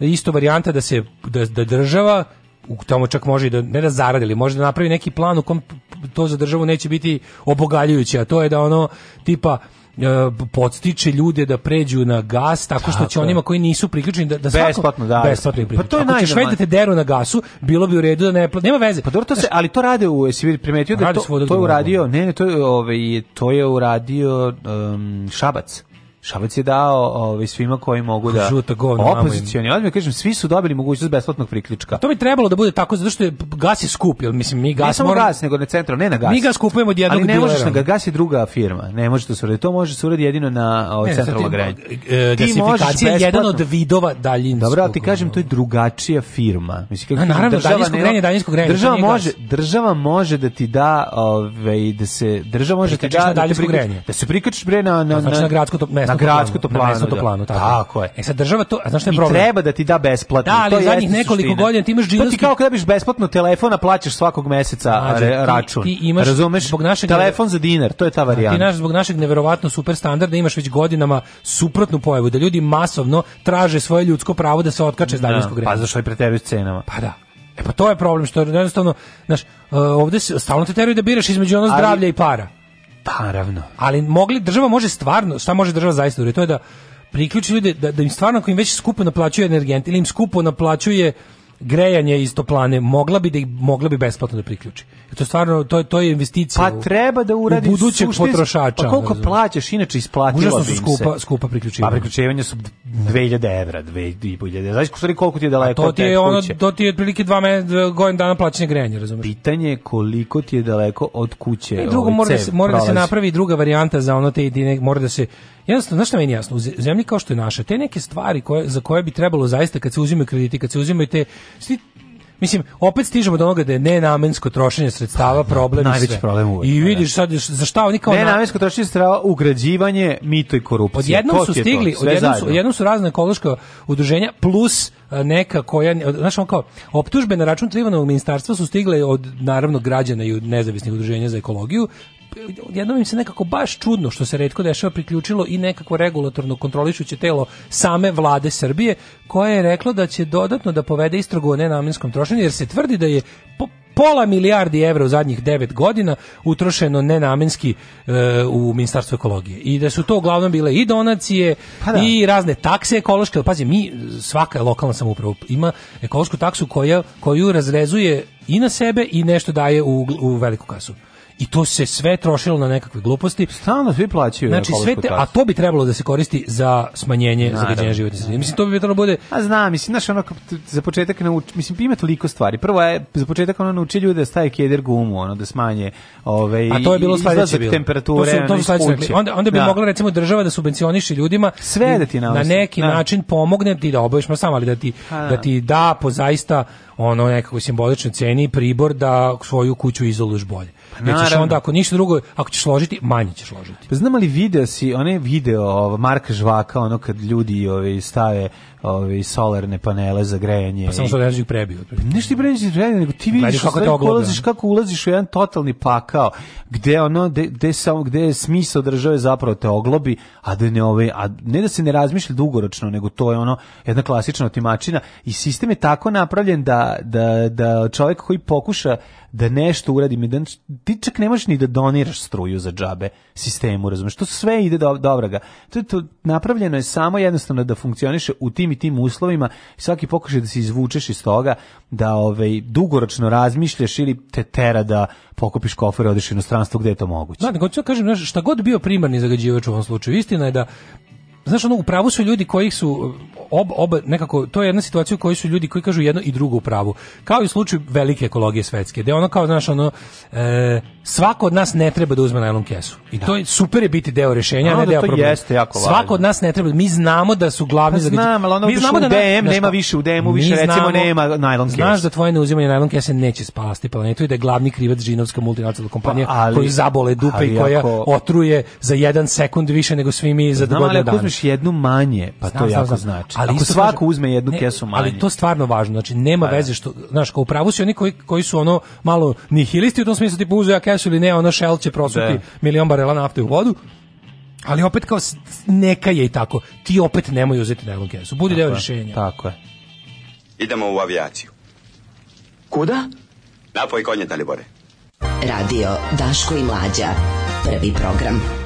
isto varijanta da se da, da država u tamo čak može i da ne da zaradi, ali može da napravi neki plan u kom to za državu neće biti obogaljujuće, a to je da ono tipa podstiče ljude da pređu na gas tako što će onima koji nisu priključeni da da besplatno da besplatno pa to je najviše te deru na gasu bilo bi u redu da ne nema veze pa dobro to se ali to rade u jesi primetio da to to je da. uradio ne ne to je ovaj to je uradio um, Šabac Šabac je dao ovaj svima koji mogu da žuta govna opozicioni ja da kažem svi su dobili mogućnost besplatnog priključka. To bi trebalo da bude tako zato što je gas je skup, jel mislim mi gas ne samo moram... gas nego na centru, ne na gas. Mi gas kupujemo od jednog Ali ne možeš na ga, gas je druga firma. Ne može to se uradi. To može se uradi jedino na ovaj centralno grejanje. E, e, gasifikacija je jedan od vidova daljinskog. Dobro, ti kažem to je drugačija firma. Mislim kako Na naravno daljinsko grejanje, daljinskog grejanje. Država može, država može da ti da ovaj da se država može da ti da, da daljinsko grejanje. Da se prikačiš bre na na znači na gradsko mesto na gradsku da. to planu, na mesnu planu tako. tako je. E sad država to, a znaš šta je problem? I treba da ti da besplatno. Da, ali to zadnjih nekoliko suštine. godina ti imaš džinovski... To ti kao kada biš besplatno telefona, plaćaš svakog meseca Mađe, račun. Ti, ti imaš, Razumeš? Zbog našeg, telefon za dinar, to je ta varijanta. Ti naš, zbog našeg neverovatno super standarda imaš već godinama suprotnu pojavu, da ljudi masovno traže svoje ljudsko pravo da se otkače s daljinskog da, Pa zašto je pre tebe cenama? Pa da. E pa to je problem što jednostavno, znaš, e, ovde stalno te teraju da biraš između ono zdravlja i para. Pa, naravno. Ali mogli, država može stvarno, šta može država zaista da uraditi, to je da priključi ljude, da, da im stvarno ako im već skupo naplaćuje energent ili im skupo naplaćuje grejanje iz toplane mogla bi da ih mogla bi besplatno da priključi. To stvarno to je to je investicija. Pa treba da uradi budućeg potrošača. Pa koliko da plaćaš inače isplatilo Užasno su skupa se. skupa priključivanja. Pa priključivanje su 2000 €, 2500. Znaš koliko ti je daleko A to ti je ono kuće. to ti je otprilike 2 meseca godin dana plaćanja grejanja, razumeš? Pitanje je koliko ti je daleko od kuće. I e, drugo ovaj mora da se mora da se napravi druga varijanta za ono te jedine, mora da se Jednostavno, znaš šta meni jasno, u zemlji kao što je naša, te neke stvari koje, za koje bi trebalo zaista kad se uzimaju krediti, kad se uzimaju te, svi Mislim, opet stižemo do onoga da je nenamensko trošenje sredstava pa, da, problem Najveći i sve. problem uvek. I da, da. vidiš sad za šta oni kao nenamensko na... trošenje sredstava, ugrađivanje mito i korupcije. Odjednom to su stigli, odjednom su, odjednom su razne ekološka udruženja plus e, neka koja znaš on kao optužbe na račun Trivanovog ministarstva su stigle od naravno građana i od nezavisnih udruženja za ekologiju jednom im se nekako baš čudno što se redko dešava priključilo i nekako regulatorno kontrolišuće telo same vlade Srbije koje je reklo da će dodatno da povede istragu o nenamenskom trošenju jer se tvrdi da je po pola milijardi evra u zadnjih 9 godina utrošeno nenamenski e, u Ministarstvu ekologije. I da su to uglavnom bile i donacije pa da. i razne takse ekološke. Pazi, mi svaka lokalna samouprava ima ekološku taksu koja, koju razrezuje i na sebe i nešto daje u, u veliku kasu i to se sve trošilo na nekakve gluposti. Stalno svi plaćaju. Znači sve te, a to bi trebalo da se koristi za smanjenje zagađenja životne sredine. Mislim to bi trebalo da bude. A znam, mislim znaš ono za početak nauči, mislim ima toliko stvari. Prvo je za početak ono nauči ljude da staje keder gumu, ono da smanje ovaj A to je bilo sledeće bilo. temperature. To su, to su onda onda bi da. mogla recimo država da subvencioniše ljudima sve da ti na, na neki da. način pomogne ti da obaviš sam, ali da ti a, pa da. da ti da po zaista ono nekako simboličnoj ceni pribor da svoju kuću izoluješ bolje. Pa naravno. ćeš onda, ako ništa drugo, ako ćeš složiti, manje ćeš složiti. Pa znam li video si, one video Marka Žvaka, ono kad ljudi ove, ovaj, stave ove, solarne panele za grejanje. Pa samo što ređeg prebio. Nešto ti prebio, nego ti vidiš kako, te ulaziš, kako ulaziš u jedan totalni pakao, gde, ono, gde, gde, gde je smisao države zapravo te oglobi, a da ne, ove, a ne da se ne razmišlja dugoročno, nego to je ono jedna klasična otimačina i sistem je tako napravljen da, da, da čovek koji pokuša da nešto uradi, da, ti čak ne možeš ni da doniraš struju za džabe sistemu, razumiješ, to sve ide do, dobra ga. To, je to napravljeno je samo jednostavno da funkcioniše u tim tim i tim uslovima svaki pokušaj da se izvučeš iz toga da ovaj dugoročno razmišljaš ili te tera da pokupiš kofer i odeš u inostranstvo gde je to moguće. Da, nego ću da kažem, znaš, šta god bio primarni zagađivač u ovom slučaju, istina je da znaš ono u pravu su ljudi koji su ob, ob, nekako to je jedna situacija u kojoj su ljudi koji kažu jedno i drugo u pravu. Kao i u slučaju velike ekologije svetske, gde ono kao znaš ono e, svako od nas ne treba da uzme najlon kesu. I da. to je super je biti deo rešenja, ne da deo problema. Jeste jako svako važno. od nas ne treba. Mi znamo da su glavni pa, znam, ali onda mi znamo u da DM, nema više u DM-u, više znamo, recimo nema najlon kesa. Znaš da tvoje neuzimanje najlon kese neće spasti planetu i da je glavni krivac džinovska multinacionalna pa kompanija pa, ali, koju zabole dupe i koja otruje za jedan sekund više nego svi mi za godinu dana uzmeš jednu manje, pa znam, to jako znam. znači. Ali Ako svako kažem, uzme jednu ne, kesu manje. Ali to je stvarno važno, znači nema pa, da. veze što, znaš, kao pravu su oni koji, koji su ono malo nihilisti u tom smislu, tipu uzeo ja kesu ili ne, ono šel će prosuti da. milion barela nafte u vodu, ali opet kao neka je i tako. Ti opet nemoj uzeti najlon kesu. Budi tako deo rješenja. Tako je. Idemo u avijaciju. Kuda? Napoj konje, Dalibore. Radio Daško i Mlađa. Prvi program.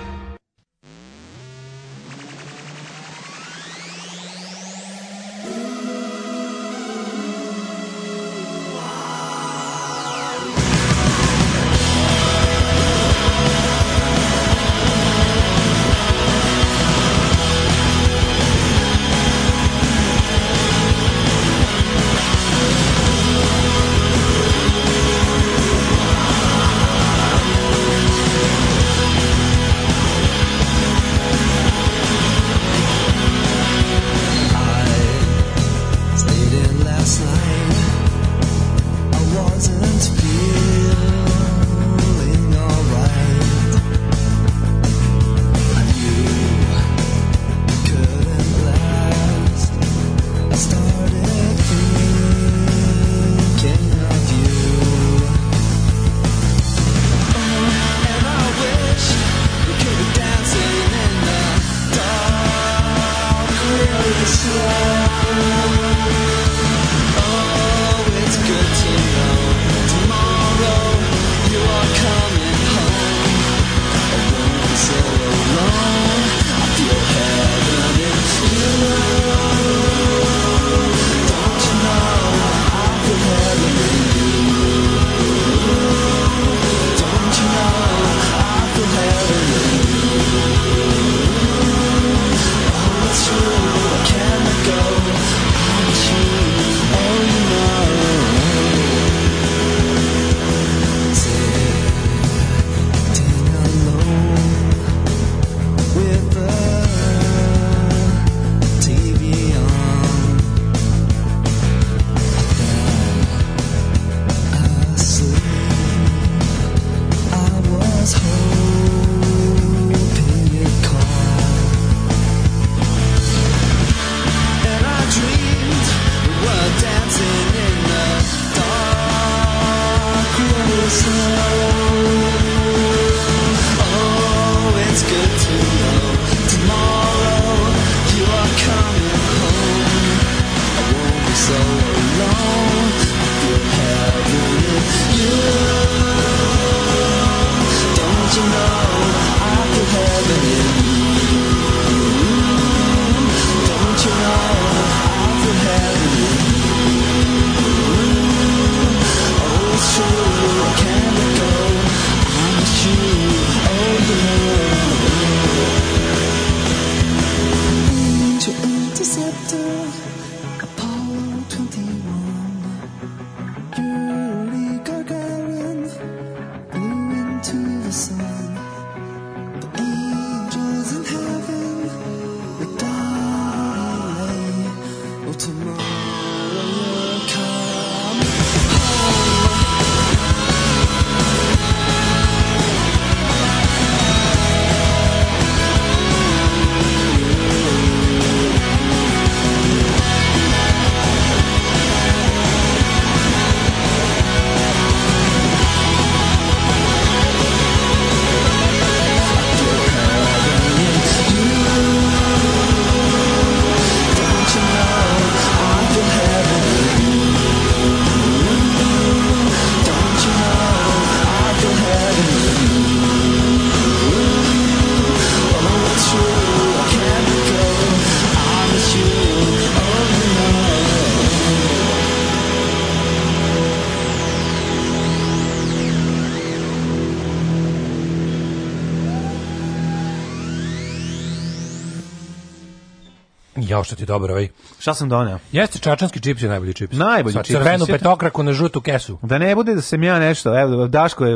što ti dobro ovaj. Šta sam doneo? Jeste čačanski čips je najbolji čips. Najbolji čips. Crvenu petokraku na žutu kesu. Da ne bude da sam ja nešto, evo Daško je,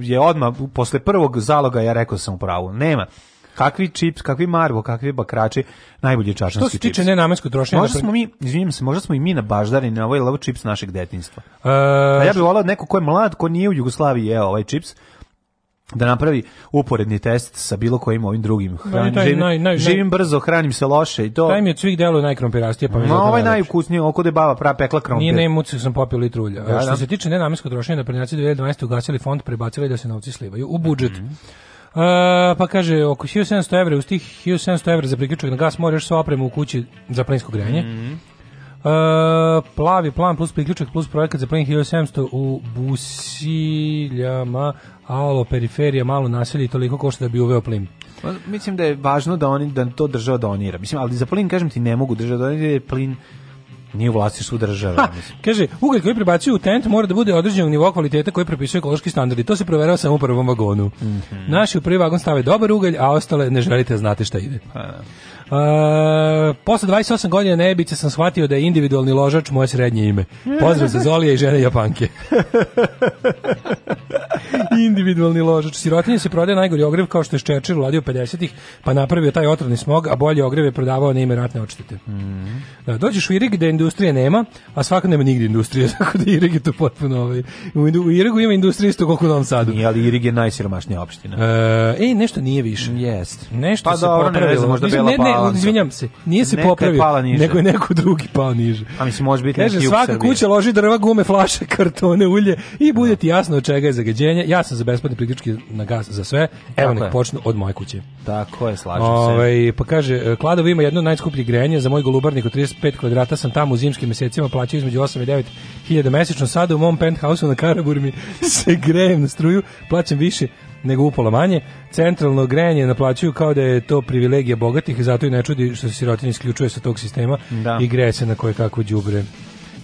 je odmah posle prvog zaloga ja rekao da sam u pravu. Nema kakvi čips, kakvi marvo, kakvi bakrači, najbolji čačanski čips. To se tiče nenamenskog trošenja. Možda da smo mi, izvinjam se, možda smo i mi na baždari na ovaj lavo čips našeg detinjstva. E, ja bih volao neko ko je mlad, ko nije u Jugoslaviji jeo ovaj čips, da napravi uporedni test sa bilo kojim ovim drugim. hranim. no, živim, naj, naj, živim brzo, hranim se loše i to. Taj mi od svih delova najkrompirastije, pa mi no, ovaj najukusniji, oko da baba pra pekla krompir. Nije nemuci sam popio litru ulja. Da, što da. se tiče nenamenskog trošenja, da prednjaci 2012. ugasili fond, prebacili da se novci slivaju u budžet. Mm -hmm. Uh, pa kaže, oko 1700 evra, uz tih 1700 evra za priključak na gas moraš sva opremu u kući za plinsko grejanje. Mm uh, plavi plan plus priključak plus projekat za plin 1700 u Busiljama alo, periferija, malo naselje i toliko košta da bi uveo plin. Pa, mislim da je važno da oni da to država donira. Mislim, ali za plin kažem ti ne mogu država donira jer plin nije u vlasništvu države. Ha, kaže, ugalj koji prebacuju u tent mora da bude određenog nivoa kvaliteta koji propisuje ekološki standardi. To se proverava samo u prvom vagonu. Mm -hmm. Naši u prvi vagon stave dobar ugalj, a ostale ne želite da znate šta ide. Ha. Uh, posle 28 godina nebice sam shvatio da je individualni ložač moje srednje ime. Pozdrav za Zolije i žene Japanke. individualni ložač. Sirotinje se prodaje najgori ogrev kao što je Ščerčil uladio 50-ih, pa napravio taj otrovni smog, a bolje ogreve prodavao na ime ratne odštete. Mm. Da, dođeš u Irig gde industrije nema, a svako nema nigde industrije, tako da Irig je to potpuno ovaj. U Irigu ima industrije isto koliko u Novom Sadu. Nije, ali Irig je najsiromašnija opština. E, nešto nije više. Jest. Nešto pa se dobro, ne znam, možda Bela ne, ne, Palanka. Izvinjam se, nije se popravio, nego je neko drugi pao niže. A mislim, može biti Kaže, neki svaka kuća loži drva, gume, flaše, kartone, ulje i bude ti jasno od čega je zagađenje. Ja sam za besplatni priključki na gas za sve. Evo nek počnu od moje kuće. Tako je, slažem Ove, se. Ovaj, pa kaže, Kladovo ima jedno najskuplje grejanje za moj golubarnik od 35 kvadrata sam tamo u zimskim mesecima plaćao između 8 i 9 hiljada mesečno. Sada u mom penthouse na Karaburmi se grejem na struju, plaćam više nego upola manje. Centralno grejanje naplaćuju kao da je to privilegija bogatih, zato i ne čudi što se sirotinje isključuje sa tog sistema da. i greje se na koje kakvo đubre.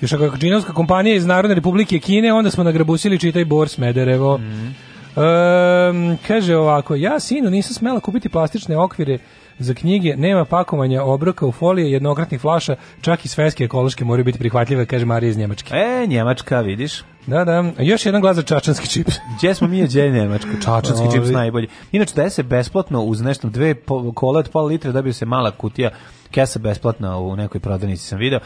Još ako je džinovska kompanija iz Narodne republike Kine, onda smo nagrabusili čitaj Bor Mederevo. Mm. Um, kaže ovako, ja sinu nisam smela kupiti plastične okvire za knjige, nema pakovanja obroka u folije, jednokratnih flaša, čak i sveske ekološke moraju biti prihvatljive, kaže Marija iz Njemačke. E, Njemačka, vidiš. Da, da. Još jedan glas za čačanski čips. Gdje smo mi je gdje Nemačko? Čačanski čips ovaj. najbolji. Inače, daje se besplatno uz nešto dve kola od pola litra, dobio se mala kutija kesa besplatna u nekoj prodavnici sam video.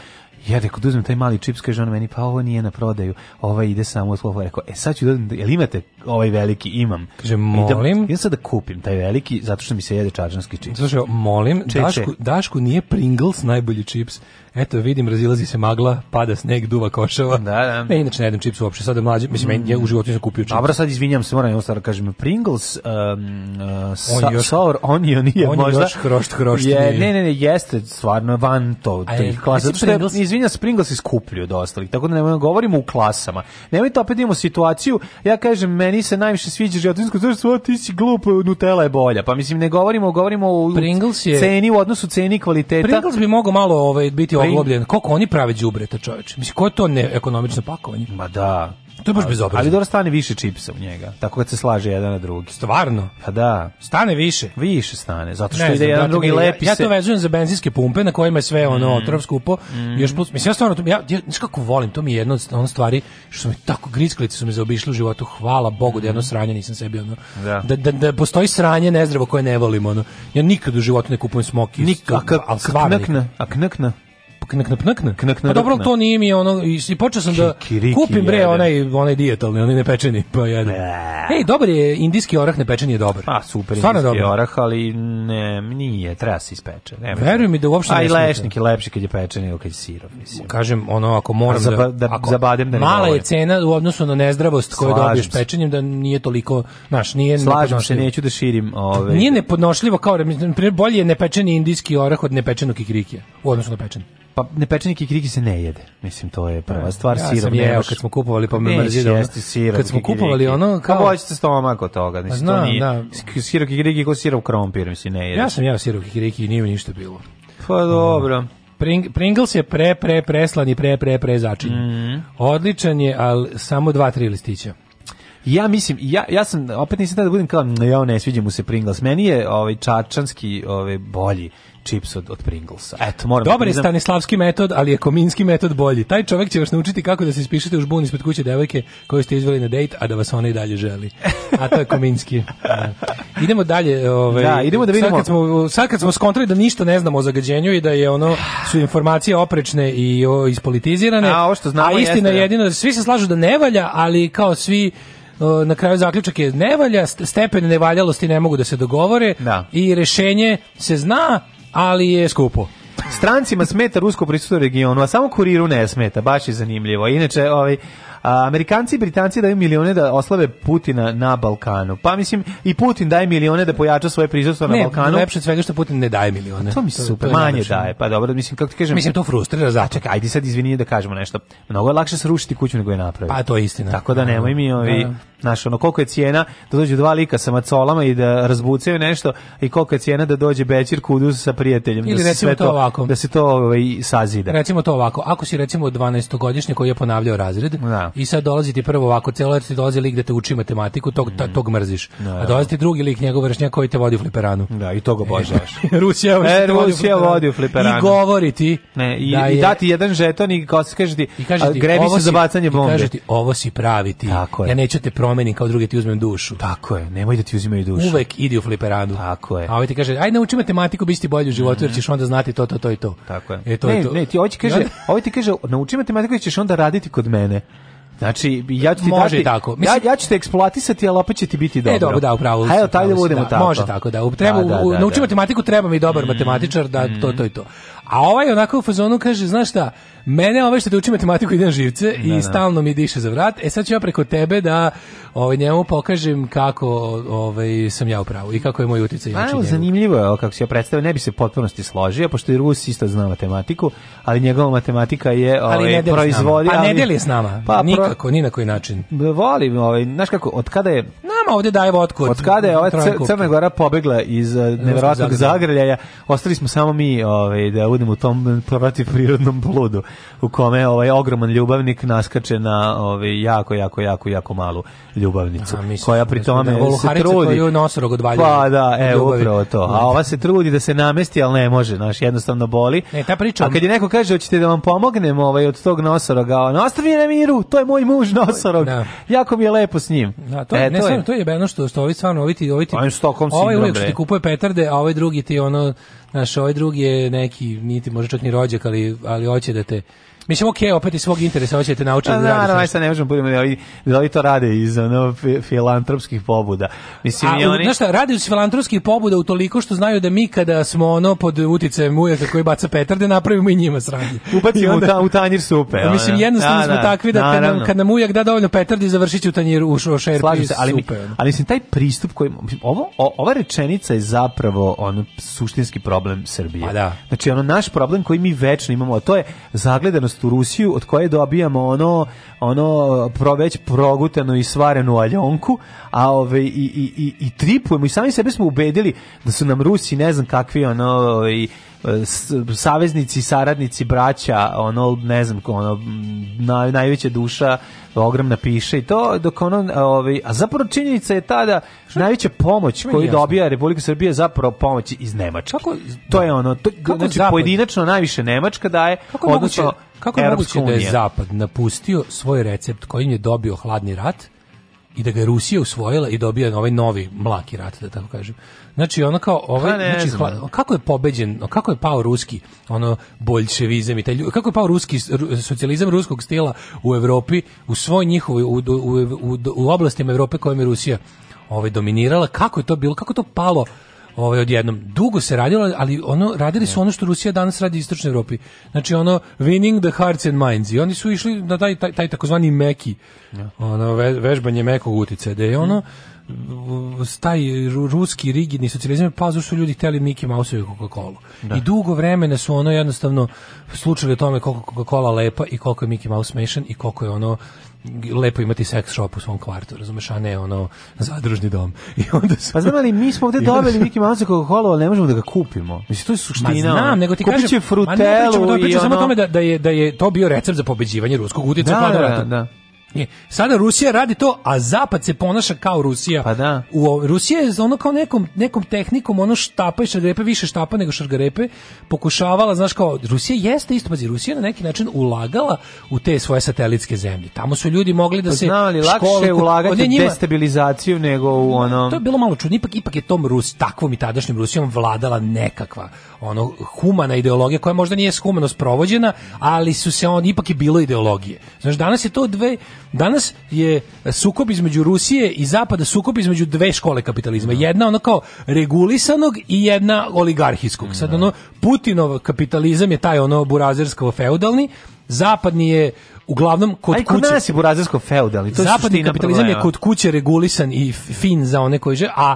Ja rekao, da uzmem taj mali čips, kaže on meni, pa ovo nije na prodaju, ovo ide samo u slovo. Rekao, e sad ću dodam, jel imate ovaj veliki? Imam. Kaže, da- molim. Idem, idem sad da kupim taj veliki, zato što mi se jede čačanski čips. Slušaj, molim, Dašku, Dašku nije Pringles najbolji čips eto vidim razilazi se magla, pada sneg, duva košava. Da, da. Ne, inače ne jedem čips uopšte, sada mlađi, mislim mm. ja u životu nisam kupio čips. Dobro, sad izvinjavam se, moram jednostavno da kažem Pringles, um, uh, sa, još, sour onion je on možda. Još hrošt, hrošt, je, ne, ne, ne, jeste stvarno van to, to Pringles... Da, izvinjam se, Pringles je skuplji od ostalih, tako da ne govorimo u klasama. Nemojte opet da imamo situaciju, ja kažem, meni se najviše sviđa životinsko zdravstvo, ti si glup, Nutella je bolja. Pa mislim, ne govorimo, govorimo o Pringles je, ceni, u odnosu ceni kvaliteta. Pringles bi mogao malo ovaj, biti oglobljen. Koliko oni prave đubreta, čoveče? Mislim ko je to ekonomično pakovanje? Ma da. To je baš bezobrazno. Ali dobro stane više čipsa u njega, tako kad se slaže jedan na drugi. Stvarno? Pa da. Stane više. Više stane, zato što ne ide znam, jedan drugi lepi ja, ja to vezujem za benzinske pumpe na kojima je sve ono mm. otrov skupo. Mm. Još plus, mislim ja stvarno ja, ja kako volim, to mi je jedna od stvari što su mi tako grickalice su mi zaobišle u životu. Hvala Bogu da jedno mm. sranje nisam sebi ono. Da. Da, da, da postoji sranje nezdravo koje ne volim ono. Ja nikad u životu ne kupujem smoki. Nikad, a, a, stvarno. A knekna, a knekna knak knak knak knak Pa dobro to nije mi ono i počeo sam da kupim bre onaj onaj dietalni, onaj nepečeni pa jedan. Ej, dobar je indijski orah nepečeni je dobar. Pa super Stvarno indijski dobar. orah, ali ne, nije, treba se ispeče. Ne, verujem mi da uopšte ne. Aj lešnik je lepši kad je pečen nego kad je sirov, mislim. Kažem ono ako moram da, da ako, zabadem da ne Mala je cena u odnosu na nezdravost koju dobiješ pečenjem da nije toliko, znaš, nije Slažem se, neću da širim ovaj. Nije nepodnošljivo kao, primjer, bolje je nepečeni indijski orah od nepečenog kikirikija u odnosu na pečeni. Pa nepečenik i kiriki se ne jede. Mislim to je prva da, stvar, ja, sirom sam kad smo kupovali pa me mrzi da sirom. Kad smo kupovali ono pa kao pa hoćete mama kod toga, mislim znam, to nije. Da. Sirop kiriki kao sirop krompir, mislim ne jede. Ja sam jeo sirop kiriki i nije mi ništa bilo. Pa dobro. Mm. Pring, Pringles je pre, pre, preslan i pre, pre, pre začin. Mm. Odličan je, ali samo dva, tri listića. Ja mislim, ja, ja sam, opet nisam da budem kao, ja ne sviđa mu se Pringles. Meni je ovaj, čačanski ovaj, bolji čips od, od Pringlesa. Eto, moram da Dobar je Stanislavski metod, ali je Kominski metod bolji. Taj čovjek će vas naučiti kako da se ispišete u žbun ispred kuće devojke koju ste izveli na dejt, a da vas ona i dalje želi. A to je Kominski. Da. Idemo dalje. Ove, ovaj, da, idemo da vidimo. Sad kad smo, sad kad smo skontrali da ništa ne znamo o zagađenju i da je ono su informacije oprečne i o, ispolitizirane. A ovo što znamo a istina je da. jedino, svi se slažu da ne valja, ali kao svi na kraju zaključak je ne valja, stepen nevaljalosti ne mogu da se dogovore da. i rešenje se zna, ali je skupo. Strancima smeta rusko prisustvo u regionu, a samo kuriru ne smeta, baš je zanimljivo. Inače, ovaj, a Amerikanci i Britanci daju milione da oslave Putina na Balkanu. Pa mislim i Putin daje milione da pojača svoje prisustvo na Balkanu. Ne, lepše svega što Putin ne daje milione. To mi se super to manje daje. Pa dobro, mislim kako ti kažem. Mislim to frustrira začekaj, ajde sad izvini da kažemo nešto. Mnogo je lakše srušiti kuću nego je napraviti. Pa to je istina. Tako da nemoj mi ovi ovaj, da, da. Znaš, ono, koliko je cijena da dođu dva lika sa macolama i da razbucaju nešto i koliko je cijena da dođe Bećir kuduz sa prijateljem. Ili da se to, ovako. Da se to ovaj, sazide. Recimo to ovako. Ako si recimo 12-godišnji koji je ponavljao razred da. i sad dolazi ti prvo ovako, celo ti dolazi lik da te uči matematiku, tog, mm. tog mrziš. Da, A dolazi ti drugi lik njegov vršnjak koji te vodi u fliperanu. Da, i to ga obožavaš. E, Rusija, e, Rusija vodi u fliperanu. I govori ti. Ne, i, da je, i dati jedan žeton i kao se kaže ti, ti grebi se za bacanje bombe. I kaže ti, ovo si pravi ti. Tako je. Ja neću te promijeniti promeni kao drugi ti uzmem dušu. Tako je, nemoj da ti uzimaju dušu. Uvek idi u fliperadu. Tako je. A ovaj ti kaže, aj nauči matematiku, bići ti bolji u životu, mm -hmm. jer mhm. ćeš onda znati to, to, to i to. Tako je. E, to, ne, to. ne, ti ovaj ti kaže, ovaj ti kaže, nauči matematiku, ćeš onda raditi kod mene. Znači, ja ću ti može dati, tako. Mislim, ja, ja ću te eksploatisati, ali opet će ti biti dobro. E, dobro, da, upravo. Hajde, taj da budemo tako. Može tako, da. Treba, da, da, da, nauči da. matematiku, treba mi dobar mm, matematičar, da, to, mhm. to i to. A ovaj onako u fazonu kaže, znaš šta, mene ove ovaj što te uči matematiku ide na živce i da, da. stalno mi diše za vrat, e sad ću ja preko tebe da ovaj, njemu pokažem kako ovaj, sam ja u pravu i kako je moj utjecaj. Pa, znači njemu. zanimljivo je kako se ja predstavio, ne bi se potpunosti složio, pošto i Rus isto zna matematiku, ali njegova matematika je ovaj, ali ne proizvodi... Pa ne deli s nama, pa, nikako, ni na koji način. Volim, ovaj, znaš kako, od kada je... Nama ovde daje vodku. Od, od kada je ovaj, Crna Gora pobegla iz eh, nevjerojatnog zagrljaja, ostali smo samo mi ovaj, da budem u tom protiv prirodnom bludu u kome ovaj ogroman ljubavnik naskače na ovaj jako jako jako jako malu ljubavnicu Aha, mislim, koja da pri tome da, se trudi koju Pa da, evo upravo to. A ova se trudi da se namesti, al ne može, znaš, jednostavno boli. Ne, ta priča. A kad je neko kaže hoćete da vam pomognemo ovaj od tog nosoroga, on ostavi na miru, to je moj muž nosorog. Da. Jako mi je lepo s njim. Da, to, e, ne, to je, to je beno što što ovi stvarno ovi ti ovi ti. Pa, ovaj uvijek ti kupuje petarde, a ovaj drugi ti ono Znaš, ovaj drugi je neki, niti može čak ni rođak, ali, ali hoće da te Mislim, okej, okay, opet iz svog interesa hoćete naučiti pa da, da radite. sad ne možemo budemo da li, da li to rade iz ono, filantropskih pobuda. Mislim, A, oni... Znaš šta, rade iz filantropskih pobuda utoliko što znaju da mi kada smo ono pod uticajem ujaka koji baca petarde, napravimo i njima sranje. Ubacimo onda, u, tanjir supe. Da, mislim, jednostavno da, smo da, takvi da kad nam, kad nam ujak da dovoljno petardi, završit će tanjir u, u šerpi ali, supe. Mi, ali mislim, taj pristup koji... Ovo, o, ova rečenica je zapravo ono, suštinski problem Srbije. Pa da. Znači, ono, naš problem koji mi večno imamo, a to je zagledanost u Rusiju od koje dobijamo ono ono pro, već progutanu i svarenu aljonku, a ove i, i, i, i tripujemo i sami sebe smo ubedili da su nam Rusi ne znam kakvi ono i ovaj, saveznici, saradnici, braća, ono, ne znam, ko, ono, na, najveća duša, ogromna piše i to, dok ono, ovaj, a zapravo činjenica je tada što? najveća pomoć koju dobija Republika Srbije zapravo pomoć iz Nemačke. Kako, to je ono, to, kako znači zapad? pojedinačno najviše Nemačka daje, kako odnosno moguće, Kako je moguće da je Zapad napustio svoj recept kojim je dobio hladni rat, i da ga je Rusija usvojila i dobija ovaj novi mlaki rat, da tako kažem. Znači ono kao ovaj ha, pa znači, hla, kako je pobeđen, kako je pao ruski ono bolševizam i taj kako je pao ruski socijalizam ruskog stila u Evropi u svoj njihovoj u, u, u, u oblastima Evrope kojim je Rusija ovaj dominirala, kako je to bilo, kako to palo ovaj odjednom dugo se radilo, ali ono radili su ono što Rusija danas radi u istočnoj Evropi. Znači ono winning the hearts and minds i oni su išli na taj taj, taj takozvani meki. Ono vežbanje mekog uticaja, da je ono taj ruski rigidni socijalizam pa zato su ljudi hteli Mickey Mouse i Coca-Colu. Da. I dugo vremena su ono jednostavno slučali o tome koliko Coca-Cola lepa i koliko je Mickey Mouse smešan i koliko je ono lepo imati sex shop u svom kvartu, razumeš, a ne ono zadružni dom. I onda su... Pa znam ali mi smo ovde dobili Mickey Mouse Coca-Cola, ali ne možemo da ga kupimo. Mislim to je suština. Ma znam, nego ti Kupit kažem, frutelu ma ne, pričamo, i ono... samo tome da, da je da je to bio recept za pobeđivanje ruskog uticaja da, da, da, da. Ne, sada Rusija radi to, a zapad se ponaša kao Rusija. Pa da. U Rusija je ono kao nekom nekom tehnikom ono štapa i šargarepe više štapa nego šargarepe pokušavala, znaš kao Rusija jeste isto pazi Rusija na neki način ulagala u te svoje satelitske zemlje. Tamo su ljudi mogli da pa se Znali, lakše ulagati u destabilizaciju nego u ono To je bilo malo čudno, ipak ipak je tom Rus takvom i tadašnjim Rusijom vladala nekakva ono humana ideologija koja možda nije humanost provođena, ali su se on ipak je bilo ideologije. Znaš, danas je to dve Danas je sukob između Rusije i Zapada sukob između dve škole kapitalizma. Da. Jedna ono kao regulisanog i jedna oligarhijskog. Sad da. ono Putinov kapitalizam je taj ono burazersko feudalni, zapadni je uglavnom kod Aj, kod kuće. nas je burazersko feudalni. To Zapadni kapitalizam problema. je kod kuće regulisan i fin za one koji žele, a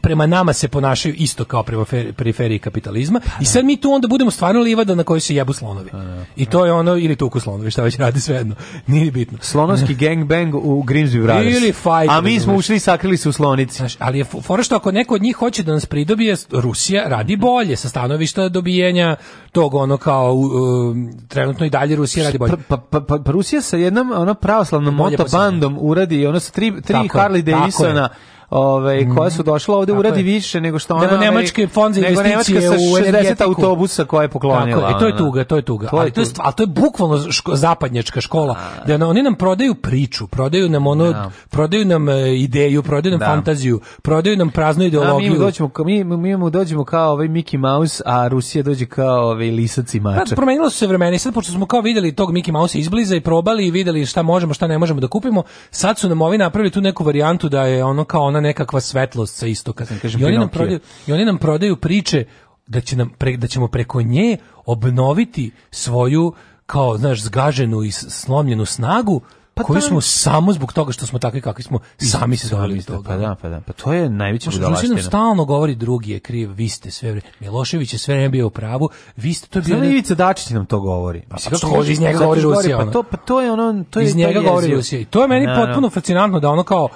prema nama se ponašaju isto kao prema periferiji kapitalizma pa i da. sad mi tu onda budemo stvarno livada na kojoj se jebu slonovi. Pa da, I pa to da. je ono, ili tuku slonovi, šta već radi svejedno. Nije bitno. Slonovski gangbang u Grimsby Brothers. Ili fight. A mi smo ušli i sakrili se u slonici. Znaš, ali je fora što ako neko od njih hoće da nas pridobije, Rusija radi bolje sa stanovišta dobijenja tog ono kao um, trenutno i dalje Rusija radi bolje. Pa, pa, pa, pa Rusija sa jednom ono pravoslavnom motobandom uradi ono sa tri, tri Harley Davidsona ove, ovaj koja su došla ovde tako uradi je. više nego što ona nego nemački fond za investicije nego u 60 autobusa koje je poklonila. Tako je, e, to je tuga, to je tuga. To je to je stvar, to je bukvalno ško, zapadnjačka škola A, da, da oni nam prodaju priču, prodaju nam ono, da. prodaju nam e, ideju, prodaju nam da. fantaziju, prodaju nam praznu ideologiju. Da, mi dođemo mi mi mu dođemo kao ovaj Mickey Mouse, a Rusija dođe kao ovaj lisac i mačak. Da, promenilo su se vremena i sad pošto smo kao videli tog Mickey Mouse izbliza i probali i videli šta možemo, šta ne možemo da kupimo, sad su nam ovi napravili tu neku varijantu da je ono kao ona ona nekakva svetlost sa istoka. Kažem, I, oni nam prodaju, I oni nam prodaju priče da, će nam pre, da ćemo preko nje obnoviti svoju kao, znaš, zgaženu i slomljenu snagu pa koju tam... smo samo zbog toga što smo takvi kakvi smo sami se zvali do toga. Pa da, pa da. Pa to je najveća budalaština. Znači, stalno govori drugi je kriv, vi ste sve vreme. Milošević je sve vreme bio u pravu, vi ste to bio. Znači, Ivica Dačić nam to govori. Pa, pa što iz njega govori Rusija? Pa to, pa to je ono, to je iz njega govori Rusija. I to je meni da, potpuno da. fascinantno da ono kao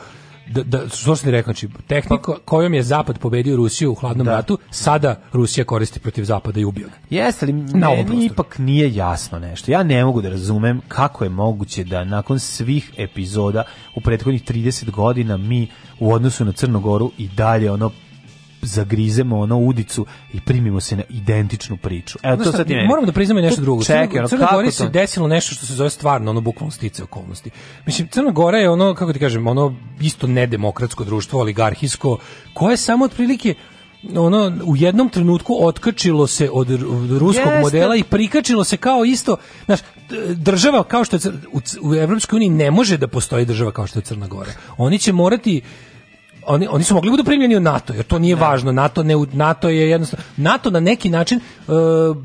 da, da što sam rekao, znači, tehnika pa- kojom je Zapad pobedio Rusiju u hladnom da. ratu, sada Rusija koristi protiv Zapada i ubio ga. Jeste, ali meni ipak nije jasno nešto. Ja ne mogu da razumem kako je moguće da nakon svih epizoda u prethodnih 30 godina mi u odnosu na Crnogoru i dalje ono zagrizemo ono udicu i primimo se na identičnu priču. Evo to sad ne. Moram da priznam nešto to, drugo. Čekaj, ono, Crna Gora se desilo nešto što se zove stvarno ono bukvalno stice okolnosti. Mislim Crna Gora je ono kako ti kažem, ono isto nedemokratsko društvo, oligarhijsko, koje samo otprilike ono u jednom trenutku otkačilo se od ruskog Jeste. modela i prikačilo se kao isto znaš država kao što je u, u Evropskoj uniji ne može da postoji država kao što je Crna Gora oni će morati oni, oni su mogli da budu primljeni u NATO, jer to nije ne. važno. NATO, ne, NATO je jednostavno... NATO na neki način uh,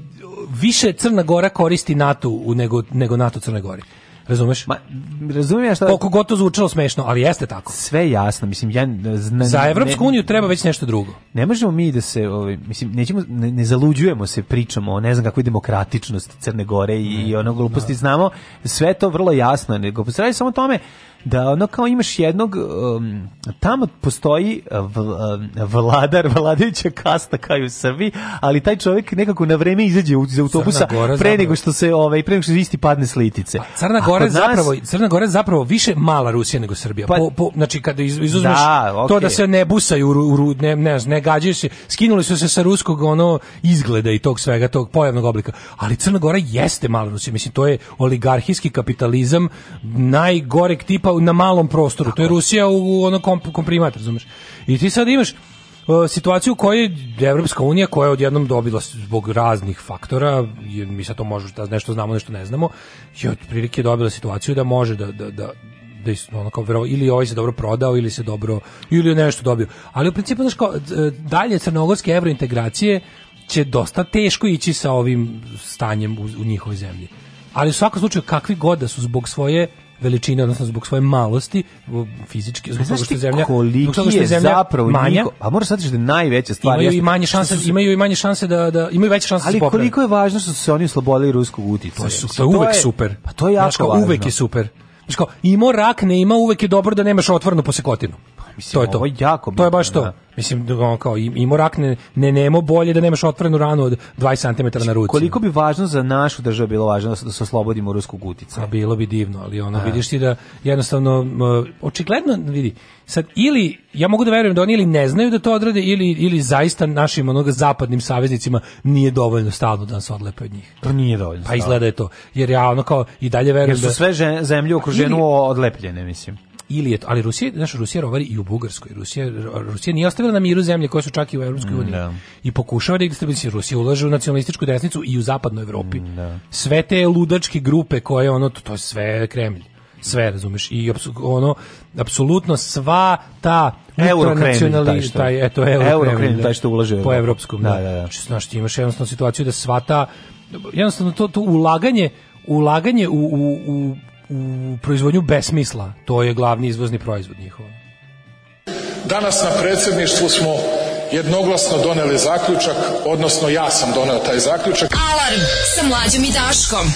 više Crna Gora koristi NATO u nego, nego NATO Crne Gore Razumeš? Ma, razumijem šta... Koliko god zvučalo smešno, ali jeste tako. Sve jasno, mislim, ja... Zna, Za Evropsku ne, uniju treba već nešto drugo. Ne možemo mi da se, ovaj, mislim, nećemo, ne, ne zaluđujemo se pričamo o ne znam kakvoj demokratičnosti Crne Gore i, ne, i ono gluposti. Da. Znamo sve to vrlo jasno, nego se radi samo tome da ono kao imaš jednog um, tamo postoji uh, v, uh, vladar, vladajuća kasta kao i u Srbiji, ali taj čovjek nekako na vreme izađe iz autobusa pre nego što se ovaj pre nego što isti padne slitice. A pa, Crna Gora nas... zapravo Crna Gora zapravo više mala Rusija nego Srbija. Pa, po, po, znači kada iz, izuzmeš da, okay. to da se ne busaju u, ne, ne, ne gađaju se, skinuli su se sa ruskog ono izgleda i tog svega tog pojavnog oblika. Ali Crna Gora jeste mala Rusija, mislim to je oligarhijski kapitalizam najgoreg tipa na malom prostoru. Tako. To je Rusija u, u ono komp, komprimat, razumeš? I ti sad imaš uh, situaciju u kojoj Evropska unija koja je odjednom dobila zbog raznih faktora, jer mi sad to možemo da nešto znamo, nešto ne znamo, je otprilike dobila situaciju da može da, da, da da is, ono kao vero, ili ovaj se dobro prodao ili se dobro ili nešto dobio. Ali u principu znači kao dalje crnogorske evrointegracije će dosta teško ići sa ovim stanjem u, u njihovoj zemlji. Ali u svakom slučaju kakvi god da su zbog svoje veličine, odnosno zbog svoje malosti, fizički, zbog toga što je zemlja, zbog toga što je zemlja zapravo manja. Niko, a moraš znati da je najveća stvar. Imaju i manje šanse, su, imaju i manje šanse da, da imaju veće šanse da Ali koliko je važno što su se oni oslobodili ruskog uticaja. To, pa su, to, je uvek super. Pa to je jako važno. Uvek je super. Znači kao, imao rak, ne ima, uvek je dobro da nemaš otvornu posekotinu. Mislim, to je to. Ovo je jako bitno, to je baš to. Da. Mislim, da, on kao, imao rak, ne, ne nemo bolje da nemaš otvorenu ranu od 20 cm na ruci. Koliko bi važno za našu državu bilo važno da se oslobodimo ruskog utica? A bilo bi divno, ali ono, A. Da. vidiš ti da jednostavno, očigledno, vidi, sad ili, ja mogu da verujem da oni ili ne znaju da to odrade, ili, ili zaista našim onoga zapadnim saveznicima nije dovoljno stalno da nas odlepe od njih. To pa nije dovoljno Pa izgleda je to. Jer ja ono kao i dalje verujem da... Jer su da- sve žen, zemlje u okruženu odlepljene, mislim ili je, ali Rusija, znaš, Rusija rovari i u Bugarskoj. Rusija, Rusija nije ostavila na miru zemlje koje su čak i u Evropskoj mm, uniji. Da. I pokušava da ih Rusija ulaže u nacionalističku desnicu i u zapadnoj Evropi. Mm, da. Sve te ludačke grupe koje ono to, to je sve Kremlj sve, razumeš, i ono, apsolutno sva ta ultranacionalista, taj, eto, euro, da, taj što ulaže po da. evropskom, da, da, da, da. Znači, znaš, ti imaš jednostavno situaciju da sva ta, jednostavno to, to ulaganje, ulaganje u, u, u u proizvodnju besmisla. To je glavni izvozni proizvod njihov. Danas na predsedništvu smo jednoglasno doneli zaključak, odnosno ja sam doneo taj zaključak. Alarm sa mlađom i Daškom.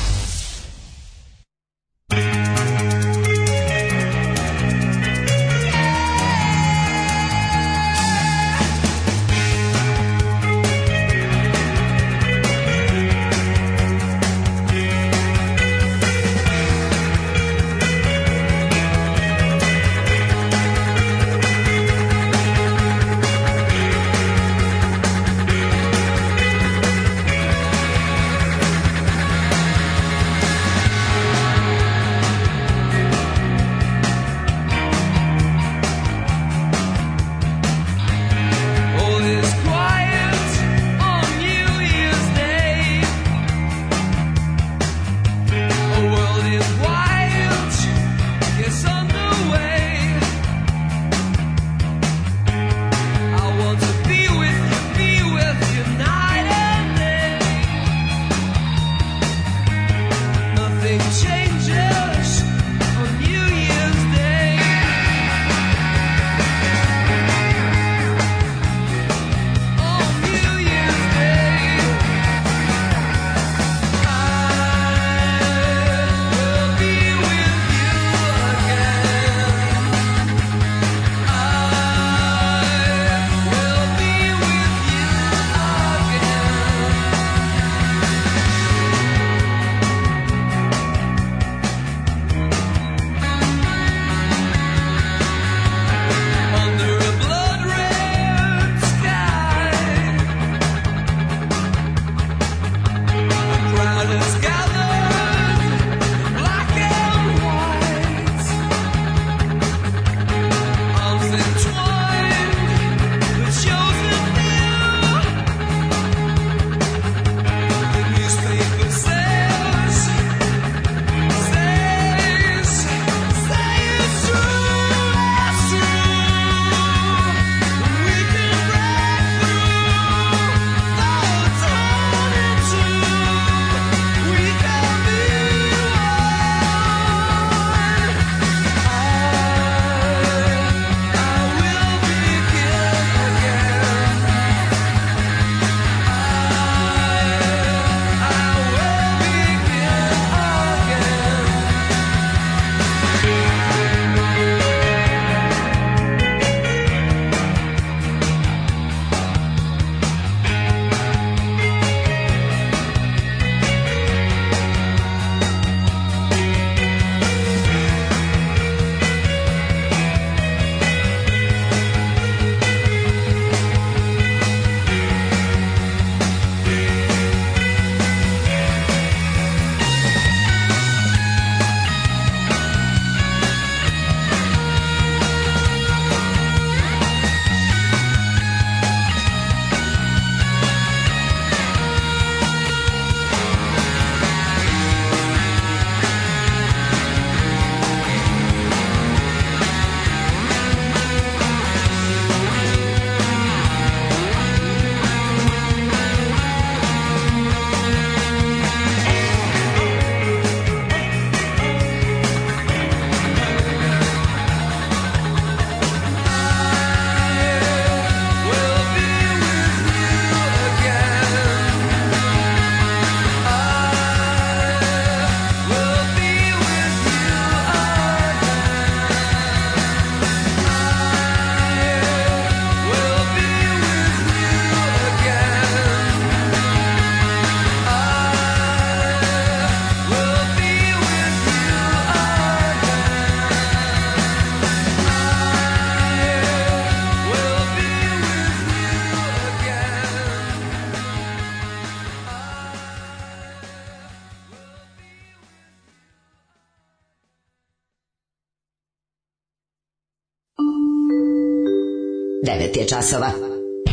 je časova.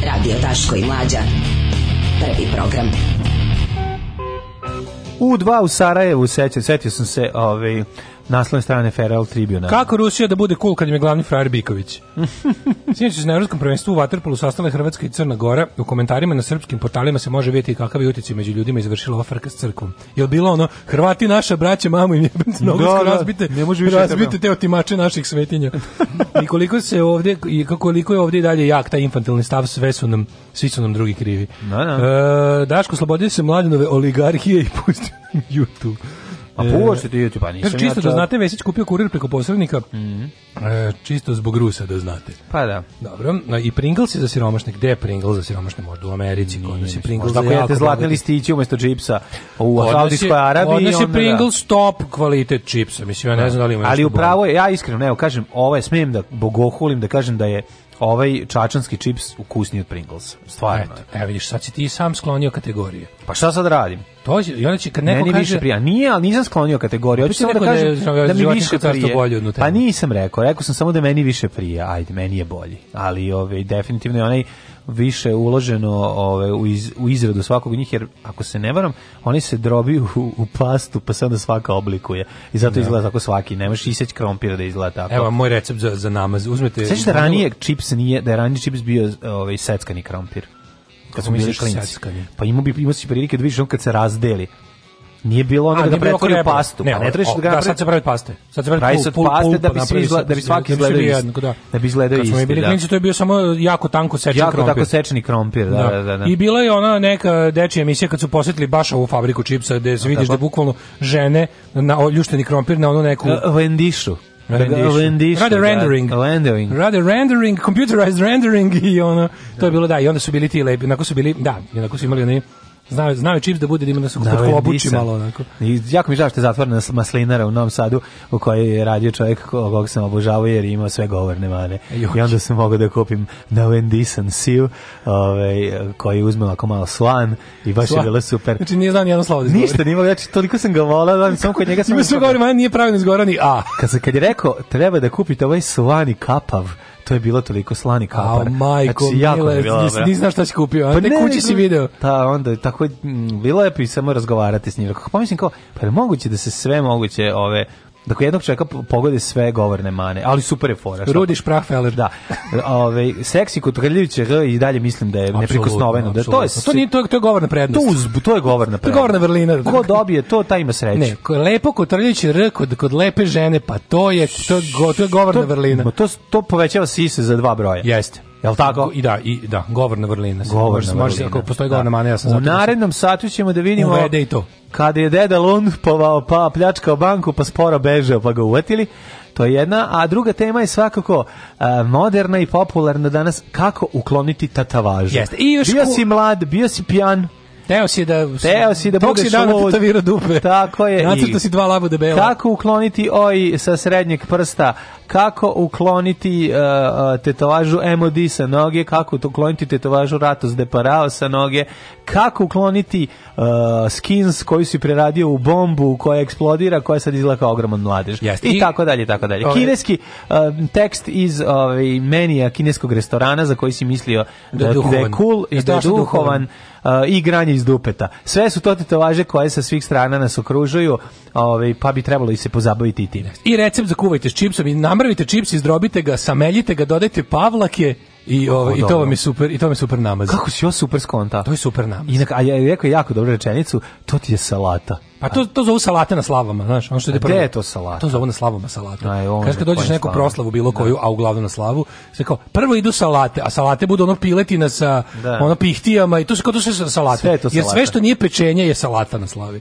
Radio Taško i Mlađa. Prvi program. U dva u Sarajevu, sećam, setio sam se, ovaj, naslovne strane Feral Tribuna. Kako Rusija da bude cool kad im je glavni frajer Biković? Sinoć se na Evropskom prvenstvu u Vaterpolu sastale Hrvatska i Crna Gora. U komentarima na srpskim portalima se može vidjeti kakav je utjecaj među ljudima izvršila ofarka s crkvom. Je li bilo ono, Hrvati naša braća, mamu im jebence nogosko da, da, razbite, ne može više razbite te otimače naših svetinja. I koliko se ovdje, i koliko je ovdje dalje jak taj infantilni stav, sve su nam, svi su nam drugi krivi. Da, da. E, Daško, slobodio se mladinove oligarhije i pustio YouTube. A e, puvaš ti YouTube, pa nisam. Kaže, čisto da znate, Vesić kupio kurir preko posrednika. Mm e, čisto zbog Rusa da znate. Pa da. Dobro. No, I Pringles je za siromašne. Gde je Pringles za siromašne? Možda u Americi. Nije, kod nas je Pringles za jako... zlatne listiće umesto džipsa u Saudijskoj Arabiji. Kod nas je da. Pringles top kvalitet čipsa. Mislim, ja ne da. znam da li ima Ali upravo je, ja iskreno, ne, kažem, ovaj, smijem da bogohulim, da kažem da je ovaj čačanski čips ukusniji od Pringles. Stvarno. Eto, evo vidiš, sad si ti sam sklonio kategorije. Pa šta sad radim? To će, i onda će kad neko Meni kaže... više prija. Nije, ali nisam sklonio kategoriju. hoćeš pa samo da, da kažem da, da, mi više prija pa nisam rekao. Rekao sam samo da meni više prija Ajde, meni je bolji. Ali ove, ovaj, definitivno je onaj više uloženo ove, ovaj, u, iz, u izradu svakog njih, jer ako se ne varam, oni se drobi u, u plastu, pa se onda svaka oblikuje. I zato ne. Da. izgleda tako svaki. Nemaš iseć krompira da izgleda tako. Evo, moj recept za, za namaz. Uzmete... Sveći da ranije čips nije, da je ranije čips bio ovaj, seckani krompir kad smo bili klinci. Pa imao bi imao si prilike da vidiš on kad se razdeli. Nije bilo onda da pretvori u pastu. Ne, pa ne trebaš da ga da, sad se pravi paste. Sad se pravi pul, pul, paste da bi svi da bi svaki izgledao jednako, Da. da bi izgledao isto. Kad bili klinci to je bio samo jako tanko sečen jako krompir. Jako tako sečeni krompir, da, da, da, da. I bila je ona neka dečija emisija kad su posetili baš ovu fabriku čipsa gde se vidiš da, bukvalno žene na oljušteni krompir na onu neku vendišu. Rendition. Rade rendering. Da, rendering. Rade rendering, computerized rendering i ono, to je da. bilo da, i onda su bili ti lepi, onako su bili, da, onako su imali oni Znaju, znao je čips da bude da ima da su kod klobuči malo onako. I jako mi žao što je zatvorena maslinara u Novom Sadu u kojoj je radio čovjek kog sam obožavao jer ima sve govorne mane. E, I onda sam mogao da kupim na Wendy's Siv ovaj, koji je uzmeo ako malo slan i baš slan. je bilo super. Znači nije znam jedno slovo da izgovori. Ništa, nije znači toliko sam ga volao, da, samo kod njega sam... Ima sve da- govorne mane, nije pravilno izgovorani A. Kad, se, kad je rekao treba da kupite ovaj slani kapav, to je bilo toliko slani kapar. A majko, znači, jako mile, bilo, nis, znaš šta si kupio, a pa ne, kući si video. Ta, da, onda, tako, m, mm, bilo je lepo samo razgovarati s njim. Pa mislim kao, pa je moguće da se sve moguće ove Dakle, jednog čovjeka pogode sve govorne mane, ali super je fora. Rudi Šprahfeler. Da. Ove, seksi kod R i dalje mislim da je neprikosnoveno. Da, to, je, to, nije, to, je, to je govorna prednost. To, uzbu, to je govorna prednost. To je govorna vrlina. Ko dobije to, taj ima sreću. Ne, lepo kod Krljevića R, kod, kod lepe žene, pa to je, to, to je govorna vrlina. To, to povećava sise za dva broja. Jeste. Jel tako? I da, i da, govor na vrlina. Govor na vrlina. Ako postoji govor na da. mane, ja sam U da narednom satu ćemo da vidimo... Uvede i to. Kada je deda lumpovao, pa pljačkao banku, pa sporo bežeo, pa ga uvatili. To je jedna, a druga tema je svakako uh, moderna i popularna danas kako ukloniti tatavažu. Jeste. I još bio ku... si mlad, bio si pijan, Teo si da Teo si da budeš lud. dupe. Tako je. Nacrta si dva labu debela. Kako ukloniti oj sa srednjeg prsta kako ukloniti uh, uh tetovažu MOD sa noge, kako ukloniti tetovažu Ratos de Parao sa noge, kako ukloniti uh, skins koji si preradio u bombu koja eksplodira, koja sad izgleda kao ogroman mladež. Yes. I, I, tako dalje, tako dalje. Ove. Ovaj Kineski uh, tekst iz ovaj, menija kineskog restorana za koji si mislio da, da je cool i da je duhovan, da duhovan uh, i granje iz dupeta. Sve su to tetovaže koje sa svih strana nas okružuju, ovaj, pa bi trebalo i se pozabaviti i time. I recept za kuvajte s čipsom i nam namrvite čips, izdrobite ga, sameljite ga, dodajte pavlake i ovo, ovaj, i to vam je super i to vam je super namaz. Kako si ovo super skonta? To je super namaz. Inak a je rekao jako dobru rečenicu, to ti je salata. Pa to to zovu salate na slavama, znaš, ono što je prvo. je to salata? To zovu na slavama salata. Aj, on Kaš kad dođeš neku proslavu bilo da. koju, da. a uglavnom na slavu, se kao prvo idu salate, a salate budu ono piletina sa da. ono pihtijama i to se kao to sve salate. Sve to salata. Jer sve što nije pečenje je salata na slavi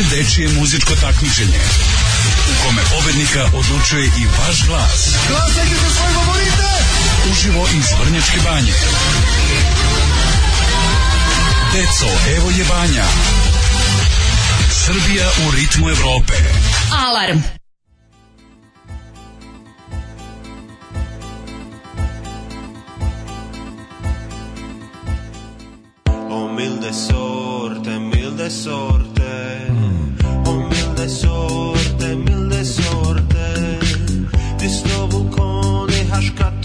domaće dečije muzičko takmičenje u kome pobednika odlučuje i vaš glas. Glasajte za svoje favorite! Uživo iz Vrnjačke banje. Deco, evo je banja. Srbija u ritmu Evrope. Alarm! Oh, de sorte, mil de sorte sorte, mil de sorte. Dis no vulcone, hascat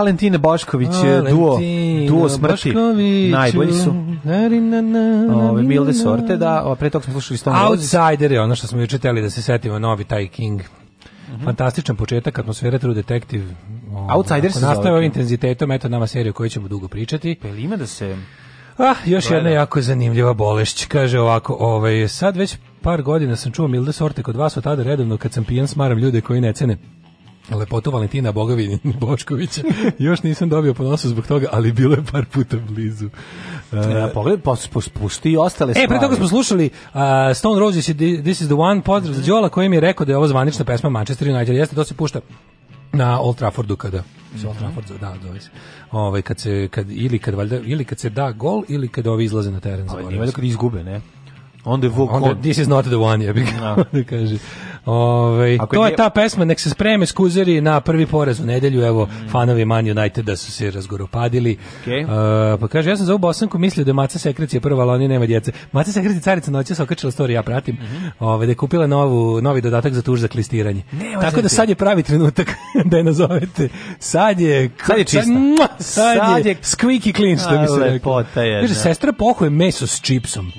Valentina Bošković eh, Valentina duo, duo smrti. Boškoviću. Najbolji su. Ove, milde sorte, da. O, pre toga smo slušali Stone Outsider je ono što smo juče teli da se setimo, novi taj King. Mm -hmm. Fantastičan početak, atmosfera True Detective. O, ovaj, Outsider se nastavio intenzitetom, eto nama seriju koju ćemo dugo pričati. Pa ima da se... Ah, još Gleda. jedna jako zanimljiva bolešć. Kaže ovako, ovaj, sad već par godina sam čuo milde sorte kod vas od tada redovno kad sam pijan smaram ljude koji ne cene lepotu Valentina Bogovi Boškovića. Još nisam dobio po zbog toga, ali bilo je par puta blizu. Uh, e, Pogled, pa pusti i ostale stvari. E, pre toga smo slušali uh, Stone Roses i This is the One, pozdrav za mhm. Đola, koji mi je rekao da je ovo zvanična pesma Manchester United. Jeste, to se pušta na Old Traffordu kada se Old mhm. Trafford da, zove se. Ovaj kad se kad ili kad valjda ili kad se da gol ili kad ovi izlaze na teren za. Ovaj, valjda kad izgube, ne? Onda je Vuk... Onda, this is not the one, ja bih no. kaže. Ove, ovaj, to je, je ta pesma, nek se spreme skuzeri na prvi poraz u nedelju, evo, mm. fanovi Man United da su se razgoropadili. Okay. Uh, eh, pa kaže, ja sam za ovu bosanku mislio da je Maca Sekrecija prva, ali oni nema djece. Maca Sekrecija carica noća se okačila story, ja pratim, mm -hmm. Ove, ovaj, da je kupila novu, novi dodatak za tuž za klistiranje. Nema Tako da sad je pravi trenutak da je nazovete. Sad je... Sad je čista. Sad, mma, sad, je, squeaky clean, što bi se rekao. Kaže, da. sestra pohuje meso s čipsom.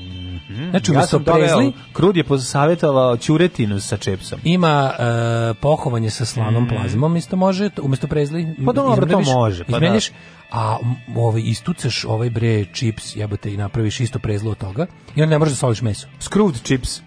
Znači, ja prezli, Krud je posavetovao ćuretinu sa čepsom. Ima uh, pohovanje sa slanom mm. plazmom, isto može, umesto prezli. Pa dobro, to može. Pa da. izmeniš, da. a ovaj, istucaš ovaj bre čips, jebote, i napraviš isto prezlo od toga i onda ne možeš da soliš meso. Skrud čips.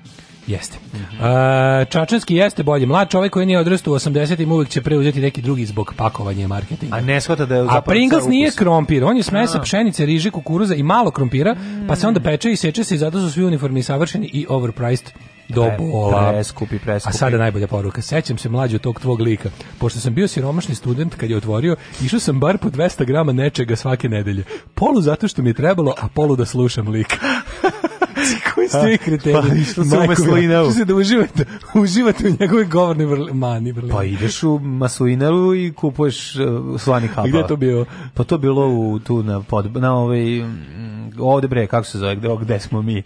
Jeste. Mm -hmm. uh, Čačanski jeste bolji. Mlad čovjek koji nije odrastao u 80-im uvijek će preuzeti neki drugi zbog pakovanja i marketinga. A ne shvata da je A Pringles nije krompir. On je smesa pšenice, riže, kukuruza i malo krompira, mm. pa se onda peče i seče se i zato su svi uniformi savršeni i overpriced do bola. Preskupi, preskupi. A sada najbolja poruka. Sećam se mlađu tog tvog lika. Pošto sam bio siromašni student kad je otvorio, išao sam bar po 200 grama nečega svake nedelje. Polu zato što mi je trebalo, a polu da slušam lika. Koji ste vi kreteni? Pa, pa što se u Maslinavu. Što se da uživate, uživate u njegove govorne vrli, mani. Vrli. Pa ideš u Maslinavu i kupuješ uh, slani kapa. Gde to bilo? Pa to bilo u, tu na, pod, na ovaj, mm, ovde bre, kako se zove, gde, gde smo mi?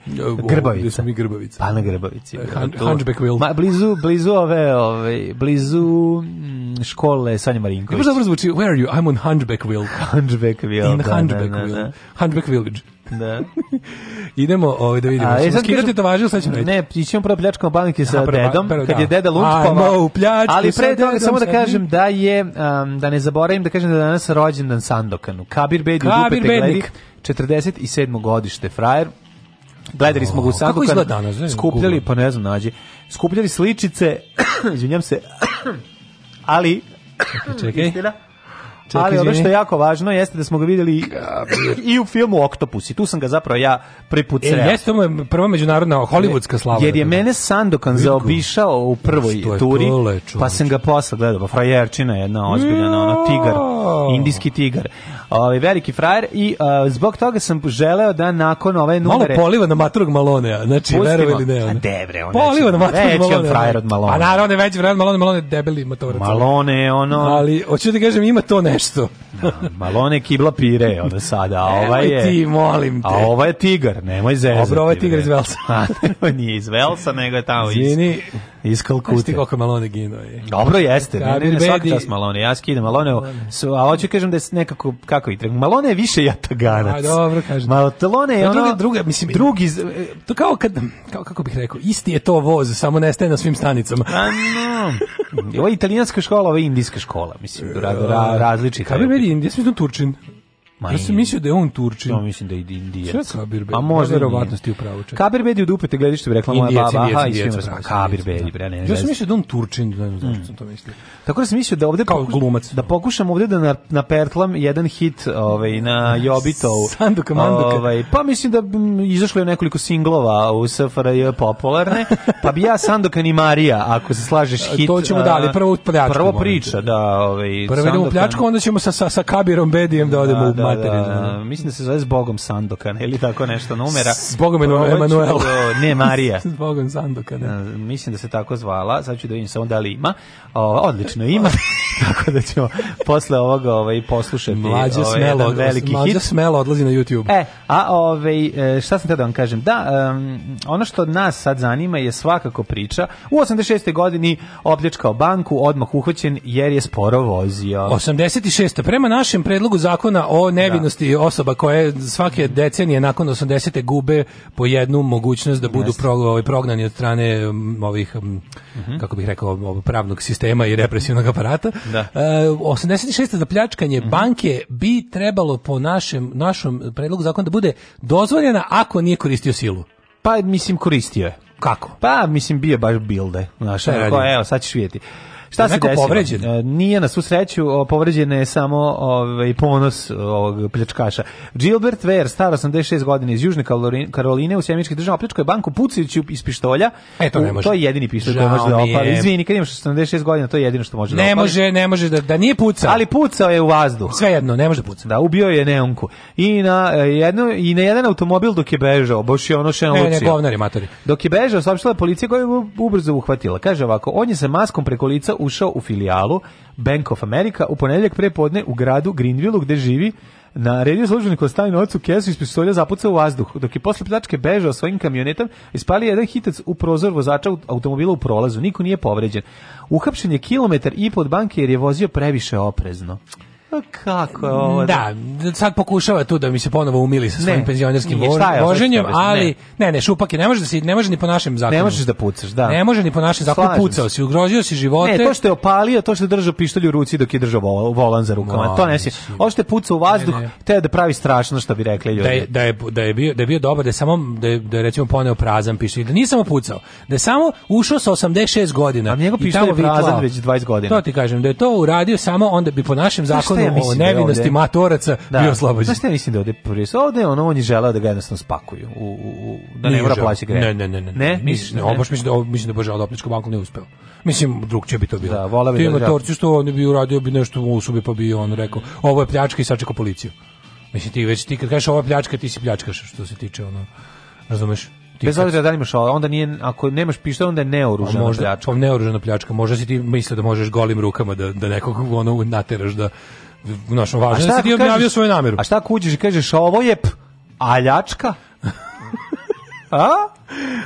Grbavica. Gde smo mi Grbavica? Pa na Grbavici. Eh, da, Han, Hunchbackville. Ma, blizu, blizu ove, ove, blizu mm, škole Sanja Marinković. Kako brzo zvuči, where are you? I'm on Hunchbackville. Hunchbackville. In da, Hunchbackville. Da, da, da. Hunchback da, da. Village. Da. Idemo ovaj da vidimo. A, e, sad skidati to važno, sad ćemo Ne, ićemo prvo pljačkom banke sa Aha, dedom, prvo, kad da. je deda lunčkova. Ali pre toga samo da kažem da je, um, da ne zaboravim da kažem da danas rođendan Sandokanu. Kabir Bedi u Kabir Bednik. 47. godište, frajer. Gledali smo ga u Sandokanu. Kako Skupljali, pa ne znam, nađi. Skupljali sličice, izvinjam se, ali... Čekaj. Istina, Čekaj, ali ono što je jako važno jeste da smo ga videli eh, i u filmu Octopus i tu sam ga zapravo ja preput sreo. E, jeste mu prva međunarodna hollywoodska slava. Jer je mene Sandokan zaobišao u prvoj turi, tole, pa sam ga posle gledao. Pa frajerčina jedna ozbiljena, ono, tigar, indijski tigar. Ovaj veliki frajer i uh, zbog toga sam želeo da nakon ove numere Malo poliva na maturog Malonea, znači verovali ne. On. A debre, on. Poliva znači, na maturog Malonea. Veći frajer od Malonea. A pa naravno je veći frajer od Malonea, Malone debeli motorac. Malone ono. Ali hoću da kažem ima to nešto. no, da, Malone kibla pire ono sada, a ovaj je. ti, molim te. A ovaj je tigar, nemoj zezati. Dobro, ovaj tigar iz Velsa. a, nije iz Velsa, nego je tamo iz. Zini, Iz Kalkute. Znaš kako Malone gino je. Dobro jeste, ne, ne, ne, svaka čast Malone, ja skidam Malone, a hoću kažem da je nekako, kako i Malone je više jataganac. A, dobro, kažem. Malone je ono, druga, mislim, drugi, e, to kao kad, kao, kako bih rekao, isti je to voz, samo nestaje na svim stanicama. A no, ovo je italijanska škola, ovo je indijska škola, mislim, e, ra, ra, različita. Kako je meni indijska, mislim, Turčin. Ma ja sam mislio da je on Turčin. To mislim da je Indijac. Sve Kabir Bedi. A možda verovatno ste u pravu. Kabir Bedi u dupete gledaš što bi rekla moja baba. Aha, i Kabir Bedi, da. bre, ne. Ja sam mislio da on Turčin, ne znam zašto mm. sam to mislio. Tako da sam mislio da ovde kao glumac da pokušam ovde da na na pertlam jedan hit, ovaj na Jobitov. Sanduka Manduka. Ovaj pa mislim da mm, izašlo je nekoliko singlova u SFRJ popularne, pa bi ja Sandokan i Marija, ako se slažeš hit. To ćemo da, ali prvo pljačku. Prvo priča, da, ovaj Prvo idemo pljačku, onda ćemo sa sa Kabirom Bedijem da odemo materina. Da, da, da. Mislim da se zove Bogom Sandokan ili tako nešto numera. Bogom Emanuel. Ne, Marija. Bogom Sandokan. Mislim da se tako zvala, sad ću da vidim samo da li ima. O, odlično ima. Tako da ćemo posle ovoga ovaj, poslušati mlađe ovaj, smelo, jedan veliki mlađe hit. smelo odlazi na YouTube. E, a ovaj, e, šta sam te da vam kažem? Da, um, ono što nas sad zanima je svakako priča. U 86. godini opljačkao banku, odmah uhvaćen jer je sporo vozio. 86. Prema našem predlogu zakona o da. nevinosti da. osoba koje svake decenije nakon 80. gube po jednu mogućnost da budu pro, ovaj, prognani od strane ovih, mm -hmm. kako bih rekao, pravnog sistema i represivnog aparata, Da. E, 86. za pljačkanje mm -hmm. banke bi trebalo po našem, našom predlogu zakona da bude dozvoljena ako nije koristio silu. Pa, mislim, koristio je. Kako? Pa, mislim, bio baš bilde. Znaš, evo, sad ćeš vidjeti. Šta se desilo? povređen? E, nije na svu sreću, povređen je samo ovaj, ponos ovog pljačkaša. Gilbert Weir, star 86 godina iz Južne Karoline u Sjemičkih država, pljačkao je banku pucajući iz pištolja. E, to ne može. To je jedini pištolj koji može da opali. Izvini, kad imaš 86 godina, to je jedino što može da ne da opali. Može, ne može, da, da nije pucao. Ali pucao je u vazduh. Svejedno, ne može da pucao. Da, ubio je neonku. I na, e, jedno, I na jedan automobil dok je bežao, baš je ono šeno Ne, ne, govnari, matori. Dok je bežao, saopštila je policija koja je ubrzo uhvatila. Kaže ovako, on je sa maskom preko lica ušao u filijalu Bank of America u ponedeljak prepodne u gradu Greenville gde živi Naredio službenik da stavi novac u kesu iz pištolja zapucao u vazduh, dok je posle pljačke bežao svojim kamionetom, ispali jedan hitac u prozor vozača automobila u prolazu. Niko nije povređen. Uhapšen je kilometar i pod banke jer je vozio previše oprezno kako je ovo? Da, da, sad pokušava tu da mi se ponovo umili sa svojim ne, penzionerskim nije, šta voženjem, ali ne. ne, ne, šupak je, ne može da se ne može ni po našem zakonu. Ne možeš da pucaš, da. Ne može ni po našem zakonu pucao si, ugrožio si živote. Ne, to što je opalio, to što je držao pištolj u ruci dok je držao volan za rukama, no, to ne si. Ovo što je pucao u vazduh, ne, te da pravi strašno što bi rekli ljudi. Da je, da je, da je bio da je bio dobar, da je samo da je, da je recimo poneo prazan pištolj, da nisam samo pucao, da je samo ušao sa 86 godina. A njegov pištolj je prazan već 20 godina. To ti kažem, da je to uradio samo onda bi po našem zakonu zakon ja o da nevinosti matoraca da. bio oslobođen. Znaš šta ja mislim da ovde pres? Pa ovde ono, on je želeo da ga jednostavno spakuju. U, u, da ne mora plaći greh. Ne, ne, ne. Ne, ne? Misliš, ne, da ne, ne. baš mislim da, mislim da bože od Dopničko banku ne uspeo. Mislim, drug će bi to bilo. Da, vola bi Ti da, matorci što on bi uradio bi nešto u usubi pa bi on rekao ovo je pljačka i sačekao policiju. Mislim ti već ti kad kažeš ova pljačka ti si pljačkaš što se tiče ono razumeš Ti Bez obzira da li imaš, onda nije, ako nemaš pištol, onda je neoružana možda, pljačka. Pa neoružana pljačka, možda si ti misle da možeš golim rukama da, da nekog ono nateraš da znaš, važno je da si ti objavio kažeš, svoju nameru. A šta ako uđeš i kažeš, ovo je p, aljačka? a?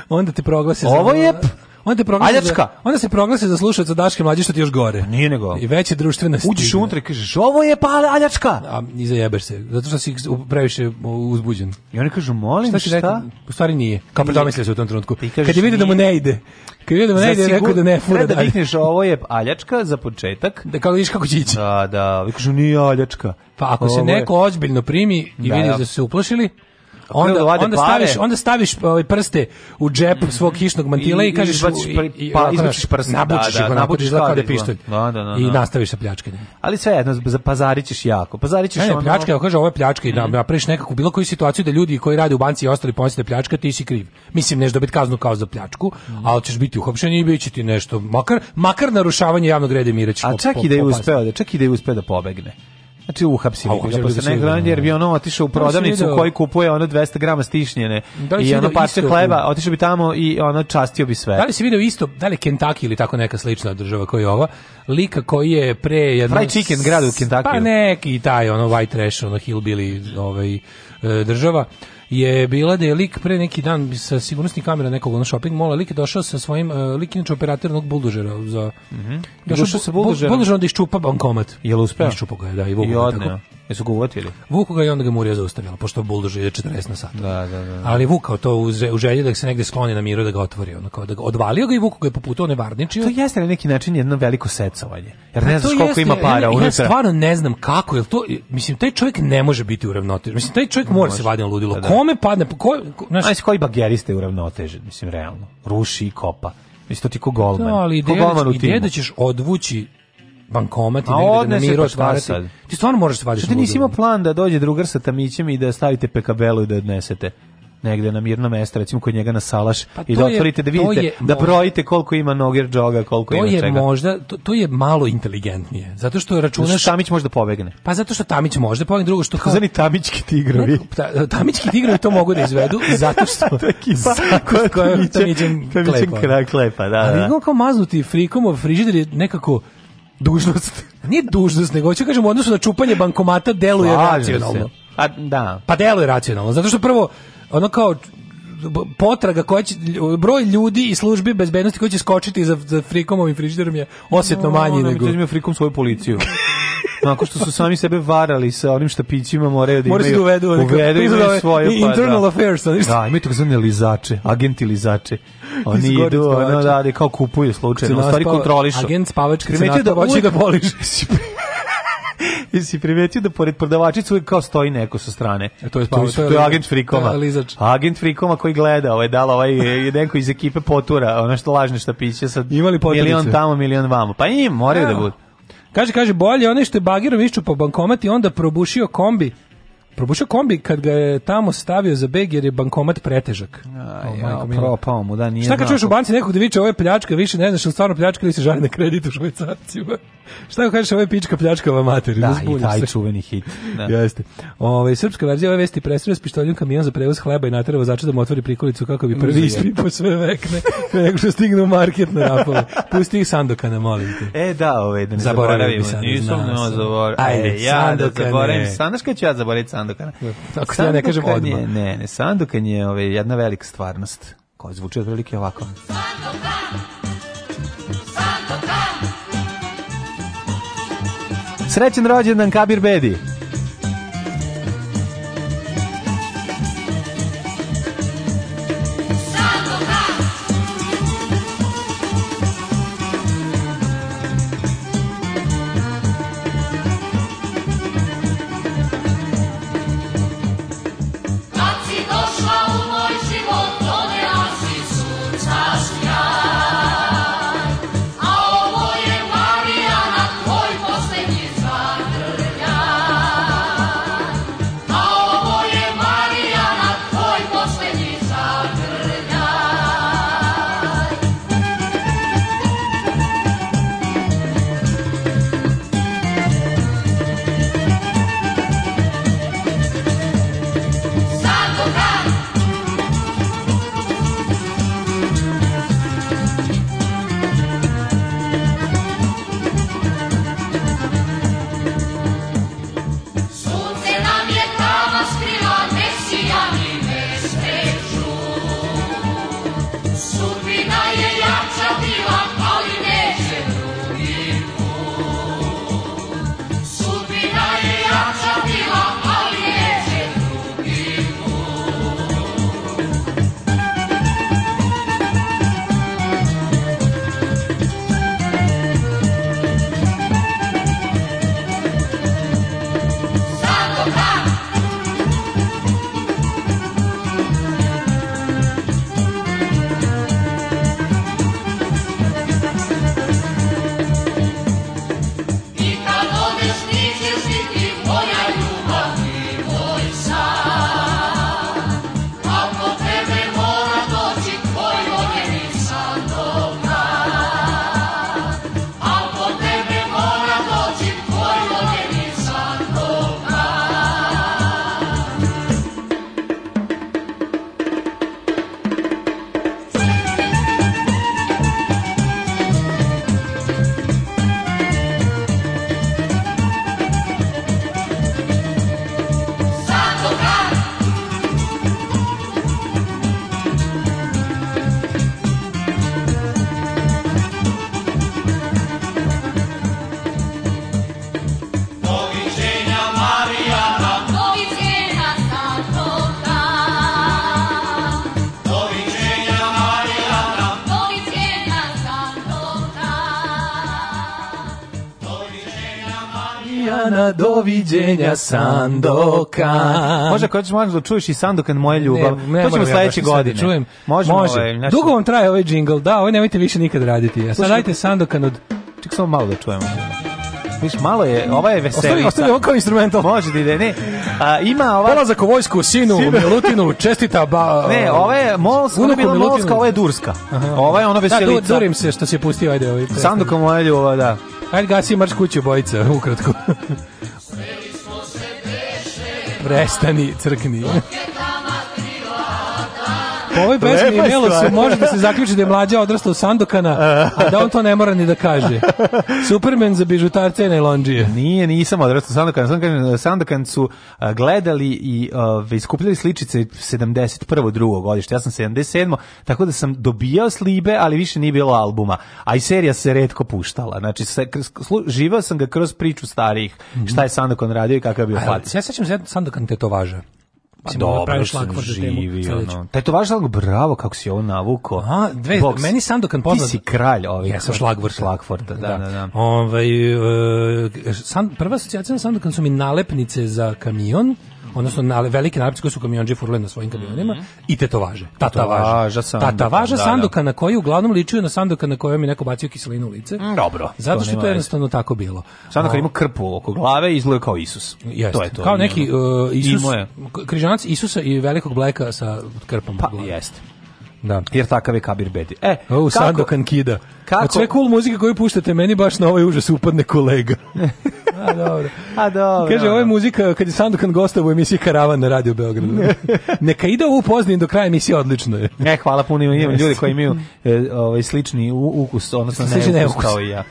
Onda ti proglase Ovo je p, Onda te proglase za, onda se proglase za slušaoca Daške mlađe što ti još gore. Pa nije nego. I veće društvene stigma. Uđeš unutra i kažeš ovo je pa Aljačka. A i zajebeš se, zato što si previše uzbuđen. I oni kažu molim šta? šta? u stvari nije. Kao predomislio se u tom trenutku. Kažeš, Kad je vidio da mu ne ide. Kad je vidio da mu ne ide, rekao da ne fura da. Da ovo je Aljačka za početak. Da kako vidiš kako će ići. Da, da, vi kažu nije Aljačka. Pa ako ovo se neko je... ozbiljno primi i da, vidi da, da su se uplašili, onda, da onda, onda staviš, onda staviš ovaj prste u džep mm -hmm. svog hišnog mantila i, i kažeš izbaciš pa izbaciš, izbaciš prst, nabučiš da, da, ga, nabučiš da je pištolj. Da, da, da, I da. nastaviš sa pljačkanjem. Ali sve jedno za pazarićeš jako. Pazarićeš ne, ono. pljačka, ja kaže ove pljačke pljačka i da, mm. da napraviš nekakvu bilo koju situaciju da ljudi koji rade u banci i ostali pomisle pljačka, ti si kriv. Mislim nešto dobit kaznu kao za pljačku, mm. al ćeš biti uhapšen i biće ti nešto, makar makar narušavanje javnog reda i mira ćeš. A čak i da je uspeo, čak i da je uspeo da pobegne. Znači uhapsili ga posle nekog dana jer bi ono otišao u da, prodavnicu da. u kojoj kupuje ono 200 grama stišnjene da i ono parče hleba, otišao bi tamo i ono častio bi sve. Da li si video isto, da li Kentucky ili tako neka slična država koja je ova, lika koji je pre jedno... Fried chicken grad u Kentucky. Pa neki taj ono white trash, ono hillbilly ovaj, e, država je bila da je lik pre neki dan sa sigurnosnih kamera nekog na shopping mola lik je došao sa svojim uh, lik operatornog buldožera za mm -hmm. došao sa buldožerom buldožerom da iščupa bankomat. Jel uspeo? Iščupa ga, da, i, I odneo. Jesu ga uvatili? Vuku ga i onda ga Murija zaustavila, pošto buldož ide 40 na sat. Da, da, da, da. Ali vukao to u, u želji da se negde skloni na miru da ga otvori. Ono, kao da ga odvalio ga i vuku ga je poputao nevarničio. To jeste na neki način jedno veliko secovanje. Jer pa ne znaš koliko jeste, ima para ja, unutra. Ja stvarno ne znam kako, jer to, mislim, taj čovjek ne može biti uravnotežen. Mislim, taj čovjek mora se vaditi ludilo. Da, da. Kome padne? Ko, ko, naš... Ajde, koji bagjerista je uravnotežen, mislim, realno. Ruši i kopa. Mislim, to ti ko golman. No, da, ali ideja, ko da golman u timu. ideja da ćeš odvući bankomat i negde da na miru otvarati. Pa ti stvarno moraš da vadiš. Ti nisi imao plan da dođe drugar sa tamićem i da stavite pekabelu i da odnesete negde na mirno mesto, recimo kod njega na salaš pa i da otvorite je, da vidite, je, da brojite koliko ima noger džoga, koliko to ima je čega. Možda, to, to je malo inteligentnije, zato što računaš... Zato što Tamić može da pobegne. Pa zato što Tamić može da pobegne, drugo što... Kao... Zani Tamićki tigrovi. Ne, tamićki tigrovi to mogu da izvedu, zato što... to je ekipa koja Tamićem klepa. Tamićem klepa, da, da. Ali da. kao maznuti frikomov frižider je nekako Dužnost. Nije dužnost, nego hoću da kažem u odnosu na čupanje bankomata deluje Slažem racionalno. Se. A, da. Pa deluje racionalno, zato što prvo, ono kao potraga koja će, broj ljudi i službi bezbednosti koji će skočiti za, za frikom ovim frižiderom je osjetno no, manji nego. Ono mi frikom svoju policiju. Nakon što su sami sebe varali sa onim štapićima moraju da imaju. Moraju da uvedu, uvedu imaju svoje. Pa internal da. affairs. Ali. Da, imaju tako zvane lizače, agenti lizače. Oni idu, ono, da, da, kao kupuju slučajno, stvari kontrolišu. Agent spavač, kad se nastav, da boliš. I si primetio da pored prodavačice uvijek kao stoji neko sa strane? E to je, to, to je agent Frikoma. Da, agent Frikoma koji gleda, ovaj dala ovaj je iz ekipe potura, ono što lažne šta piće sa Milion tamo, milion vamo. Pa im moraju da budu. Kaže, kaže, bolje onaj što je bagirom išću po bankomati, onda probušio kombi Probušio kombi kad ga je tamo stavio za beg jer je bankomat pretežak. A, oh, ja, propao mu, da, nije Šta kad čuješ u banci nekog da viče ovo pljačka, više ne znaš, stvarno pljačka ili se žali na kredit u švajcarcima. Šta kažeš, ovo je pička pljačkava materija. Da, i taj se. čuveni hit. Da. Jeste. Ove, srpska verzija ove vesti prestrela s pištoljom kamion za prevoz hleba i natera začeo da mu otvori prikolicu kako bi prvi po sve vekne. Nego što stigne u market na rapove. Pusti ih Sandokana, molim te. E, da, ove, da ne zaboravimo. Nisam, ne zaboravim. Ajde, ja da zaboravim. Znaš kad ću ja zaboraviti Sandokana. Da, ako ja ne kažem odmah. Je, ne, ne, Sandokan je ovaj, jedna velika stvarnost koja zvuči otprilike ovako. Sandokan! Sandokan! Srećen rođendan Kabir Bedi. doviđenja Sandoka. Može ako ćeš možda čuješ i Sandokan moje ljubav. Ne, ne to ćemo sledeće ja da godine. Čujem. Možemo Može. Ovaj, znači... Dugo vam traje ovaj jingle. Da, ovaj nemojte više nikad raditi. Ja. Sad dajte Sandokan od... Ček samo malo da čujemo. Viš, malo je, ova je veselica. Ostavi, ostavi ovo kao instrumental. Može ti da ne. A, ima ova... Polazak u vojsku, sinu, sinu. Milutinu, čestita. Ba, ne, ova je Molska, ona je bila Milutinu. Molska, ova je Durska. Aha. Ova je ona da, veselica. Da, durim se što se je pustio, ajde. Ovaj, Sanduka moja ljubav, da. Ajde, gasi, marš kuću, bojica, ukratko. Prestani, crkni. Po ovoj pesmi imelo Melosu može da se zaključi da je mlađa odrasta u Sandokana, a da on to ne mora ni da kaže. Superman za bižutarce i najlonđije. Nije, nisam odrastao u Sandokana. Sandokan, Sandokan su uh, gledali i uh, iskupljali sličice 71. drugo godište. Ja sam 77. Tako da sam dobijao slibe, ali više nije bilo albuma. A i serija se redko puštala. Znači, se, živao sam ga kroz priču starih, Šta je Sandokan radio i kakav je bio fac. Ja sećam se Sandokan važe. Pa dobro, sam živi, ono. Taj pa to važno, bravo, kako si ovo navuko. A, dve, Box. meni Sandokan poznat... Ti si kralj ovih. Jesam šlagvort. Šlagvort, da, da, da. da. Ove, ovaj, e, san, prva asocijacija na Sandokan su mi nalepnice za kamion, odnosno na velike nalepnice koje su kamionđe furle na svojim kamionima mm -hmm. i tetovaže. Tatavaža. Sanduka, Tatavaža da, da, sanduka da. na koju uglavnom ličuju na sanduka na kojoj mi neko bacio kiselinu u lice. Mm. dobro. Zato što to, to je jednostavno tako bilo. Sanduka ima krpu oko glave i izgleda kao Isus. Jest. To je to. Kao neki uh, Isus, križanac Isusa i velikog bleka sa krpom. Pa, jeste. Da. Jer takav je Kabir Bedi. E, o, kako, Sandokan Kida. Kako? Od sve cool muzike koju puštate, meni baš na ovaj užas upadne kolega. A dobro. A dobro. Kaže, ovo je muzika kad je Sandokan gostao u emisiji Karavan na Radio Beogradu. Neka ide ovo upoznim do kraja emisije, odlično je. Ne, hvala puno, imam ljudi koji imaju e, ovaj, slični ukus, odnosno ne, ukus, kao i ja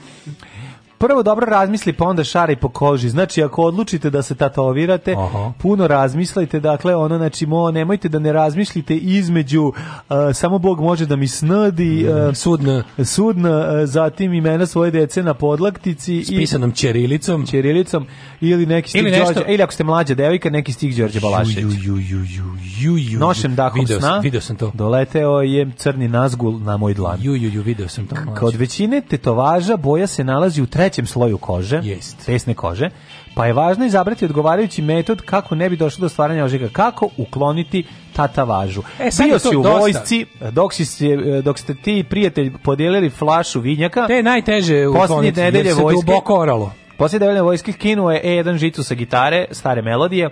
prvo dobro razmisli, pa onda šaraj po koži. Znači, ako odlučite da se tatovirate, Aha. puno razmislite, dakle, ono, znači, mo, nemojte da ne razmislite između uh, samo Bog može da mi snadi, mm. uh, sudna, sudna uh, zatim imena svoje dece na podlaktici. i pisanom ćirilicom. Ćirilicom ili neki stih ili, Đorđe, ili ako ste mlađa devojka, neki stih Đorđe Balašević. Ju, ju, ju, ju, Nošem dahom video, sna, video sam to. doleteo je crni nazgul na moj dlan. Ju, ju, ju, video sam to. Mlađe. Kod većine tetovaža boja se nalazi u trećem trećem sloju kože, Jest. tesne kože, pa je važno izabrati odgovarajući metod kako ne bi došlo do stvaranja ožiga, kako ukloniti tatavažu. E, Bio si u dosta. vojsci, dok, si, dok ste ti prijatelj podijelili flašu vinjaka, te najteže ukloniti, jer se vojske, duboko oralo. Poslije nedelje vojske kinuo e je E1 žicu sa gitare, stare melodije,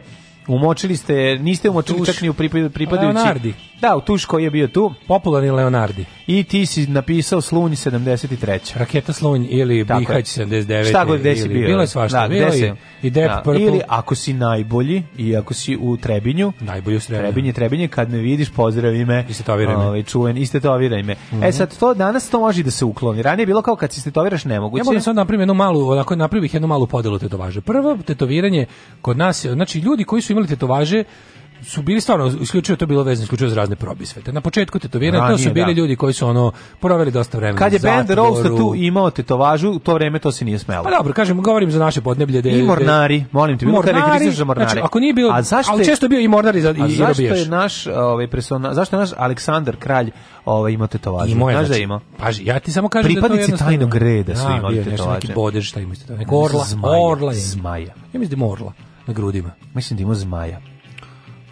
Umočili ste, niste umočili tuš. čak ni u pripadajući. Leonardi. Da, u tuš koji je bio tu. Popularni Leonardi. I ti si napisao Slunj 73. Raketa Slunj ili Bihać je. 79. Šta god gde si bio. Bilo je svašta. Da, bilo i, i Depp da, Purple. Ili ako si najbolji i ako si u Trebinju. Najbolji u Trebinju. Trebinje, Trebinje, kad me vidiš, pozdravi me. Istetoviraj me. Ove, ovaj, čuven, istetoviraj me. Mm -hmm. E mhm. sad, to danas to može da se ukloni. Ranije bilo kao kad se tetoviraš nemoguće. Ja mogu da sad napravim jednu malu, onako napravih jednu malu podelu tetovaže. Prvo tetoviranje kod nas, znači ljudi koji su imali imali tetovaže su bili stvarno isključivo to bilo vezano isključivo za razne probi sveta. Na početku tetoviranja to su bili da. ljudi koji su ono proveli dosta vremena. Kad je band Roast tu imao tetovažu, to vreme to se nije smelo. Pa dobro, kažem, govorim za naše podneblje de, I mornari, molim te, mornari, mornari, mornari. Znači, ako nije bio, a zašto ali često bio i mornari za i, a zašto je naš ovaj persona, zašto je naš Aleksandar kralj ovaj ima tetovažu? Imao je, da znači, da ima. Paži, ja ti samo kažem da Pripadnici da to je tajnog reda su da, imali tetovaže. Neki bodež, šta ima to? orla, orla je. Zmaja. Ja mislim da morla na grudima. Mislim da ima zmaja.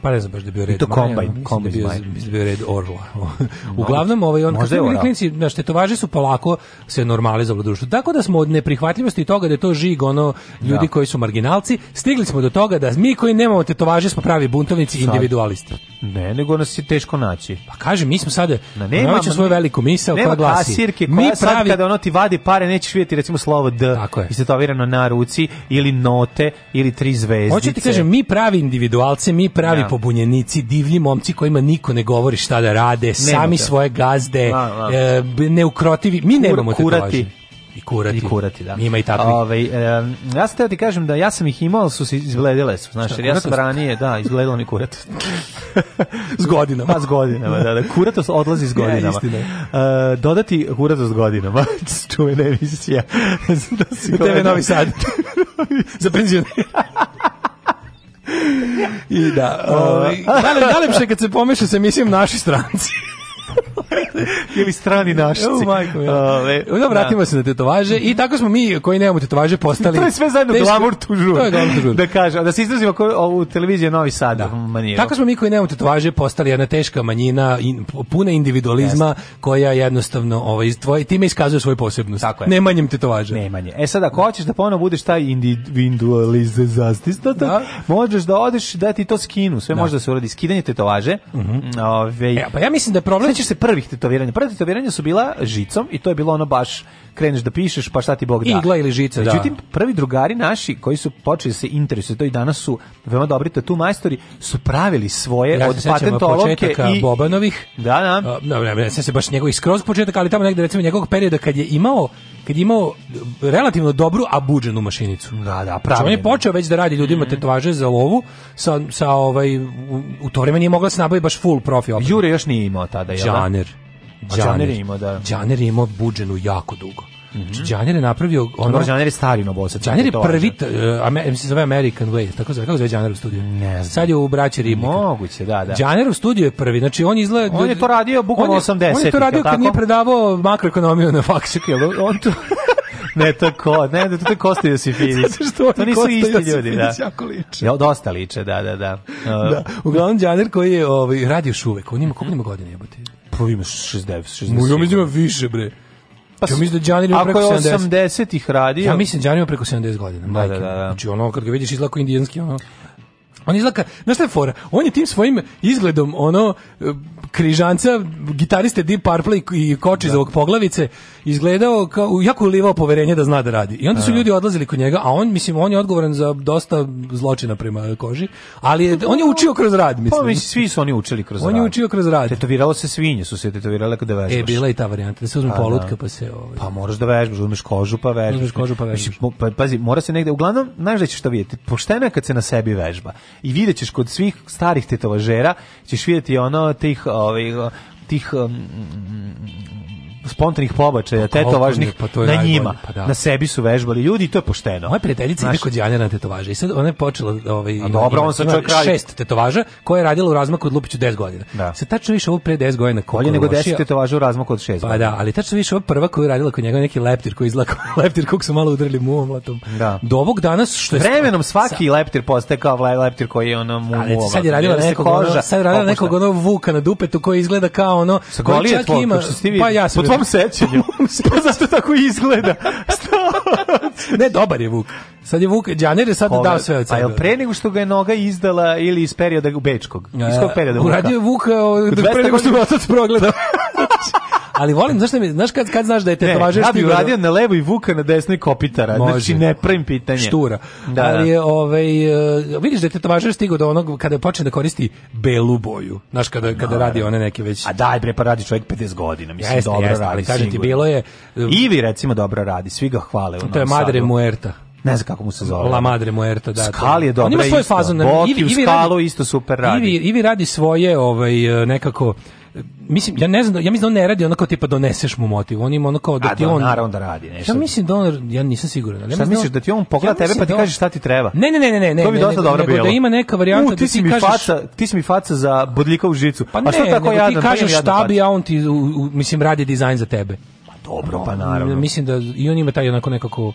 Pa ne znam baš da bio red. I to kombajn, da kombajn da bio, da bio red orla. Uglavnom, ovaj, on, Možda kad klinici, znaš, tetovaže su polako se normalizovali društvo. Tako da smo od neprihvatljivosti toga da je to žig, ono, ljudi da. koji su marginalci, stigli smo do toga da mi koji nemamo tetovaže smo pravi buntovnici i individualisti. Ne, nego nas je teško naći. Pa kaže, mi smo sada, na nema svoju veliku misao koja glasi. Kasirke koja mi pravi... kada ono ti vadi pare, nećeš vidjeti recimo slovo D Tako je. istetovirano na ruci, ili note, ili tri zvezdice. Hoću ti kažem, mi pravi individualce, mi pravi ja. pobunjenici, divlji momci kojima niko ne govori šta da rade, nema sami te. svoje gazde, la, la. E, neukrotivi, mi nemamo da te kurati kurati. I kurati, da. Ima i takvi. Ove, ovaj, e, ja sam teo da ti kažem da ja sam ih imao, ali su se izgledile su, znaš, Šta, jer ja sam ranije, da, izgledalo mi kurat. s godinama. Pa s godinama, da, da. Kuratost odlazi s godinama. Ja, e, dodati kuratost s godinama, čuvena emisija. da si da tebe novi sad. Za penzionera. I da, ovaj, da, li, da li kad se pomeša sa emisijom naši stranci. Ili strani našci. Evo, majko, ja. Ove, da, vratimo da. se na tetovaže i tako smo mi koji nemamo tetovaže postali... to je sve zajedno teško, glamur tužur. To je glamur tužur. Da kažem, da se izrazimo u televiziji Novi Sada da. Maniru. Tako smo mi koji nemamo tetovaže postali jedna teška manjina, in, puna individualizma Jeste. koja jednostavno ovaj, tvoj, time iskazuje svoju posebnost. Tako je. Nemanjem tetovaža. Nemanje. E sad, ako hoćeš da ponovo budeš taj individualize zastisnata, da. možeš da odeš da ti to skinu. Sve da. može da se uradi. Skidanje tetovaže. Uh mhm. -huh. Ove, ovaj, e, pa ja mislim da je problem sećaš se prvih tetoviranja? Prva tetoviranja su bila žicom i to je bilo ono baš kreneš da pišeš, pa šta ti Bog da. Igla ili žica, da. Međutim, prvi drugari naši koji su počeli da se interesuju, to i danas su veoma dobri tatu majstori, su pravili svoje ja od patentoloke i Bobanovih. Da, da. Uh, no, ne, ne, ne, se baš njegovih skroz početaka, ali tamo negde recimo njegovog perioda kad je imao kad je imao relativno dobru abuđenu mašinicu. Da, da, pravo. Znači, on je počeo već da radi ljudima mm -hmm. tetovaže za lovu, sa, sa ovaj, u, u to vreme nije mogla da se nabaviti baš full profi. Jure još nije imao tada, jel? Da? Džaner. Džaner je imao, da. Džaner je imao buđenu jako dugo. Mm Đanjer je napravio ono Dobro, Đanjer je stari novosac. Đanjer je prvi uh, se zove American Way, tako zove, kako zove Đanjer u Ne znam. Sad je u braći Ribnika. Moguće, da, da. Đanjer studio je prvi, znači on izgleda On je to radio bukvalno 80 On je to radio kad nije predavao makroekonomiju na faksu, jel? On to ne to ko, ne da to je Kosta Josifidić. što to nisu isti ljudi, da. Jako liče. Ja, dosta liče, da, da, da. da uh, da. Uglavnom Đaner koji je ovaj radio uvek, on ima koliko ima godine jebote? Pa ima 69, 60. Mu ima više bre. Pa ja mislim da Đani ima preko 70. 80-ih radio. Ja mislim Đani da ima preko 70 godina. Da, majke. da, da, da. Znači ono kad ga vidiš izlako indijanski ono. On izlaka, znaš šta je fora? On je tim svojim izgledom, ono, križanca, gitariste Deep Purple i koči za da. ovog poglavice, izgledao kao, jako ulivao poverenje da zna da radi. I onda su da. ljudi odlazili kod njega, a on, mislim, on je odgovoran za dosta zločina prema koži, ali je, on je učio kroz rad, mislim. Pa, mislim, svi su oni učili kroz on rad. On je učio kroz rad. Tetoviralo se svinje, su se tetovirale kada e, vežbaš. E, bila i ta varijanta, da se uzme pa, da. polutka, pa se... Ovaj... Pa moraš da vežbaš, uzmeš kožu, pa vežbaš. Uzmeš kožu, pa vežbaš. Pa, pazi, mora se negde, uglavnom, znaš da ćeš to vidjeti, pošteno je kad se na sebi vežba. I vidjet ćeš kod svih starih tetovažera, ćeš vidjeti ono, tih dijo tih spontanih pobačaja, pa tetovažnih pa na njima, pa da. na sebi su vežbali ljudi i to je pošteno. Moja prijateljica ide kod Janjana na i sad ona je počela ovaj, A dobro, on sad čovjek radi. šest tetovaža koje je radila u razmaku od Lupiću 10 godina. Da. Sad tačno više ovo pre 10 godina. Bolje nego 10 tetovaža u razmaku od 6 Pa da, ali tačno više ovo prva koju je radila kod njega neki leptir koji izlako leptir kog su malo udarili mu Da. Do ovog danas što je... Vremenom svaki sa... leptir postaje kao leptir koji je ono mu Ali sad je radila nekog, koža, ono, sad je radila nekog ono vuka na dupetu koji izgleda kao ono... Sa golijet tvoj, pa ja sam mom sećanju. pa zato tako izgleda. ne, dobar je Vuk. Sad je Vuk Đaner je sad Pogled. dao sve od sebe. A je pre nego što ga je noga izdala ili iz perioda Bečkog? Iz kog e, perioda Vuka? Uradio je Vuk e, pre nego što ga otac progledao. ali volim, zašto mi, znaš kad, kad znaš da je tetovažer ne, Ja bih radio na levo i Vuka na desno kopitara, znači, može. znači ne pravim pitanje. Štura. Da, da. ali je, ovaj, e, vidiš da je stigo do onog kada počne da koristi belu boju, znaš, kada, kada radi one neke već... A daj bre, pa radi čovjek 50 godina, mislim, jeste, dobro jeste, radi. Ali, kažem ti, bilo je... E, Ivi, recimo, dobro radi, svi ga hvale. U to je Madre Muerta ne znam kako mu se zove. La Madre Muerta, da. Skali je dobra isto. Svoju fazu, Boki Ivi, u Ivi skalu radi, isto super radi. Ivi, Ivi radi svoje, ovaj, e, nekako, mislim ja ne znam da- ja mislim da on ne radi onako tipa doneseš mu motiv on ima ono kao da ti on naravno da radi nešto ja mislim da on ja nisam siguran ali ja šta da misliš da, ti on pogleda tebe pa ti da kaže šta ti treba ne ne ne ne ne ne to bi dosta dobro bilo da ima neka varijanta da ti kažeš faca ti si mi faca za bodljika u žicu pa a šta tako ja ti kažeš šta bi ja on ti mislim radi dizajn za tebe pa dobro pa naravno mislim da i on ima taj onako nekako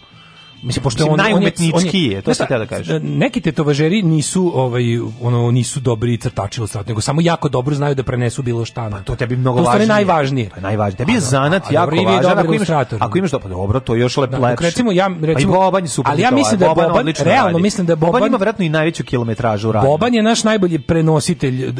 Mislim pošto mislim, on najumetnički je, to se da kažeš. E, neki tetovažeri nisu ovaj ono nisu dobri crtači ili nego samo jako dobro znaju da prenesu bilo šta. Pa to tebi mnogo to važnije. To je najvažnije. Pa najvažnije. Tebi je zanat a, jako važan. ako imaš, ako imaš dobro, pa dobro, to je još lep, da, Recimo ja pa recimo pa Boban je super. Ali ja mislim da Boban, Boban realno radi. mislim da Boban, Boban ima verovatno i najveću kilometražu radi Boban je naš najbolji prenositelj e,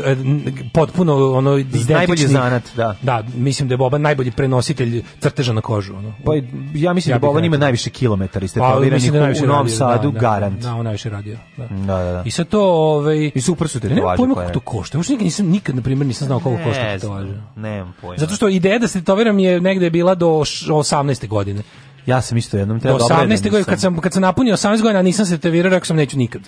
potpuno ono najbolji zanat, da. Da, mislim da je Boban najbolji prenositelj crteža na kožu ono. Pa ja mislim da Boban ima najviše kilometara iz instaliranih da, da u Novom da, Sadu, da, garant. Da, on najviše radio. Da. Da, da, da. I sa to, ovaj... I super su te Ne pojma kako to košta. Još nikad nisam, nikad, na primer nisam znao koliko košta tetovaža. Nemam pojma. Zato što ideja da se tetoviram je negde bila do 18. godine. Ja sam isto jednom treba do 18. godine kad sam kad sam napunio 18 godina nisam se tetovirao, rekao sam neću nikad.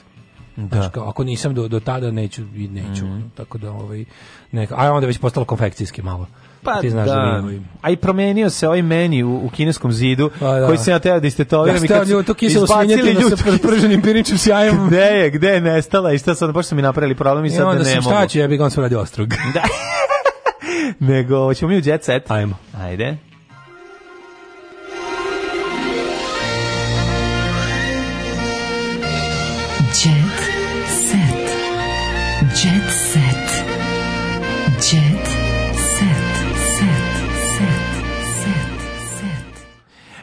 Da. Znači, ako nisam do, do tada neću i neću. Mm. Tako da ovaj neka, a onda već postalo konfekcijski malo. Pa ti znaš da, da a i promenio se ovaj meni u, u kineskom zidu, a, pa da. koji se ja teo da istetoviram da, i kad su to kiselo svinjetino ljud... sa prženim piriničnim sjajem. Gde je, gde je nestala i šta sad, baš su mi napravili problem i, I e, sad da ne mogu. Šta ću, ja bih on se radio ostrug. da. Nego, ćemo mi u jet set. Ajmo. Ajde.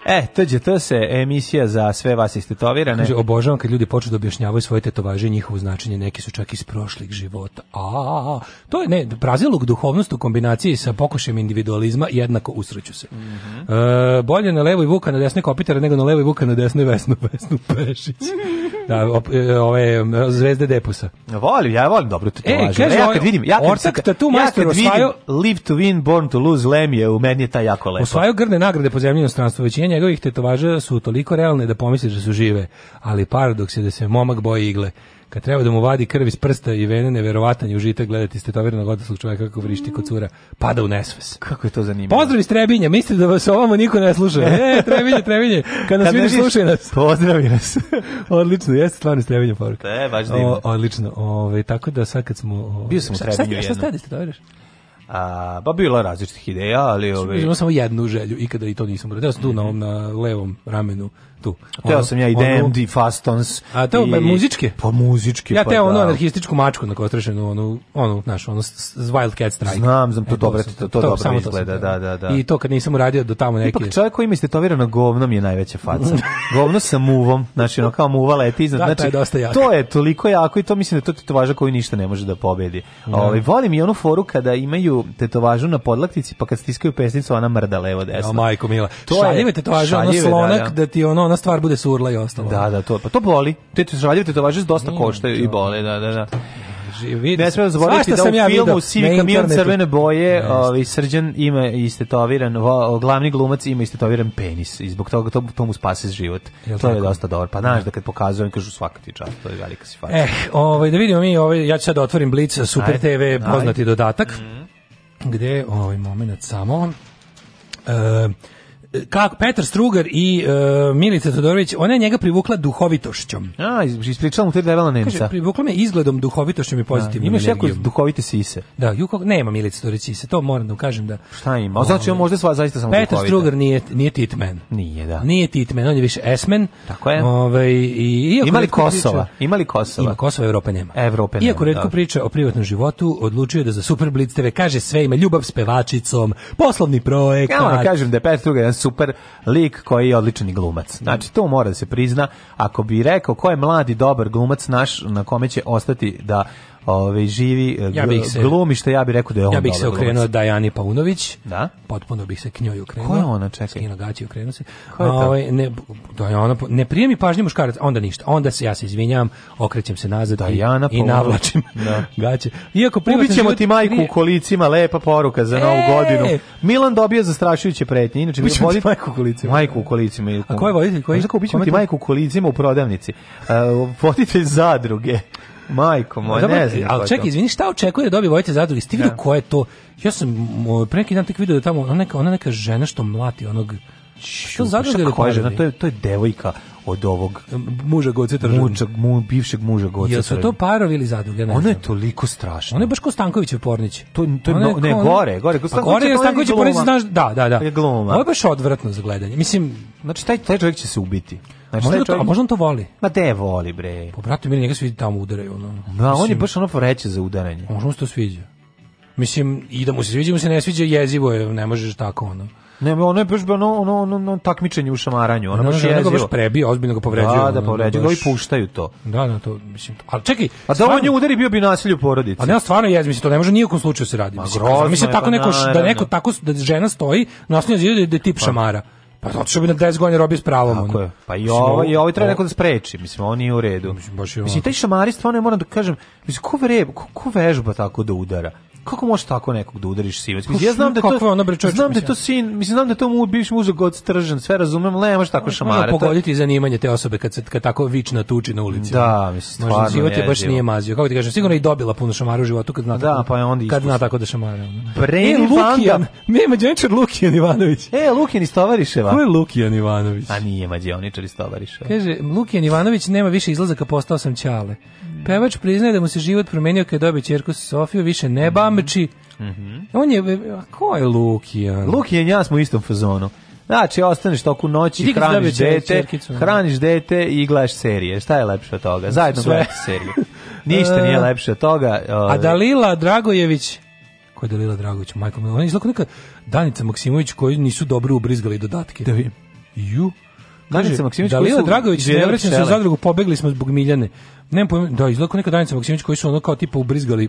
E, tođe, to se emisija za sve vas istetovirane. Kaže, obožavam kad ljudi počnu da objašnjavaju svoje tetovaže i njihovo značenje, neki su čak iz prošlih života. A, a, a. to je, ne, prazilog duhovnost u kombinaciji sa pokušajem individualizma jednako usreću se. Mm -hmm. e, bolje na levoj vuka na desnoj kopitara nego na levoj vuka na desnoj vesnu, vesnu pešić. da, op, e, ove, zvezde depusa. Volim, ja volim dobro tetovaže. E, kaže, ja ovaj kad vidim, ja kad, ortak, kad, tatu, ja kad vidim, osvajao, live to win, born to lose, lemje, u meni je ta jako lepo. Osvajao grne nagrade po zemlji inostranstvu, većina njegovih tetovaža su toliko realne da pomisliš da su žive, ali paradoks je da se momak boji igle. Kad treba da mu vadi krv iz prsta i vene, neverovatan je užitak gledati stetoviranog odraslog čoveka kako vrišti kod cura, pada u nesves. Kako je to zanimljivo. Pozdrav iz Trebinja, mislim da vas ovamo niko ne sluša. E, Trebinje, Trebinje, kad nas kad vidiš, slušaj nas. Pozdravi nas. odlično, jeste stvarno iz Trebinja poruka. E, baš divno. O, odlično, ove, tako da sad kad smo... O, Bio sam u Trebinju jedno. Šta, šta, šta, šta, šta, A, ba pa bilo je različitih ideja, ali... Ove... Imao samo jednu želju, ikada i to nisam uradio. Ja sam tu mhm. na, ovom, na levom ramenu tu. Teo sam ja i DMD, Fastons. A to, i, muzičke? Pa muzičke. Ja pa teo pa, da. ono anarhističku mačku na kostrešenu, onu, onu, znaš, ono Wildcat Strike. Znam, znam, to e, dobro, to, to, to dobro samo izgleda, da, da, da. I to kad nisam uradio do tamo neke... Ipak čovjek koji ima istetovirano govno mi je najveća faca. govno sa muvom, znači ono kao muva leti iznad. Da, znači, to je To je toliko jako i to mislim da to tetovaža koju ništa ne može da pobedi. Da. Ovaj volim i onu foru kada imaju tetovažu na podlaktici pa kad stiskaju pesnicu ona mrda levo desno. Ja, majko mila. To šaljive je tetovaža, ono da, slonak da, da. da ti ono glavna stvar bude surla i ostalo. Da, da, to, pa to boli. Te te žalje, to važi dosta košta i boli, da, da, da. Vidim, ne smem zaboraviti da u ja filmu Sivi kamion crvene boje ovaj, Srđan ima istetoviran glavni glumac ima istetoviran penis i zbog toga to, to mu spase život Jel to tako? je dosta dobro, pa znaš da. da kad pokazujem kažu svaka ti čast, to je velika si faca eh, ovaj, da vidimo mi, ovaj, ja ću sad da otvorim Blitz Super ajde, TV, poznati ajde. dodatak mm -hmm. gde ovaj moment samo e, kako Petar Strugar i uh, Milica Todorović, ona je njega privukla duhovitošćom. A, ispričala mu te debela Nemca. Kaže, privukla me izgledom duhovitošćom i pozitivnim. Da, imaš jako duhovite sise. Da, juko, nema Milica Todorović sise, to moram da ukažem da. Šta ima? O, znači on možda sva zaista samo Petar duhovita. Strugar nije nije titman. Nije, da. Nije titman, on je više esmen. Tako je. Ovaj i iako imali Kosova, priča, li Kosova. Ima Kosova, Evrope nema. Evrope nema. Iako retko da. priča o privatnom životu, odlučio da za Super Blitz TV kaže sve ima ljubav s pevačicom, poslovni projekat. Ja da kažem da je Petar Strugar super lik koji je odličan glumac. Znači, to mora da se prizna. Ako bi rekao ko je mladi, dobar glumac naš na kome će ostati da ovaj živi ja bih se, glumi što ja bih rekao da je on Ja bih se okrenuo da Dajani Paunović. Da. Potpuno bih se k njoj okrenuo. Ko je ona, čekaj? Skino gaći okrenuo se. Ovaj ne da ona ne prije mi pažnju muškarac, onda ništa. Onda se ja se izvinjavam, okrećem se nazad Dajana i, i navlačim. Da. Gaće. Iako pribićemo ti majku u kolicima, lepa poruka za e! novu godinu. Milan dobio zastrašujuće pretnje. Inače, Bićemo vodi majku u kolicima. Majku u kolicima. A ko je voditelj? Koji? Znači, ti majku u kolicima u prodavnici. Uh, voditelj zadruge. Majko moja, ne znam. Ali čekaj, izvini, šta očekuje da dobije Vojte Zadruge? Ti vidio ko je to? Ja sam pre neki dan tek video da tamo ona neka, ona neka žena što mlati onog... Što zadruge da To je, to je devojka od ovog muža Goce Tržanića, mu, bivšeg muža Goce. Jesu to parovi ili zadruge? Ona je toliko strašna. Ona je baš ko Stankovićev Pornić. To, to je, no, ne, gore, gore. Ko pa gore je Stanković Pornić, znaš, da, da, da. Pa je gluma. Ovo je baš odvratno za gledanje. Mislim, znači taj, taj čovjek će se ubiti. Znači, možda čovjek... to, a možda on to voli? Ma te voli, bre. Po pa, bratu mi njega svi tamo udaraju. Ono. Ma, da, Mislim, on je baš ono foreće za udaranje. Možda mu se to sviđa. Mislim, i da mu se sviđa, mu se ne sviđa, jezivo je, ne možeš tako, ono. Ne, ono je baš ono, ono, ono, ono takmičenje u šamaranju. Ono, ono, ono, ono ga baš prebio, ozbiljno ga povređuje. Da, da, povređuje, baš... Da puštaju to. Da, da, to, mislim, to. ali čekaj. A da on nju udari bio bi nasilje u porodici. A ne, stvarno je, mislim, to ne može nijekom slučaju da se radi. Ma, mislim, grozno mislim, tako pa neko, da neko tako, da žena stoji, nasilje zida da je tip pa- šamara. Pa zato što bi na 10 godina robio s pravom. Tako je. Pa i ovo, i ovo treba neko da spreči, mislim, on nije u redu. Mislim, baš je ono. mislim taj šamari stvarno, moram da kažem, mislim, ko, vreba, ko, ko vežba tako da udara? kako možeš tako nekog da udariš sinac? Mislim, pa ja znam da to ono bre Znam da to sin, mislim znam da to mu bivši muž god stržen, sve razumem, le možeš tako šamara. pogoditi zanimanje te osobe kad se kad tako vična tuči na ulici. Da, mislim stvarno. Možda život je baš nije mazio. Kako ti kažem, sigurno i dobila puno šamara u životu kad zna da, tako. Pa je onda kad zna tako da šamara. Breni e, Lukijan, mi je mađioničar Lukijan Ivanović. E, Lukijan iz Tovariševa. Ko je Lukijan Ivanović? A nije mađioničar iz Tovariševa. Kaže, Lukijan Ivanović nema više izlazaka, postao sam ćale. Mm-hmm. Pevač priznaje da mu se život promenio kad je dobio čerku Sofiju, više ne mm-hmm. bambeči. Mm -hmm. On je, e, ko je Lukijan? Lukijan ja smo u istom fazonu. Znači, ostaneš toku noći, Ti hraniš dete, čerkicu, hraniš dete i gledaš serije. Šta je lepše od toga? Zajedno Sve. gledaš serije. Ništa nije e. lepše od toga. A ovaj. Dalila Dragojević, ko je Dalila Dragojević? Majko, on je izlako neka Danica Maksimović koji nisu dobro ubrizgali dodatke. Da vidim. Ju, Danica Maksimović, Dalila Dragović, ne vraćam se u zadrugu, pobegli smo zbog Miljane. Nemam pojma, da, izlako neka Danica Maksimović koji su ono kao tipa ubrizgali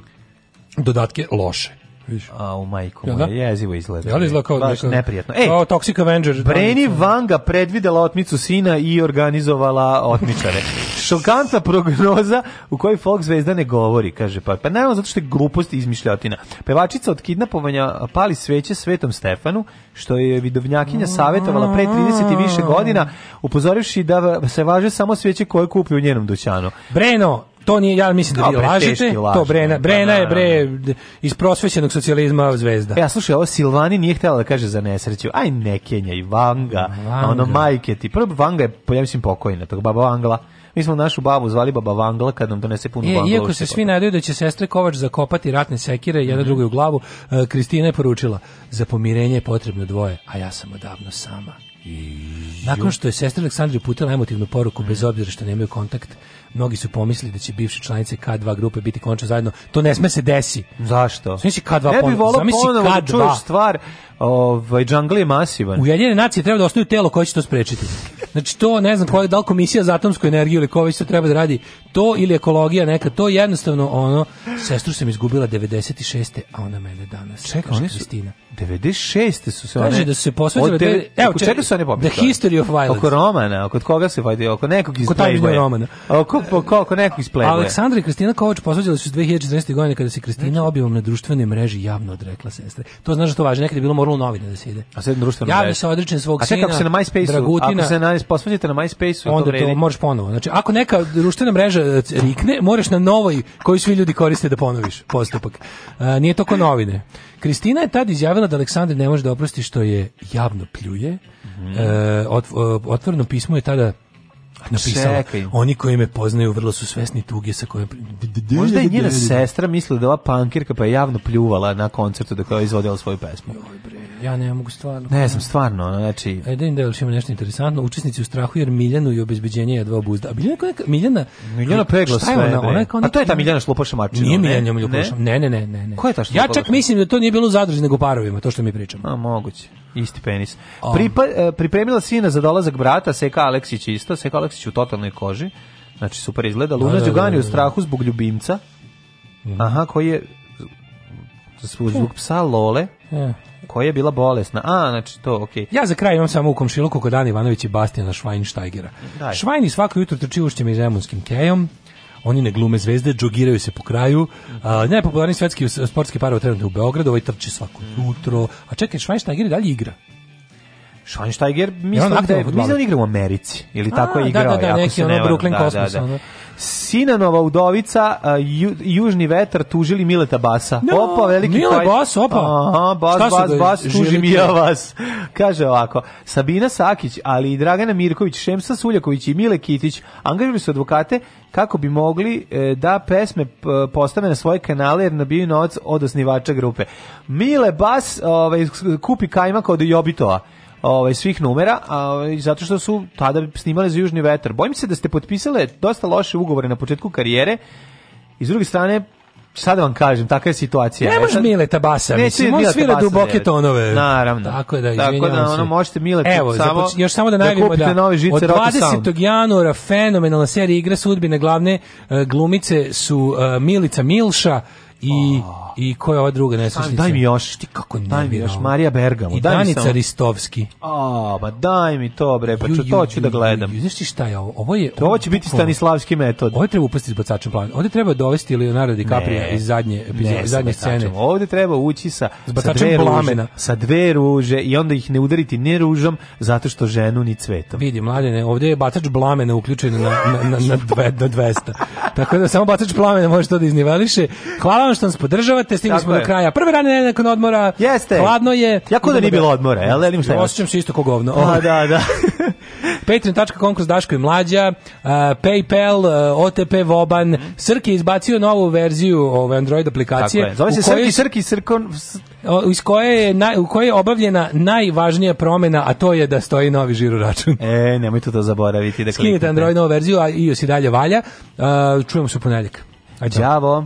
dodatke loše. Viš. A u majku mu je da? jezivo izgleda. Ja izgleda kao baš da- neprijatno. Ej, kao Toxic Avenger. Da, Breni Vanga predvidela otmicu sina i organizovala otmičare. Šokanta prognoza u kojoj Fox zvezda ne govori, kaže pa. Pa naravno zato što je glupost i izmišljotina. Pevačica od kidnapovanja pali sveće Svetom Stefanu, što je vidovnjakinja savjetovala pre 30 i više godina, upozorivši da se važe samo sveće koje kupi u njenom dućanu. Breno, To nije, ja mislim da vi lažete. Laž, to Brena, Brena je bre da, da, da. iz prosvećenog socijalizma zvezda. Ja, e, slušaj, ovo Silvani nije htela da kaže za nesreću. Aj ne Kenja i Vanga, Vanga. ono majke ti. Prvo Vanga je, ja mislim, pokojna, tog baba Angla. Mi smo našu babu zvali baba Vangla kad nam donese puno e, Vangla. Iako se svi nadaju da će sestre Kovač zakopati ratne sekire jedna mm -hmm. drugoj u glavu, uh, je poručila za pomirenje je potrebno dvoje, a ja sam odavno sama. I... Nakon što je sestra Aleksandri putala emotivnu poruku mm -hmm. bez obzira što nemaju kontakt, mnogi su pomislili da će bivše članice K2 grupe biti končno zajedno. To ne sme se desi. Zašto? Znači K2 ja bih volao ponovo da čuješ stvar ovaj džangli je masivan. Ujedinjene nacije treba da osnuju telo koje će to sprečiti. Znači to ne znam koja da li komisija za atomsku energiju ili koji se treba da radi to ili ekologija neka to jednostavno ono sestru sam izgubila 96. a ona mene danas. Čeka, oni su Kristina. 96. su se one. Kaže da su se posvađale. Te... Evo, čekaj, čega su one pobjegale? The History of Violence. Oko Romana, oko koga se vadi, oko nekog iz Oko Romana. Oko po koliko neko ispleva. Aleksandra i Kristina Kovač posvađali su se 2014. godine kada se Kristina znači. objavom na društvenoj mreži javno odrekla sestre. To znaš da to važi, nekad je bilo moralo novine da se ide. A sad društveno. Ja se odričem svog A sina. A se na MySpaceu, Dragutina, ako se na posvađate na MySpaceu, onda to, to možeš ponovo. Znači, ako neka društvena mreža e, rikne, moraš na novoj koju svi ljudi koriste da ponoviš postupak. A, e, nije to ko novine. Kristina je tad izjavila da Aleksandar ne može da oprosti što je javno pljuje. Mm. E, otvoreno pismo je tada napisala. Oni koji me poznaju vrlo su svesni tuge sa kojom... Možda je njena sestra mislila da ova pankirka pa je javno pljuvala na koncertu dok je izvodila svoju pesmu. Joj bre, ja ne mogu stvarno. Ne znam, stvarno, znači... Ajde da im da još ima nešto interesantno. Učesnici u strahu jer Miljanu i obezbeđenje jedva obuzda. A Miljana, neka, Miljana... Miljana pegla sve, ona, ona kao neka... A to je ta Miljana Šlupoša Marčina. Nije Miljana Šlupoša, ne? ne, ne, ne, ne. Ko je ta Šlupoša? Ja čak mislim da to nije bilo u zadruzi nego parovima, to što mi pričamo. A, moguće. Isti penis. Pripa, e, pripremila sina za dolazak brata, Seka Aleksić isto, Seka Aleksić u totalnoj koži. Znači, super izgleda. Luna da, da, Đugani da, u strahu zbog ljubimca. Aha, koji je zbog psa Lole. Ja. E. Koja je bila bolesna. A, znači to, okej. Okay. Ja za kraj imam samo u komšiluku kod Ana Ivanović i Bastijana Švajnštajgera. Švajni svako jutro trči ušćem i zemunskim kejom oni ne glume zvezde, džogiraju se po kraju. A, najpopularniji svetski sportski par trenutno u Beogradu, ovaj trči svako jutro. A čekaj, Švajštajger dalje igra. Schweinsteiger mislim da je, mislim da igra u Americi ili A, tako je da, igrao, da, da, da, neki ono Brooklyn Cosmos. Da, da, da. Sinanova udovica ju, Južni vetar tužili Mileta Basa. No, opa, veliki Mile taj... Bas, opa. Aha, Bas, Šta Bas, da Bas, tuži mi ja vas. Kaže ovako, Sabina Sakić, ali i Dragana Mirković, Šemsa Suljaković i Mile Kitić angažili su advokate kako bi mogli e, da pesme postave na svoje kanale jer nabiju novac od osnivača grupe. Mile Bas ovaj, kupi kajmak od Jobitova ovaj, svih numera, a, ovaj, zato što su tada snimale za Južni vetar. Bojim se da ste potpisale dosta loše ugovore na početku karijere, Iz druge strane, sad da vam kažem, takva je situacija. Ne e, može Mile Tabasa, mislim, može svira da duboke je. tonove. Naravno. Tako da, Tako da, ono, možete Mile Evo, samo, započ, još samo da najavimo da, da žice, od 20. januara fenomenalna serija igra sudbine glavne uh, glumice su uh, Milica Milša, i oh. i koja ova druga nesrećnica. Daj mi još, ti kako ne daj mi još Marija Bergamo. I daj Danica mi sam... Ristovski. A, pa daj mi to bre, pa ću to ću da gledam. Ju, znaš ti šta je ovo? Ovo je To ovo će biti Stanislavski metod. Ovo treba upasti s bacačem plan. Ovde treba dovesti Leonardo DiCaprio ne, iz zadnje epizode, ne, zadnje scene. Ovde treba ući sa sa dve ruže, sa dve ruže i onda ih ne udariti ni ružom zato što ženu ni cvetom. Vidi mladene, ovde je bacač blamena uključen na na na, na, dve, na 200. Tako da samo bacač plamena može to da izniveliše. Hvala vam hvala što nas podržavate, stigli smo je. do kraja. Prve rane nakon odmora. Jeste. Hladno je. Jako da nije bilo odmora, jel? Elim šta. Osećam se isto kao govno. A, pa, da, da. Patreon.com kroz Daško i Mlađa, uh, PayPal, uh, OTP Voban, mm. Srki je izbacio novu verziju ove Android aplikacije. Tako je. Zove se Srki, Srki, Srkon... Iz koje je, naj, u kojoj je obavljena najvažnija promena, a to je da stoji novi žiro račun. E, nemojte to da zaboraviti. Da Skinite Android novu verziju, a iOS i dalje valja. Uh, čujemo se u ponedjeljak. Ajde. Ćao.